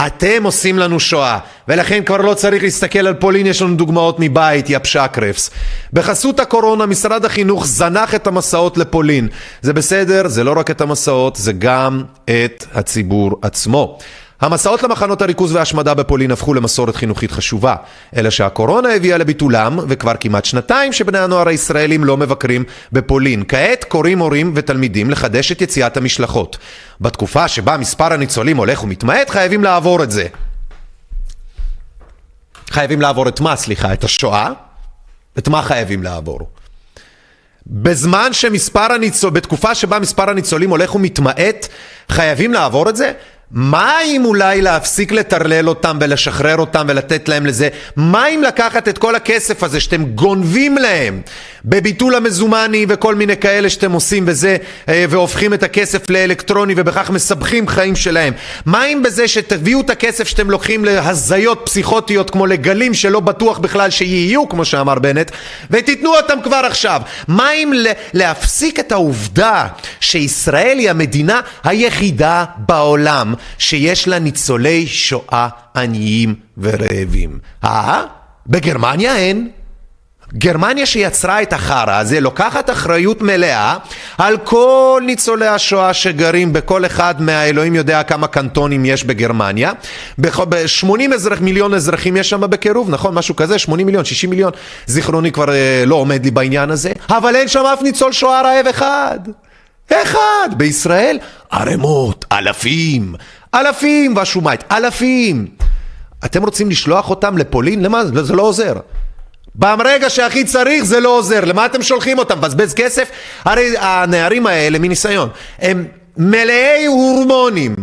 אתם עושים לנו שואה, ולכן כבר לא צריך להסתכל על פולין, יש לנו דוגמאות מבית, יא פשקרפס. בחסות הקורונה משרד החינוך זנח את המסעות לפולין. זה בסדר, זה לא רק את המסעות, זה גם את הציבור עצמו. המסעות למחנות הריכוז וההשמדה בפולין הפכו למסורת חינוכית חשובה, אלא שהקורונה הביאה לביטולם, וכבר כמעט שנתיים שבני הנוער הישראלים לא מבקרים בפולין. כעת קוראים הורים ותלמידים לחדש את יציאת המשלחות. בתקופה שבה מספר הניצולים הולך ומתמעט, חייבים לעבור את זה. חייבים לעבור את מה, סליחה? את השואה? את מה חייבים לעבור? בזמן שמספר הניצול, בתקופה שבה מספר הניצולים הולך ומתמעט, חייבים לעבור את זה? מה אם אולי להפסיק לטרלל אותם ולשחרר אותם ולתת להם לזה? מה אם לקחת את כל הכסף הזה שאתם גונבים להם בביטול המזומני וכל מיני כאלה שאתם עושים וזה אה, והופכים את הכסף לאלקטרוני ובכך מסבכים חיים שלהם? מה אם בזה שתביאו את הכסף שאתם לוקחים להזיות פסיכוטיות כמו לגלים שלא בטוח בכלל שיהיו כמו שאמר בנט ותיתנו אותם כבר עכשיו? מה אם להפסיק את העובדה שישראל היא המדינה היחידה בעולם שיש לה ניצולי שואה עניים ורעבים. אה? בגרמניה אין. גרמניה שיצרה את החרא הזה לוקחת אחריות מלאה על כל ניצולי השואה שגרים בכל אחד מהאלוהים יודע כמה קנטונים יש בגרמניה ב-80 אזרח, מיליון אזרחים יש שם בקירוב נכון משהו כזה 80 מיליון 60 מיליון זיכרוני כבר אה, לא עומד לי בעניין הזה אבל אין שם אף ניצול שואה רעב אחד אחד בישראל ערימות אלפים אלפים והשומית אלפים אתם רוצים לשלוח אותם לפולין? למה? זה לא עוזר ברגע שהכי צריך זה לא עוזר, למה אתם שולחים אותם? מבזבז כסף? הרי הנערים האלה מניסיון הם מלאי הורמונים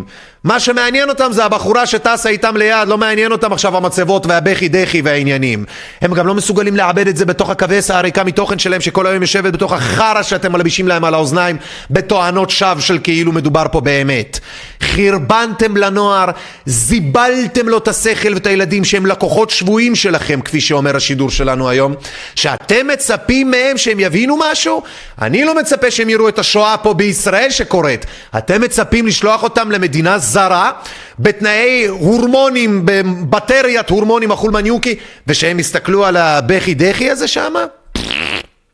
מה שמעניין אותם זה הבחורה שטסה איתם ליד, לא מעניין אותם עכשיו המצבות והבכי דכי והעניינים. הם גם לא מסוגלים לעבד את זה בתוך הכבש הריקה מתוכן שלהם שכל היום יושבת בתוך החרא שאתם מלבישים להם על האוזניים בתואנות שווא של כאילו מדובר פה באמת. חרבנתם לנוער, זיבלתם לו את השכל ואת הילדים שהם לקוחות שבויים שלכם כפי שאומר השידור שלנו היום. שאתם מצפים מהם שהם יבינו משהו? אני לא מצפה שהם יראו את השואה פה בישראל שקורית. אתם מצפים לשלוח אותם למדינה זרה בתנאי הורמונים, בבטריית הורמונים החולמניוקי ושהם יסתכלו על הבכי דכי הזה שם?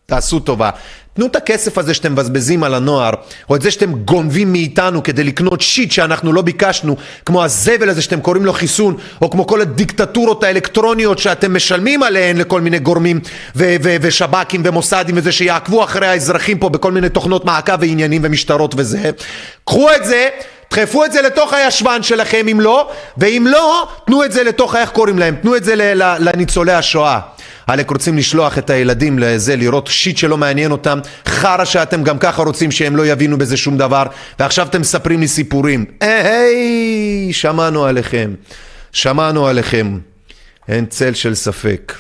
תעשו טובה. תנו את הכסף הזה שאתם מבזבזים על הנוער, או את זה שאתם גונבים מאיתנו כדי לקנות שיט שאנחנו לא ביקשנו, כמו הזבל הזה שאתם קוראים לו חיסון, או כמו כל הדיקטטורות האלקטרוניות שאתם משלמים עליהן לכל מיני גורמים, ושב"כים ומוסדים וזה, שיעקבו אחרי האזרחים פה בכל מיני תוכנות מעקב ועניינים ומשטרות וזה. קחו את זה, דחפו את זה לתוך הישבן שלכם אם לא, ואם לא, תנו את זה לתוך, איך קוראים להם? תנו את זה לניצולי השואה. עלק רוצים לשלוח את הילדים לזה, לראות שיט שלא מעניין אותם, חרא שאתם גם ככה רוצים שהם לא יבינו בזה שום דבר, ועכשיו אתם מספרים לי סיפורים. היי, שמענו עליכם, שמענו עליכם, אין צל של ספק.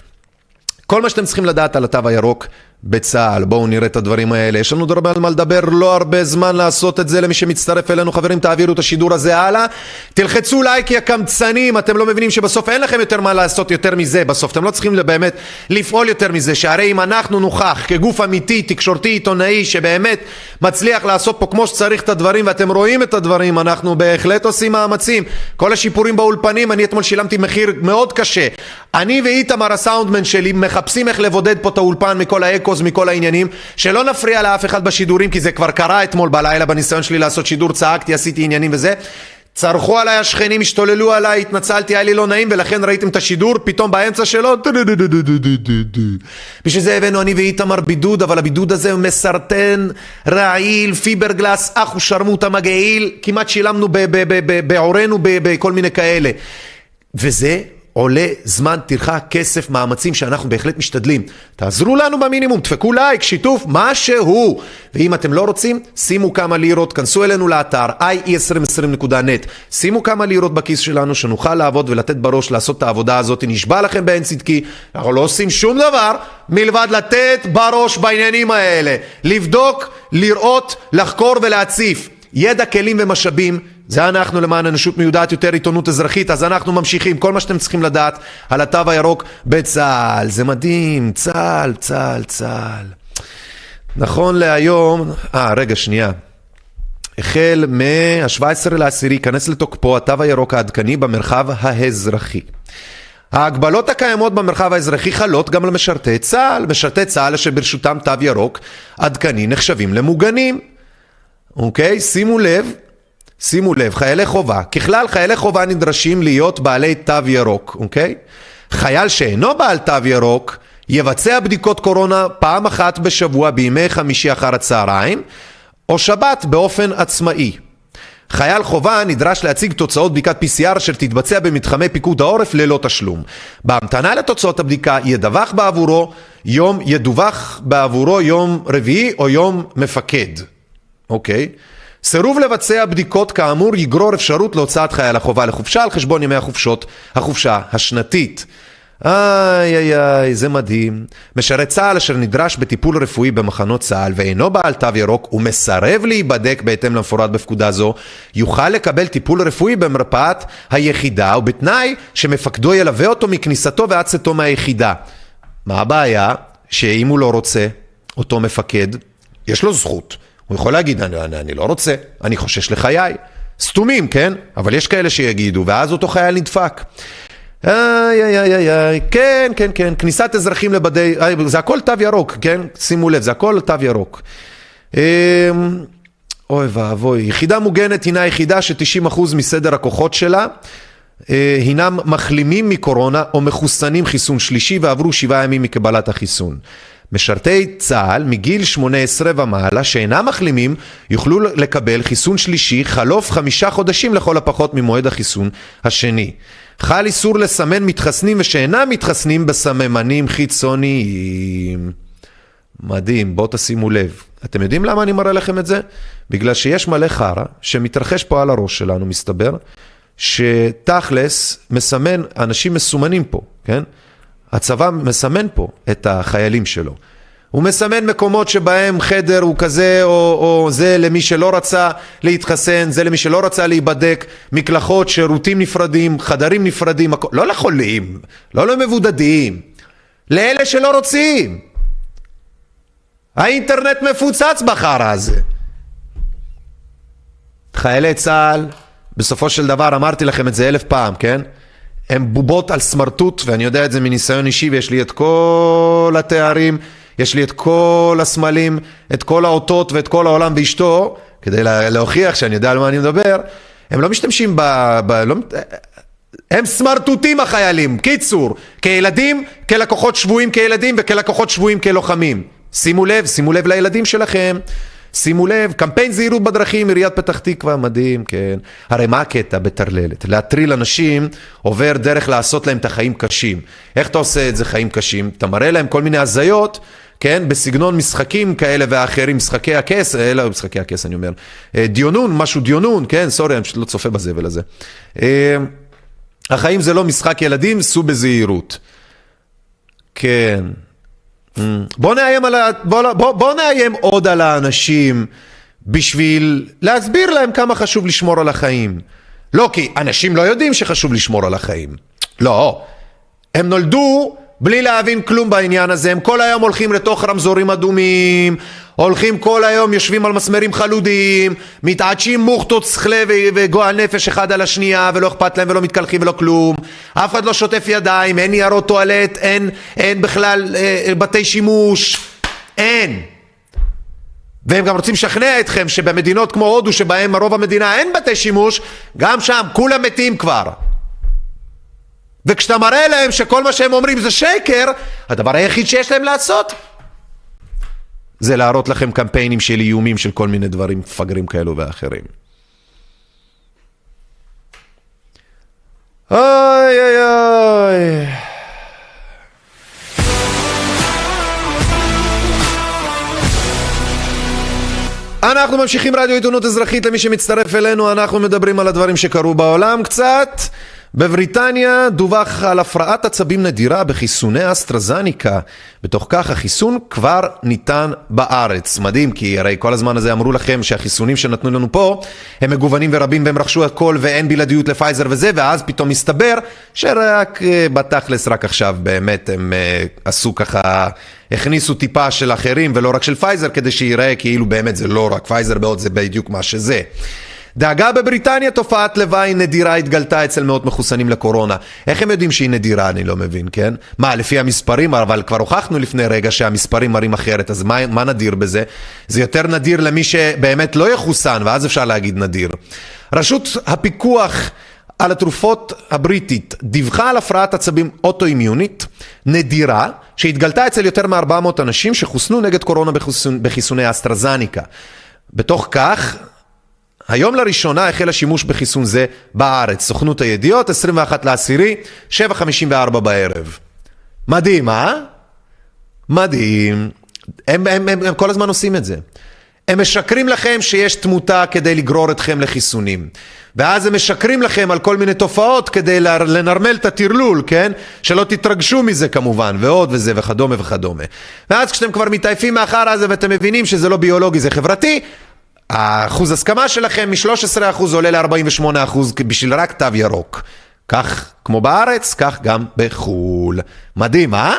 כל מה שאתם צריכים לדעת על התו הירוק בצה"ל, בואו נראה את הדברים האלה. יש לנו עוד הרבה על מה לדבר, לא הרבה זמן לעשות את זה למי שמצטרף אלינו. חברים, תעבירו את השידור הזה הלאה. תלחצו לייק, יא קמצנים, אתם לא מבינים שבסוף אין לכם יותר מה לעשות יותר מזה. בסוף אתם לא צריכים באמת לפעול יותר מזה, שהרי אם אנחנו נוכח כגוף אמיתי, תקשורתי, עיתונאי, שבאמת מצליח לעשות פה כמו שצריך את הדברים, ואתם רואים את הדברים, אנחנו בהחלט עושים מאמצים. כל השיפורים באולפנים, אני אתמול שילמתי מחיר מאוד קשה. אני ואיתמר הסאונדמן שלי מחפשים איך לבודד פה את האולפן מכל האקו אקוז מכל העניינים, שלא נפריע לאף אחד בשידורים, כי זה כבר קרה אתמול בלילה בניסיון שלי לעשות שידור, צעקתי, עשיתי עניינים וזה. צרחו עליי השכנים, השתוללו עליי, התנצלתי, היה לי לא נעים ולכן ראיתם את השידור, פתאום באמצע שלו בשביל זה הבאנו אני ואיתמר בידוד, אבל הבידוד הזה מסרטן, רעיל, פיברגלס, אחו שרמוטה מגעיל, כמעט שילמנו בעורנו בכל מיני כאלה. וזה עולה זמן, טרחה, כסף, מאמצים שאנחנו בהחלט משתדלים. תעזרו לנו במינימום, דפקו לייק, שיתוף, משהו. ואם אתם לא רוצים, שימו כמה לירות, כנסו אלינו לאתר ie2020.net, שימו כמה לירות בכיס שלנו, שנוכל לעבוד ולתת בראש לעשות את העבודה הזאת. נשבע לכם בעין צדקי, אנחנו לא עושים שום דבר מלבד לתת בראש בעניינים האלה. לבדוק, לראות, לחקור ולהציף. ידע, כלים ומשאבים זה אנחנו למען אנושות מיודעת יותר עיתונות אזרחית, אז אנחנו ממשיכים. כל מה שאתם צריכים לדעת על התו הירוק בצה"ל. זה מדהים, צה"ל, צה"ל, צה"ל. נכון להיום, אה, רגע, שנייה. החל מה-17 לעשירי ייכנס לתוקפו התו הירוק העדכני במרחב האזרחי. ההגבלות הקיימות במרחב האזרחי חלות גם על משרתי צה"ל. משרתי צה"ל אשר ברשותם תו ירוק עדכני נחשבים למוגנים. אוקיי? שימו לב, שימו לב, חיילי חובה, ככלל חיילי חובה נדרשים להיות בעלי תו ירוק, אוקיי? חייל שאינו בעל תו ירוק יבצע בדיקות קורונה פעם אחת בשבוע בימי חמישי אחר הצהריים או שבת באופן עצמאי. חייל חובה נדרש להציג תוצאות בדיקת PCR אשר תתבצע במתחמי פיקוד העורף ללא תשלום. בהמתנה לתוצאות הבדיקה ידווח בעבורו יום, ידווח בעבורו יום רביעי או יום מפקד. אוקיי? סירוב לבצע בדיקות כאמור יגרור אפשרות להוצאת חייל החובה לחופשה על חשבון ימי החופשות, החופשה השנתית. איי איי איי, זה מדהים. משרת צה"ל אשר נדרש בטיפול רפואי במחנות צה"ל ואינו בעל תו ירוק ומסרב להיבדק בהתאם למפורט בפקודה זו, יוכל לקבל טיפול רפואי במרפאת היחידה ובתנאי שמפקדו ילווה אותו מכניסתו ועד צאתו מהיחידה. מה הבעיה? שאם הוא לא רוצה, אותו מפקד, יש לו זכות. הוא יכול להגיד, אני, אני, אני לא רוצה, אני חושש לחיי. סתומים, כן? אבל יש כאלה שיגידו, ואז אותו חייל נדפק. איי איי איי איי איי, כן, כן, כן, כניסת אזרחים לבדי, איי, זה הכל תו ירוק, כן? שימו לב, זה הכל תו ירוק. אמ, אוי ואבוי, יחידה מוגנת הינה יחידה ש-90% מסדר הכוחות שלה אה, הינם מחלימים מקורונה או מחוסנים חיסון שלישי ועברו שבעה ימים מקבלת החיסון. משרתי צה"ל מגיל 18 ומעלה שאינם מחלימים יוכלו לקבל חיסון שלישי חלוף חמישה חודשים לכל הפחות ממועד החיסון השני. חל איסור לסמן מתחסנים ושאינם מתחסנים בסממנים חיצוניים. מדהים, בואו תשימו לב. אתם יודעים למה אני מראה לכם את זה? בגלל שיש מלא חרא שמתרחש פה על הראש שלנו, מסתבר, שתכלס מסמן, אנשים מסומנים פה, כן? הצבא מסמן פה את החיילים שלו. הוא מסמן מקומות שבהם חדר הוא כזה או, או זה למי שלא רצה להתחסן, זה למי שלא רצה להיבדק, מקלחות, שירותים נפרדים, חדרים נפרדים, הכ... לא לחולים, לא למבודדים, לאלה שלא רוצים. האינטרנט מפוצץ בחרא הזה. חיילי צה"ל, בסופו של דבר אמרתי לכם את זה אלף פעם, כן? הם בובות על סמרטוט, ואני יודע את זה מניסיון אישי, ויש לי את כל התארים, יש לי את כל הסמלים, את כל האותות ואת כל העולם ואשתו, כדי להוכיח שאני יודע על מה אני מדבר. הם לא משתמשים ב... ב לא, הם סמרטוטים החיילים, קיצור, כילדים, כלקוחות שבויים כילדים וכלקוחות שבויים כלוחמים. שימו לב, שימו לב לילדים שלכם. שימו לב, קמפיין זהירות בדרכים, עיריית פתח תקווה, מדהים, כן. הרי מה הקטע בטרללת? להטריל אנשים עובר דרך לעשות להם את החיים קשים. איך אתה עושה את זה חיים קשים? אתה מראה להם כל מיני הזיות, כן, בסגנון משחקים כאלה ואחרים, משחקי הכס, אה, לא משחקי הכס אני אומר, אה, דיונון, משהו דיונון, כן, סורי, אני פשוט לא צופה בזבל הזה. אה, החיים זה לא משחק ילדים, סעו בזהירות. כן. בוא נאיים, על ה... בוא, בוא, בוא נאיים עוד על האנשים בשביל להסביר להם כמה חשוב לשמור על החיים. לא כי אנשים לא יודעים שחשוב לשמור על החיים. לא. הם נולדו בלי להבין כלום בעניין הזה, הם כל היום הולכים לתוך רמזורים אדומים, הולכים כל היום, יושבים על מסמרים חלודים, מתעדשים מוכתות שכלה וגועל נפש אחד על השנייה, ולא אכפת להם ולא מתקלחים ולא כלום, אף אחד לא שוטף ידיים, אין ניירות טואלט, אין, אין בכלל אה, בתי שימוש, אין. והם גם רוצים לשכנע אתכם שבמדינות כמו הודו שבהם רוב המדינה אין בתי שימוש, גם שם כולם מתים כבר. וכשאתה מראה להם שכל מה שהם אומרים זה שקר, הדבר היחיד שיש להם לעשות זה להראות לכם קמפיינים של איומים של כל מיני דברים מפגרים כאלו ואחרים. אוי אוי אוי אנחנו ממשיכים רדיו עיתונות אזרחית. למי שמצטרף אלינו, אנחנו מדברים על הדברים שקרו בעולם. קצת בבריטניה דווח על הפרעת עצבים נדירה בחיסוני אסטרזניקה. בתוך כך החיסון כבר ניתן בארץ. מדהים, כי הרי כל הזמן הזה אמרו לכם שהחיסונים שנתנו לנו פה הם מגוונים ורבים והם רכשו הכל ואין בלעדיות לפייזר וזה, ואז פתאום מסתבר שרק אה, בתכלס רק עכשיו באמת הם אה, עשו ככה, הכניסו טיפה של אחרים ולא רק של פייזר כדי שיראה כאילו באמת זה לא רק פייזר בעוד זה בדיוק מה שזה. דאגה בבריטניה תופעת לוואי נדירה התגלתה אצל מאות מחוסנים לקורונה. איך הם יודעים שהיא נדירה? אני לא מבין, כן? מה, לפי המספרים? אבל כבר הוכחנו לפני רגע שהמספרים מראים אחרת, אז מה, מה נדיר בזה? זה יותר נדיר למי שבאמת לא יחוסן, ואז אפשר להגיד נדיר. רשות הפיקוח על התרופות הבריטית דיווחה על הפרעת עצבים אוטואימיונית נדירה שהתגלתה אצל יותר מ-400 אנשים שחוסנו נגד קורונה בחיסוני אסטרזניקה. בתוך כך היום לראשונה החל השימוש בחיסון זה בארץ. סוכנות הידיעות, 21 לעשירי, 7.54 בערב. מדהים, אה? מדהים. הם, הם, הם, הם כל הזמן עושים את זה. הם משקרים לכם שיש תמותה כדי לגרור אתכם לחיסונים. ואז הם משקרים לכם על כל מיני תופעות כדי לנרמל את הטרלול, כן? שלא תתרגשו מזה כמובן, ועוד וזה וכדומה וכדומה. ואז כשאתם כבר מתעייפים מאחר הזה ואתם מבינים שזה לא ביולוגי, זה חברתי, האחוז הסכמה שלכם מ-13% עולה ל-48% בשביל רק תו ירוק. כך כמו בארץ, כך גם בחו"ל. מדהים, אה?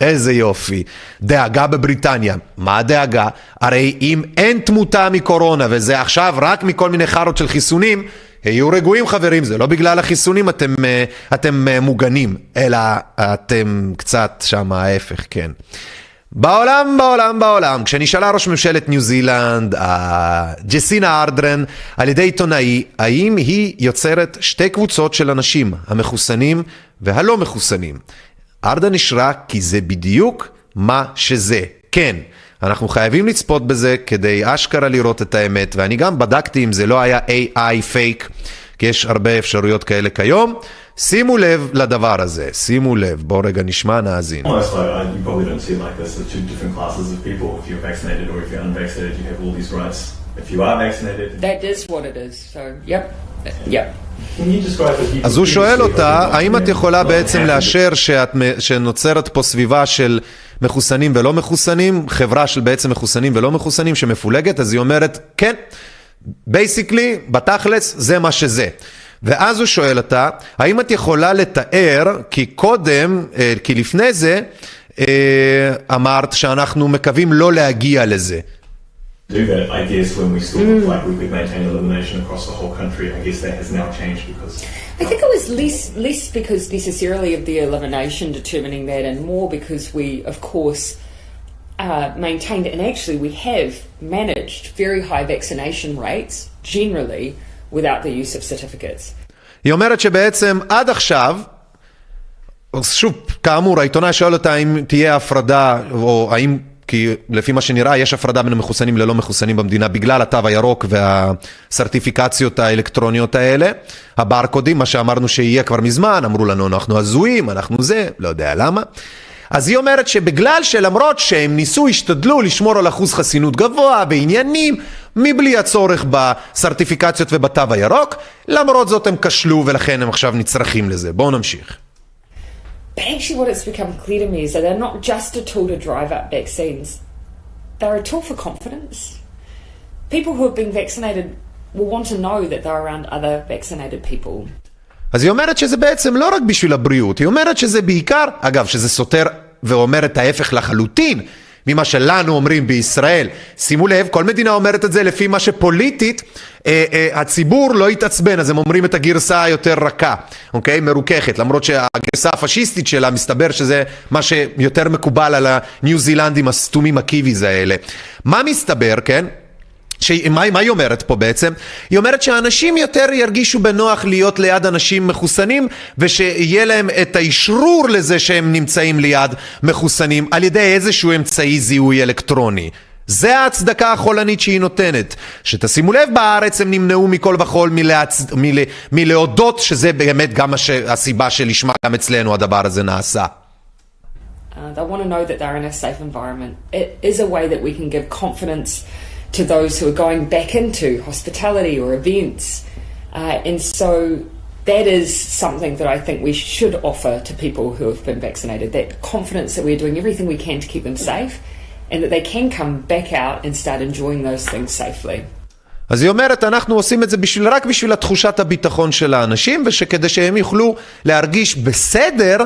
איזה יופי. דאגה בבריטניה. מה הדאגה? הרי אם אין תמותה מקורונה וזה עכשיו רק מכל מיני חארות של חיסונים, היו רגועים חברים, זה לא בגלל החיסונים אתם, אה, אתם אה, מוגנים, אלא אתם קצת שם ההפך, כן. בעולם, בעולם, בעולם, כשנשאלה ראש ממשלת ניו זילנד, ג'סינה ארדרן, על ידי עיתונאי, האם היא יוצרת שתי קבוצות של אנשים, המחוסנים והלא מחוסנים. ארדרן אישרה כי זה בדיוק מה שזה. כן, אנחנו חייבים לצפות בזה כדי אשכרה לראות את האמת, ואני גם בדקתי אם זה לא היה AI פייק, כי יש הרבה אפשרויות כאלה כיום. שימו לב לדבר הזה, שימו לב, בואו רגע נשמע, נאזין. אז הוא שואל אותה, האם את יכולה בעצם לאשר שאת, שנוצרת פה סביבה של מחוסנים ולא מחוסנים, חברה של בעצם מחוסנים ולא מחוסנים שמפולגת? אז היא אומרת, כן, בייסיקלי, בתכלס, זה מה שזה. ואז הוא שואל אותה, האם את יכולה לתאר, כי קודם, כי לפני זה, אמרת שאנחנו מקווים לא להגיע לזה. do that, I guess, when we still looked like we could maintain elimination across the whole country. I guess that has now changed because. I think it was less less because necessarily of the elimination determining that, and more because we, of course, uh, maintained and actually we have managed very high vaccination rates generally without the use of certificates. היא אומרת שבעצם עד עכשיו, שוב, כאמור, העיתונאי שואל אותה אם תהיה הפרדה, או האם, כי לפי מה שנראה, יש הפרדה בין המחוסנים ללא מחוסנים במדינה בגלל התו הירוק והסרטיפיקציות האלקטרוניות האלה, הברקודים, מה שאמרנו שיהיה כבר מזמן, אמרו לנו אנחנו הזויים, אנחנו זה, לא יודע למה. אז היא אומרת שבגלל שלמרות שהם ניסו, השתדלו לשמור על אחוז חסינות גבוה בעניינים, מבלי הצורך בסרטיפיקציות ובתו הירוק, למרות זאת הם כשלו ולכן הם עכשיו נצרכים לזה. בואו נמשיך. But actually what it's become clear to me is that they're not just a tool to drive up vaccines. They're a tool for confidence. People who have been vaccinated will want to know that they're around other vaccinated people. אז היא אומרת שזה בעצם לא רק בשביל הבריאות, היא אומרת שזה בעיקר, אגב, שזה סותר ואומר את ההפך לחלוטין ממה שלנו אומרים בישראל. שימו לב, כל מדינה אומרת את זה לפי מה שפוליטית אה, אה, הציבור לא יתעצבן, אז הם אומרים את הגרסה היותר רכה, אוקיי? מרוככת, למרות שהגרסה הפשיסטית שלה מסתבר שזה מה שיותר מקובל על הניו זילנדים הסתומים הקיוויז האלה. מה מסתבר, כן? שמה מה היא אומרת פה בעצם? היא אומרת שאנשים יותר ירגישו בנוח להיות ליד אנשים מחוסנים ושיהיה להם את האשרור לזה שהם נמצאים ליד מחוסנים על ידי איזשהו אמצעי זיהוי אלקטרוני. זה ההצדקה החולנית שהיא נותנת. שתשימו לב, בארץ הם נמנעו מכל וכול מלהצ... מל... מלהודות שזה באמת גם הש... הסיבה שלשמה גם אצלנו הדבר הזה נעשה. Uh, they want to know that they're in a safe environment. It is a way that we can give confidence to those who are going back into hospitality or events. Uh, and so that is something that I think we should offer to people who have been vaccinated that confidence that we're doing everything we can to keep them safe and that they can come back out and start enjoying those things safely. אז היא אומרת, אנחנו עושים את זה בשביל, רק בשביל התחושת הביטחון של האנשים, ושכדי שהם יוכלו להרגיש בסדר,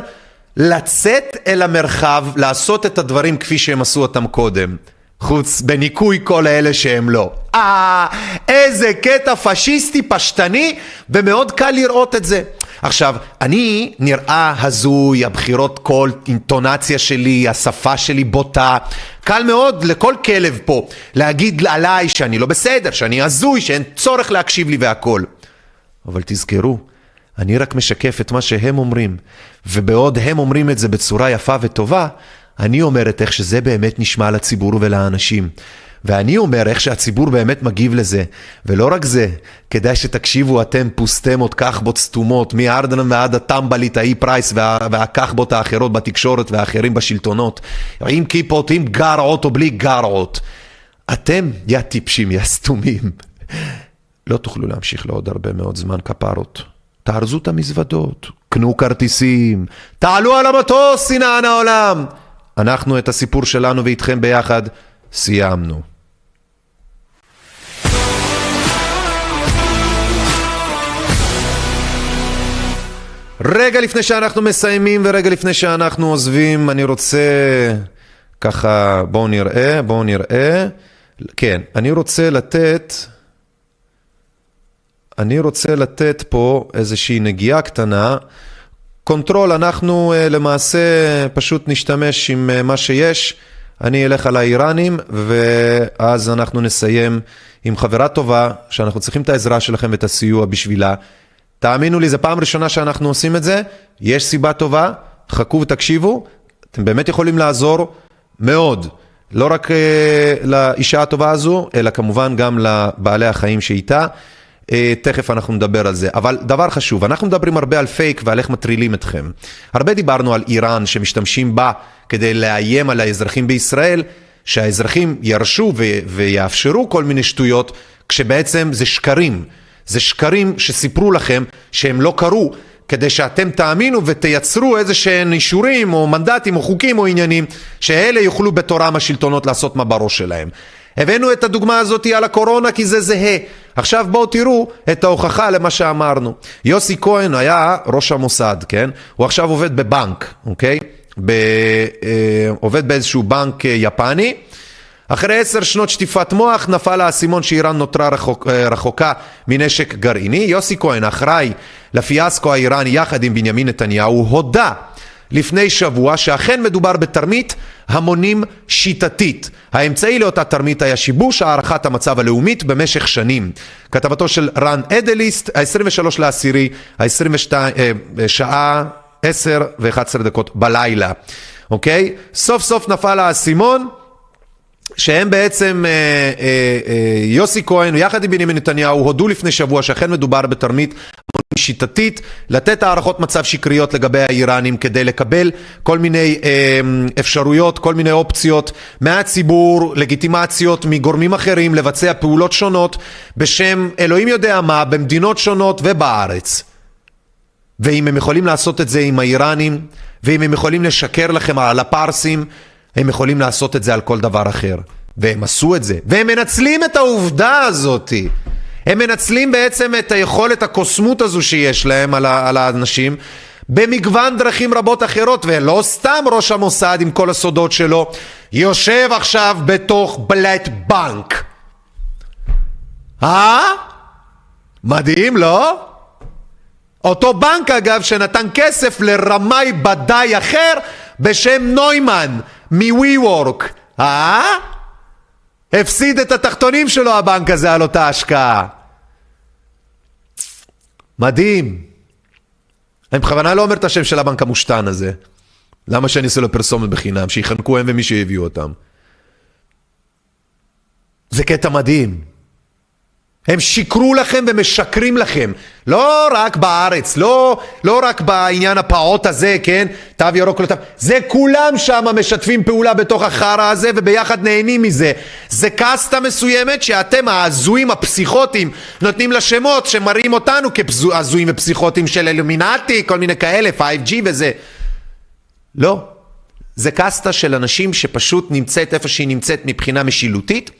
לצאת אל המרחב, לעשות את הדברים כפי שהם עשו אותם קודם. חוץ בניקוי כל אלה שהם לא. אה, איזה קטע פשיסטי פשטני, ומאוד קל לראות את זה. עכשיו, אני נראה הזוי, הבחירות קול, אינטונציה שלי, השפה שלי בוטה. קל מאוד לכל כלב פה להגיד עליי שאני לא בסדר, שאני הזוי, שאין צורך להקשיב לי והכל. אבל תזכרו, אני רק משקף את מה שהם אומרים, ובעוד הם אומרים את זה בצורה יפה וטובה, אני אומר איך שזה באמת נשמע לציבור ולאנשים. ואני אומר איך שהציבור באמת מגיב לזה. ולא רק זה, כדאי שתקשיבו אתם פוסטמות, כחבות סתומות, מארדן ועד הטמבלית, האי פרייס וה, והכחבות האחרות בתקשורת והאחרים בשלטונות. עם כיפות, עם גרעות או בלי גרעות. אתם, יא טיפשים, יא סתומים, לא תוכלו להמשיך לעוד הרבה מאוד זמן כפרות. תארזו את המזוודות, קנו כרטיסים, תעלו על המטוס, שנאן העולם. אנחנו את הסיפור שלנו ואיתכם ביחד סיימנו. רגע לפני שאנחנו מסיימים ורגע לפני שאנחנו עוזבים, אני רוצה ככה, בואו נראה, בואו נראה. כן, אני רוצה לתת, אני רוצה לתת פה איזושהי נגיעה קטנה. control, אנחנו אה, למעשה פשוט נשתמש עם אה, מה שיש. אני אלך על האיראנים, ואז אנחנו נסיים עם חברה טובה, שאנחנו צריכים את העזרה שלכם ואת הסיוע בשבילה. תאמינו לי, זו פעם ראשונה שאנחנו עושים את זה, יש סיבה טובה, חכו ותקשיבו, אתם באמת יכולים לעזור מאוד, לא רק אה, לאישה הטובה הזו, אלא כמובן גם לבעלי החיים שאיתה. Uh, תכף אנחנו נדבר על זה. אבל דבר חשוב, אנחנו מדברים הרבה על פייק ועל איך מטרילים אתכם. הרבה דיברנו על איראן שמשתמשים בה כדי לאיים על האזרחים בישראל, שהאזרחים ירשו ו- ויאפשרו כל מיני שטויות, כשבעצם זה שקרים. זה שקרים שסיפרו לכם שהם לא קרו, כדי שאתם תאמינו ותייצרו איזה שהם אישורים או מנדטים או חוקים או עניינים, שאלה יוכלו בתורם השלטונות לעשות מה בראש שלהם. הבאנו את הדוגמה הזאת על הקורונה כי זה זהה. עכשיו בואו תראו את ההוכחה למה שאמרנו. יוסי כהן היה ראש המוסד, כן? הוא עכשיו עובד בבנק, אוקיי? ב, אה, עובד באיזשהו בנק אה, יפני. אחרי עשר שנות שטיפת מוח נפל האסימון שאיראן נותרה רחוק, רחוקה מנשק גרעיני. יוסי כהן, אחראי לפיאסקו האיראני יחד עם בנימין נתניהו, הודה לפני שבוע שאכן מדובר בתרמית המונים שיטתית. האמצעי לאותה תרמית היה שיבוש הערכת המצב הלאומית במשך שנים. כתבתו של רן אדליסט, ה-23 לעשירי, ה-22, אה, שעה 10 ו-11 דקות בלילה. אוקיי? סוף סוף נפל האסימון. שהם בעצם, אה, אה, אה, יוסי כהן יחד עם בנימין נתניהו הודו לפני שבוע שאכן מדובר בתרמית שיטתית, לתת הערכות מצב שקריות לגבי האיראנים כדי לקבל כל מיני אה, אפשרויות, כל מיני אופציות מהציבור, לגיטימציות מגורמים אחרים לבצע פעולות שונות בשם אלוהים יודע מה, במדינות שונות ובארץ. ואם הם יכולים לעשות את זה עם האיראנים, ואם הם יכולים לשקר לכם על הפרסים, הם יכולים לעשות את זה על כל דבר אחר. והם עשו את זה. והם מנצלים את העובדה הזאת. הם מנצלים בעצם את היכולת הקוסמות הזו שיש להם על, על האנשים במגוון דרכים רבות אחרות, ולא סתם ראש המוסד עם כל הסודות שלו יושב עכשיו בתוך בלט בנק. אה? מדהים, לא? אותו בנק אגב שנתן כסף לרמאי בדאי אחר בשם נוימן מווי וורק, אה? הפסיד את התחתונים שלו הבנק הזה על אותה השקעה. מדהים. אני בכוונה לא אומר את השם של הבנק המושתן הזה. למה שאני אעשה לו פרסומת בחינם? שיחנקו הם ומי שהביאו אותם. זה קטע מדהים. הם שיקרו לכם ומשקרים לכם, לא רק בארץ, לא, לא רק בעניין הפעוט הזה, כן, תו ירוק לא תו, זה כולם שם משתפים פעולה בתוך החרא הזה וביחד נהנים מזה. זה קאסטה מסוימת שאתם ההזויים הפסיכוטיים נותנים לה שמות שמראים אותנו כהזויים ופסיכוטיים של אלומינטי, כל מיני כאלה, 5G וזה. לא, זה קאסטה של אנשים שפשוט נמצאת איפה שהיא נמצאת מבחינה משילותית.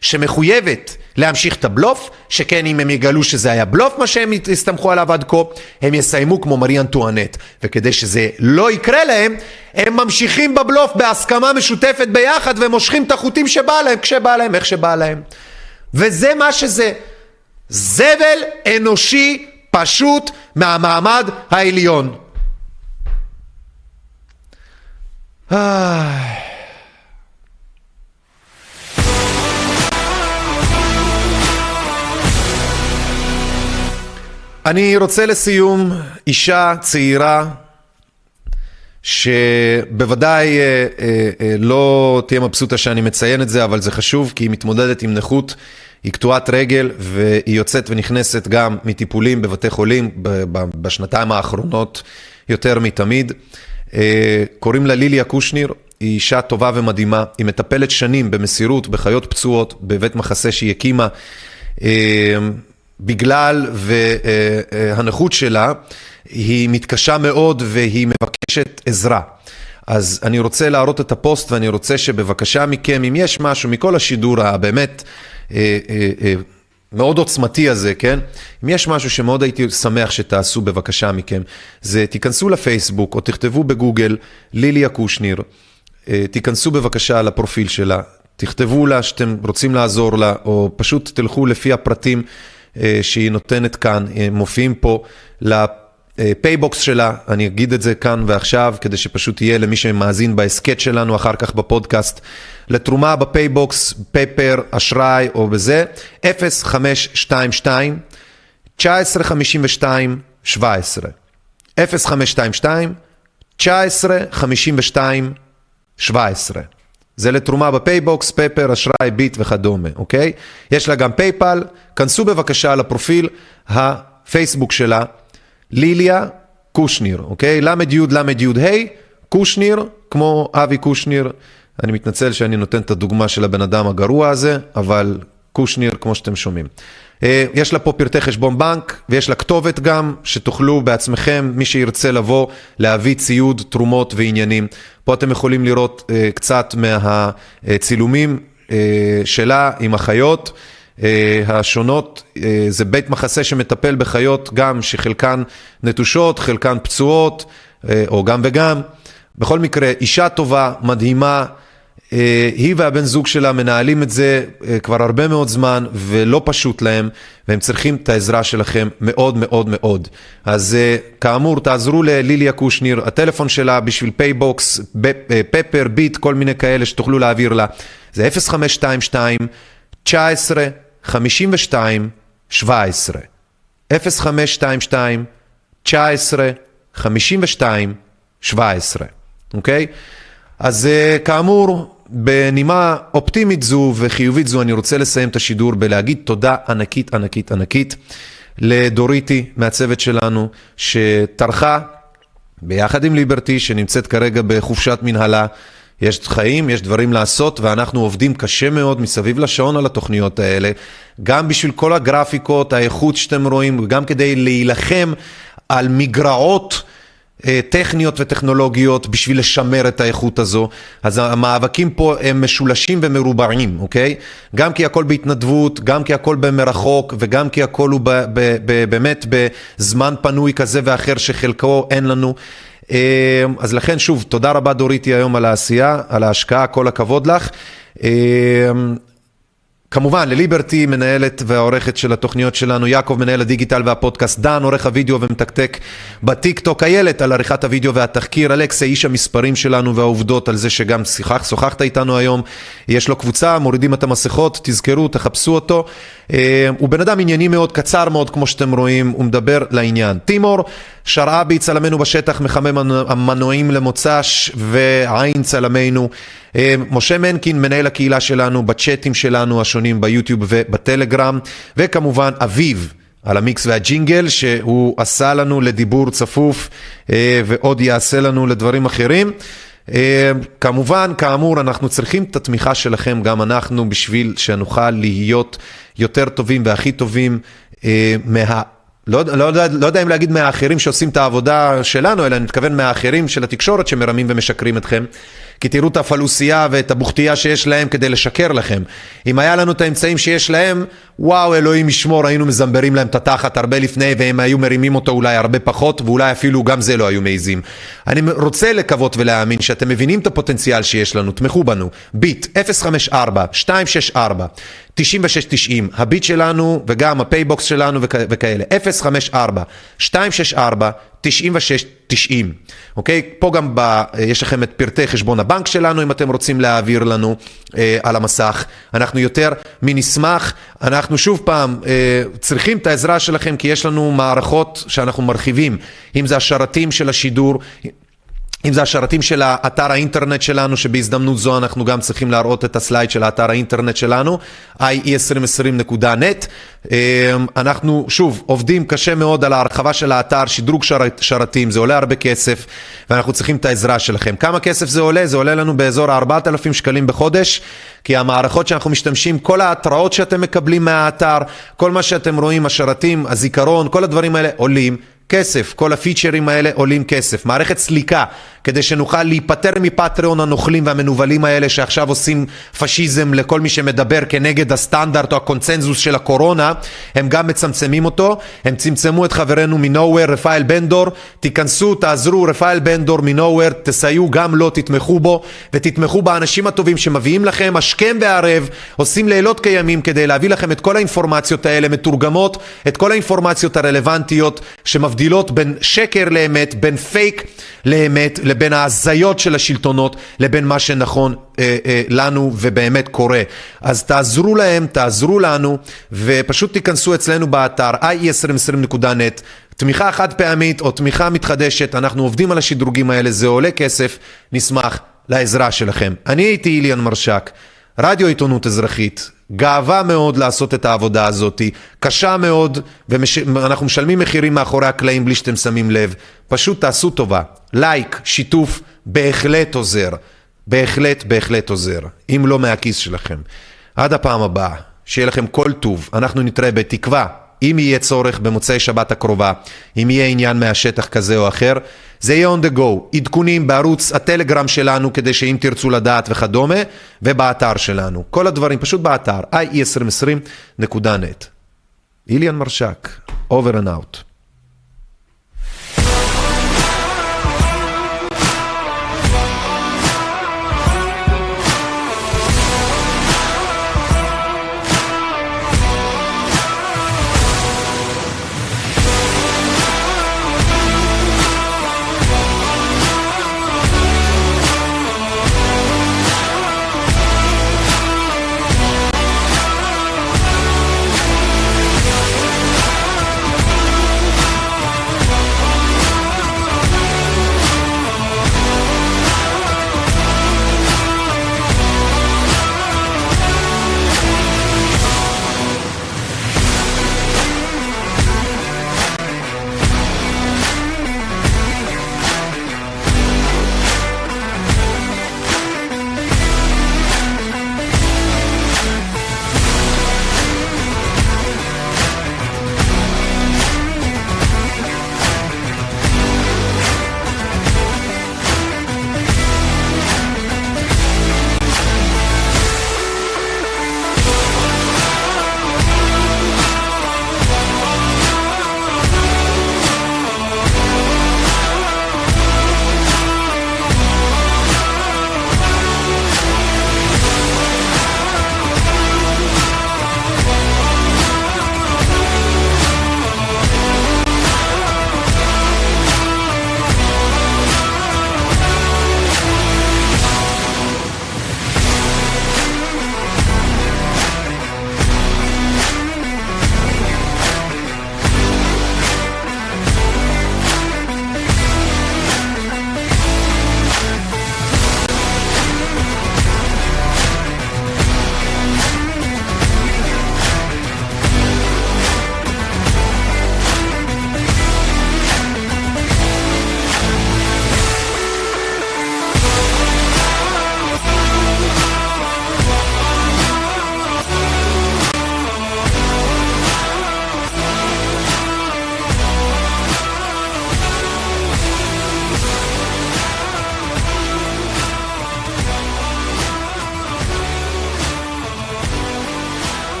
שמחויבת להמשיך את הבלוף, שכן אם הם יגלו שזה היה בלוף מה שהם הסתמכו עליו עד כה, הם יסיימו כמו מרי אנטואנט. וכדי שזה לא יקרה להם, הם ממשיכים בבלוף בהסכמה משותפת ביחד ומושכים את החוטים שבא להם, כשבא להם, איך שבא להם. וזה מה שזה. זבל אנושי פשוט מהמעמד העליון. איי... אני רוצה לסיום אישה צעירה שבוודאי אה, אה, אה, לא תהיה מבסוטה שאני מציין את זה, אבל זה חשוב כי היא מתמודדת עם נכות, היא קטועת רגל והיא יוצאת ונכנסת גם מטיפולים בבתי חולים בשנתיים האחרונות יותר מתמיד. קוראים לה ליליה קושניר, היא אישה טובה ומדהימה, היא מטפלת שנים במסירות בחיות פצועות בבית מחסה שהיא הקימה. בגלל והנכות שלה, היא מתקשה מאוד והיא מבקשת עזרה. אז אני רוצה להראות את הפוסט ואני רוצה שבבקשה מכם, אם יש משהו מכל השידור הבאמת אה, אה, אה, מאוד עוצמתי הזה, כן? אם יש משהו שמאוד הייתי שמח שתעשו בבקשה מכם, זה תיכנסו לפייסבוק או תכתבו בגוגל ליליה קושניר, תיכנסו בבקשה לפרופיל שלה, תכתבו לה שאתם רוצים לעזור לה, או פשוט תלכו לפי הפרטים שהיא נותנת כאן, אה, מופיעים פה. פייבוקס שלה, אני אגיד את זה כאן ועכשיו, כדי שפשוט יהיה למי שמאזין בהסכת שלנו, אחר כך בפודקאסט, לתרומה בפייבוקס, פפר, אשראי או בזה, 0522 1952 17. 0522 1952 17. זה לתרומה בפייבוקס, פפר, אשראי, ביט וכדומה, אוקיי? יש לה גם פייפל, כנסו בבקשה לפרופיל הפייסבוק שלה. ליליה קושניר, אוקיי? ל"י ל"י ה', קושניר, כמו אבי קושניר. אני מתנצל שאני נותן את הדוגמה של הבן אדם הגרוע הזה, אבל קושניר, כמו שאתם שומעים. אה, יש לה פה פרטי חשבון בנק, ויש לה כתובת גם, שתוכלו בעצמכם, מי שירצה לבוא, להביא ציוד, תרומות ועניינים. פה אתם יכולים לראות אה, קצת מהצילומים אה, שלה עם החיות. השונות, זה בית מחסה שמטפל בחיות גם שחלקן נטושות, חלקן פצועות, או גם וגם. בכל מקרה, אישה טובה, מדהימה, היא והבן זוג שלה מנהלים את זה כבר הרבה מאוד זמן ולא פשוט להם והם צריכים את העזרה שלכם מאוד מאוד מאוד. אז כאמור, תעזרו לליליה קושניר, הטלפון שלה בשביל פייבוקס, פפר, ביט, כל מיני כאלה שתוכלו להעביר לה, זה 0522 19 52 17 0522 19 52 17 אוקיי? אז אה, כאמור, בנימה אופטימית זו וחיובית זו אני רוצה לסיים את השידור בלהגיד תודה ענקית ענקית ענקית לדוריטי מהצוות שלנו שטרחה ביחד עם ליברטי שנמצאת כרגע בחופשת מנהלה יש חיים, יש דברים לעשות, ואנחנו עובדים קשה מאוד מסביב לשעון על התוכניות האלה, גם בשביל כל הגרפיקות, האיכות שאתם רואים, גם כדי להילחם על מגרעות. אה, טכניות וטכנולוגיות בשביל לשמר את האיכות הזו. אז המאבקים פה הם משולשים ומרובעים, אוקיי? גם כי הכל בהתנדבות, גם כי הכל במרחוק, וגם כי הכל הוא ב- ב- ב- באמת בזמן פנוי כזה ואחר שחלקו אין לנו. אמ, אז לכן שוב, תודה רבה דוריתי היום על העשייה, על ההשקעה, כל הכבוד לך. כמובן, לליברטי, מנהלת והעורכת של התוכניות שלנו, יעקב, מנהל הדיגיטל והפודקאסט, דן, עורך הוידאו ומתקתק בטיק טוק, איילת על עריכת הוידאו והתחקיר, אלכסה, איש המספרים שלנו והעובדות על זה שגם שיחק, שוחחת איתנו היום, יש לו קבוצה, מורידים את המסכות, תזכרו, תחפשו אותו. אה, הוא בן אדם ענייני מאוד, קצר מאוד, כמו שאתם רואים, הוא מדבר לעניין. טימור, שרעבי, צלמנו בשטח, מחמם המנועים למוצ"ש, ועין צלמנו. אה, משה מנקין, מנהל הקהילה שלנו, בצ'אטים שלנו השונים ביוטיוב ובטלגרם, וכמובן אביב. על המיקס והג'ינגל שהוא עשה לנו לדיבור צפוף אה, ועוד יעשה לנו לדברים אחרים. אה, כמובן, כאמור, אנחנו צריכים את התמיכה שלכם, גם אנחנו, בשביל שנוכל להיות יותר טובים והכי טובים מה... לא, לא, לא, לא יודע אם להגיד מהאחרים שעושים את העבודה שלנו, אלא אני מתכוון מהאחרים של התקשורת שמרמים ומשקרים אתכם. כי תראו את הפלוסייה ואת הבוכתייה שיש להם כדי לשקר לכם. אם היה לנו את האמצעים שיש להם, וואו, אלוהים ישמור, היינו מזמברים להם את התחת הרבה לפני, והם היו מרימים אותו אולי הרבה פחות, ואולי אפילו גם זה לא היו מעיזים. אני רוצה לקוות ולהאמין שאתם מבינים את הפוטנציאל שיש לנו, תמכו בנו. ביט 054-264 9690, הביט שלנו וגם הפייבוקס שלנו וכ- וכאלה, 054 264 9690, אוקיי? פה גם ב, יש לכם את פרטי חשבון הבנק שלנו אם אתם רוצים להעביר לנו אה, על המסך. אנחנו יותר מנשמח, אנחנו שוב פעם אה, צריכים את העזרה שלכם כי יש לנו מערכות שאנחנו מרחיבים, אם זה השרתים של השידור. אם זה השרתים של האתר האינטרנט שלנו, שבהזדמנות זו אנחנו גם צריכים להראות את הסלייד של האתר האינטרנט שלנו, ie2020.net. אמ, אנחנו, שוב, עובדים קשה מאוד על ההרחבה של האתר, שדרוג שרת, שרתים, זה עולה הרבה כסף, ואנחנו צריכים את העזרה שלכם. כמה כסף זה עולה? זה עולה לנו באזור ה-4,000 שקלים בחודש, כי המערכות שאנחנו משתמשים, כל ההתראות שאתם מקבלים מהאתר, כל מה שאתם רואים, השרתים, הזיכרון, כל הדברים האלה עולים. כסף, כל הפיצ'רים האלה עולים כסף. מערכת סליקה, כדי שנוכל להיפטר מפטריון הנוכלים והמנוולים האלה שעכשיו עושים פשיזם לכל מי שמדבר כנגד הסטנדרט או הקונצנזוס של הקורונה, הם גם מצמצמים אותו. הם צמצמו את חברנו מנוהוור, רפאל בנדור. תיכנסו, תעזרו, רפאל בנדור מנוהוור, תסייעו גם לו, תתמכו בו, ותתמכו באנשים הטובים שמביאים לכם השכם והערב, עושים לילות כימים כדי להביא לכם את כל האינפורמציות האלה מתורגמות, את כל האינפורמציות הרלוונטיות שמבדילות מבדילות בין שקר לאמת, בין פייק לאמת, לבין ההזיות של השלטונות, לבין מה שנכון אה, אה, לנו ובאמת קורה. אז תעזרו להם, תעזרו לנו, ופשוט תיכנסו אצלנו באתר ie2020.net. תמיכה חד פעמית או תמיכה מתחדשת, אנחנו עובדים על השדרוגים האלה, זה עולה כסף, נשמח לעזרה שלכם. אני הייתי איליאן מרשק, רדיו עיתונות אזרחית, גאווה מאוד לעשות את העבודה הזאת, קשה מאוד, ואנחנו משלמים מחירים מאחורי הקלעים בלי שאתם שמים לב. פשוט תעשו טובה. לייק, שיתוף, בהחלט עוזר. בהחלט, בהחלט עוזר. אם לא מהכיס שלכם. עד הפעם הבאה, שיהיה לכם כל טוב. אנחנו נתראה בתקווה אם יהיה צורך במוצאי שבת הקרובה, אם יהיה עניין מהשטח כזה או אחר, זה יהיה on the go, עדכונים בערוץ הטלגרם שלנו כדי שאם תרצו לדעת וכדומה, ובאתר שלנו. כל הדברים פשוט באתר, ie2020.net. איליאן מרשק, over and out.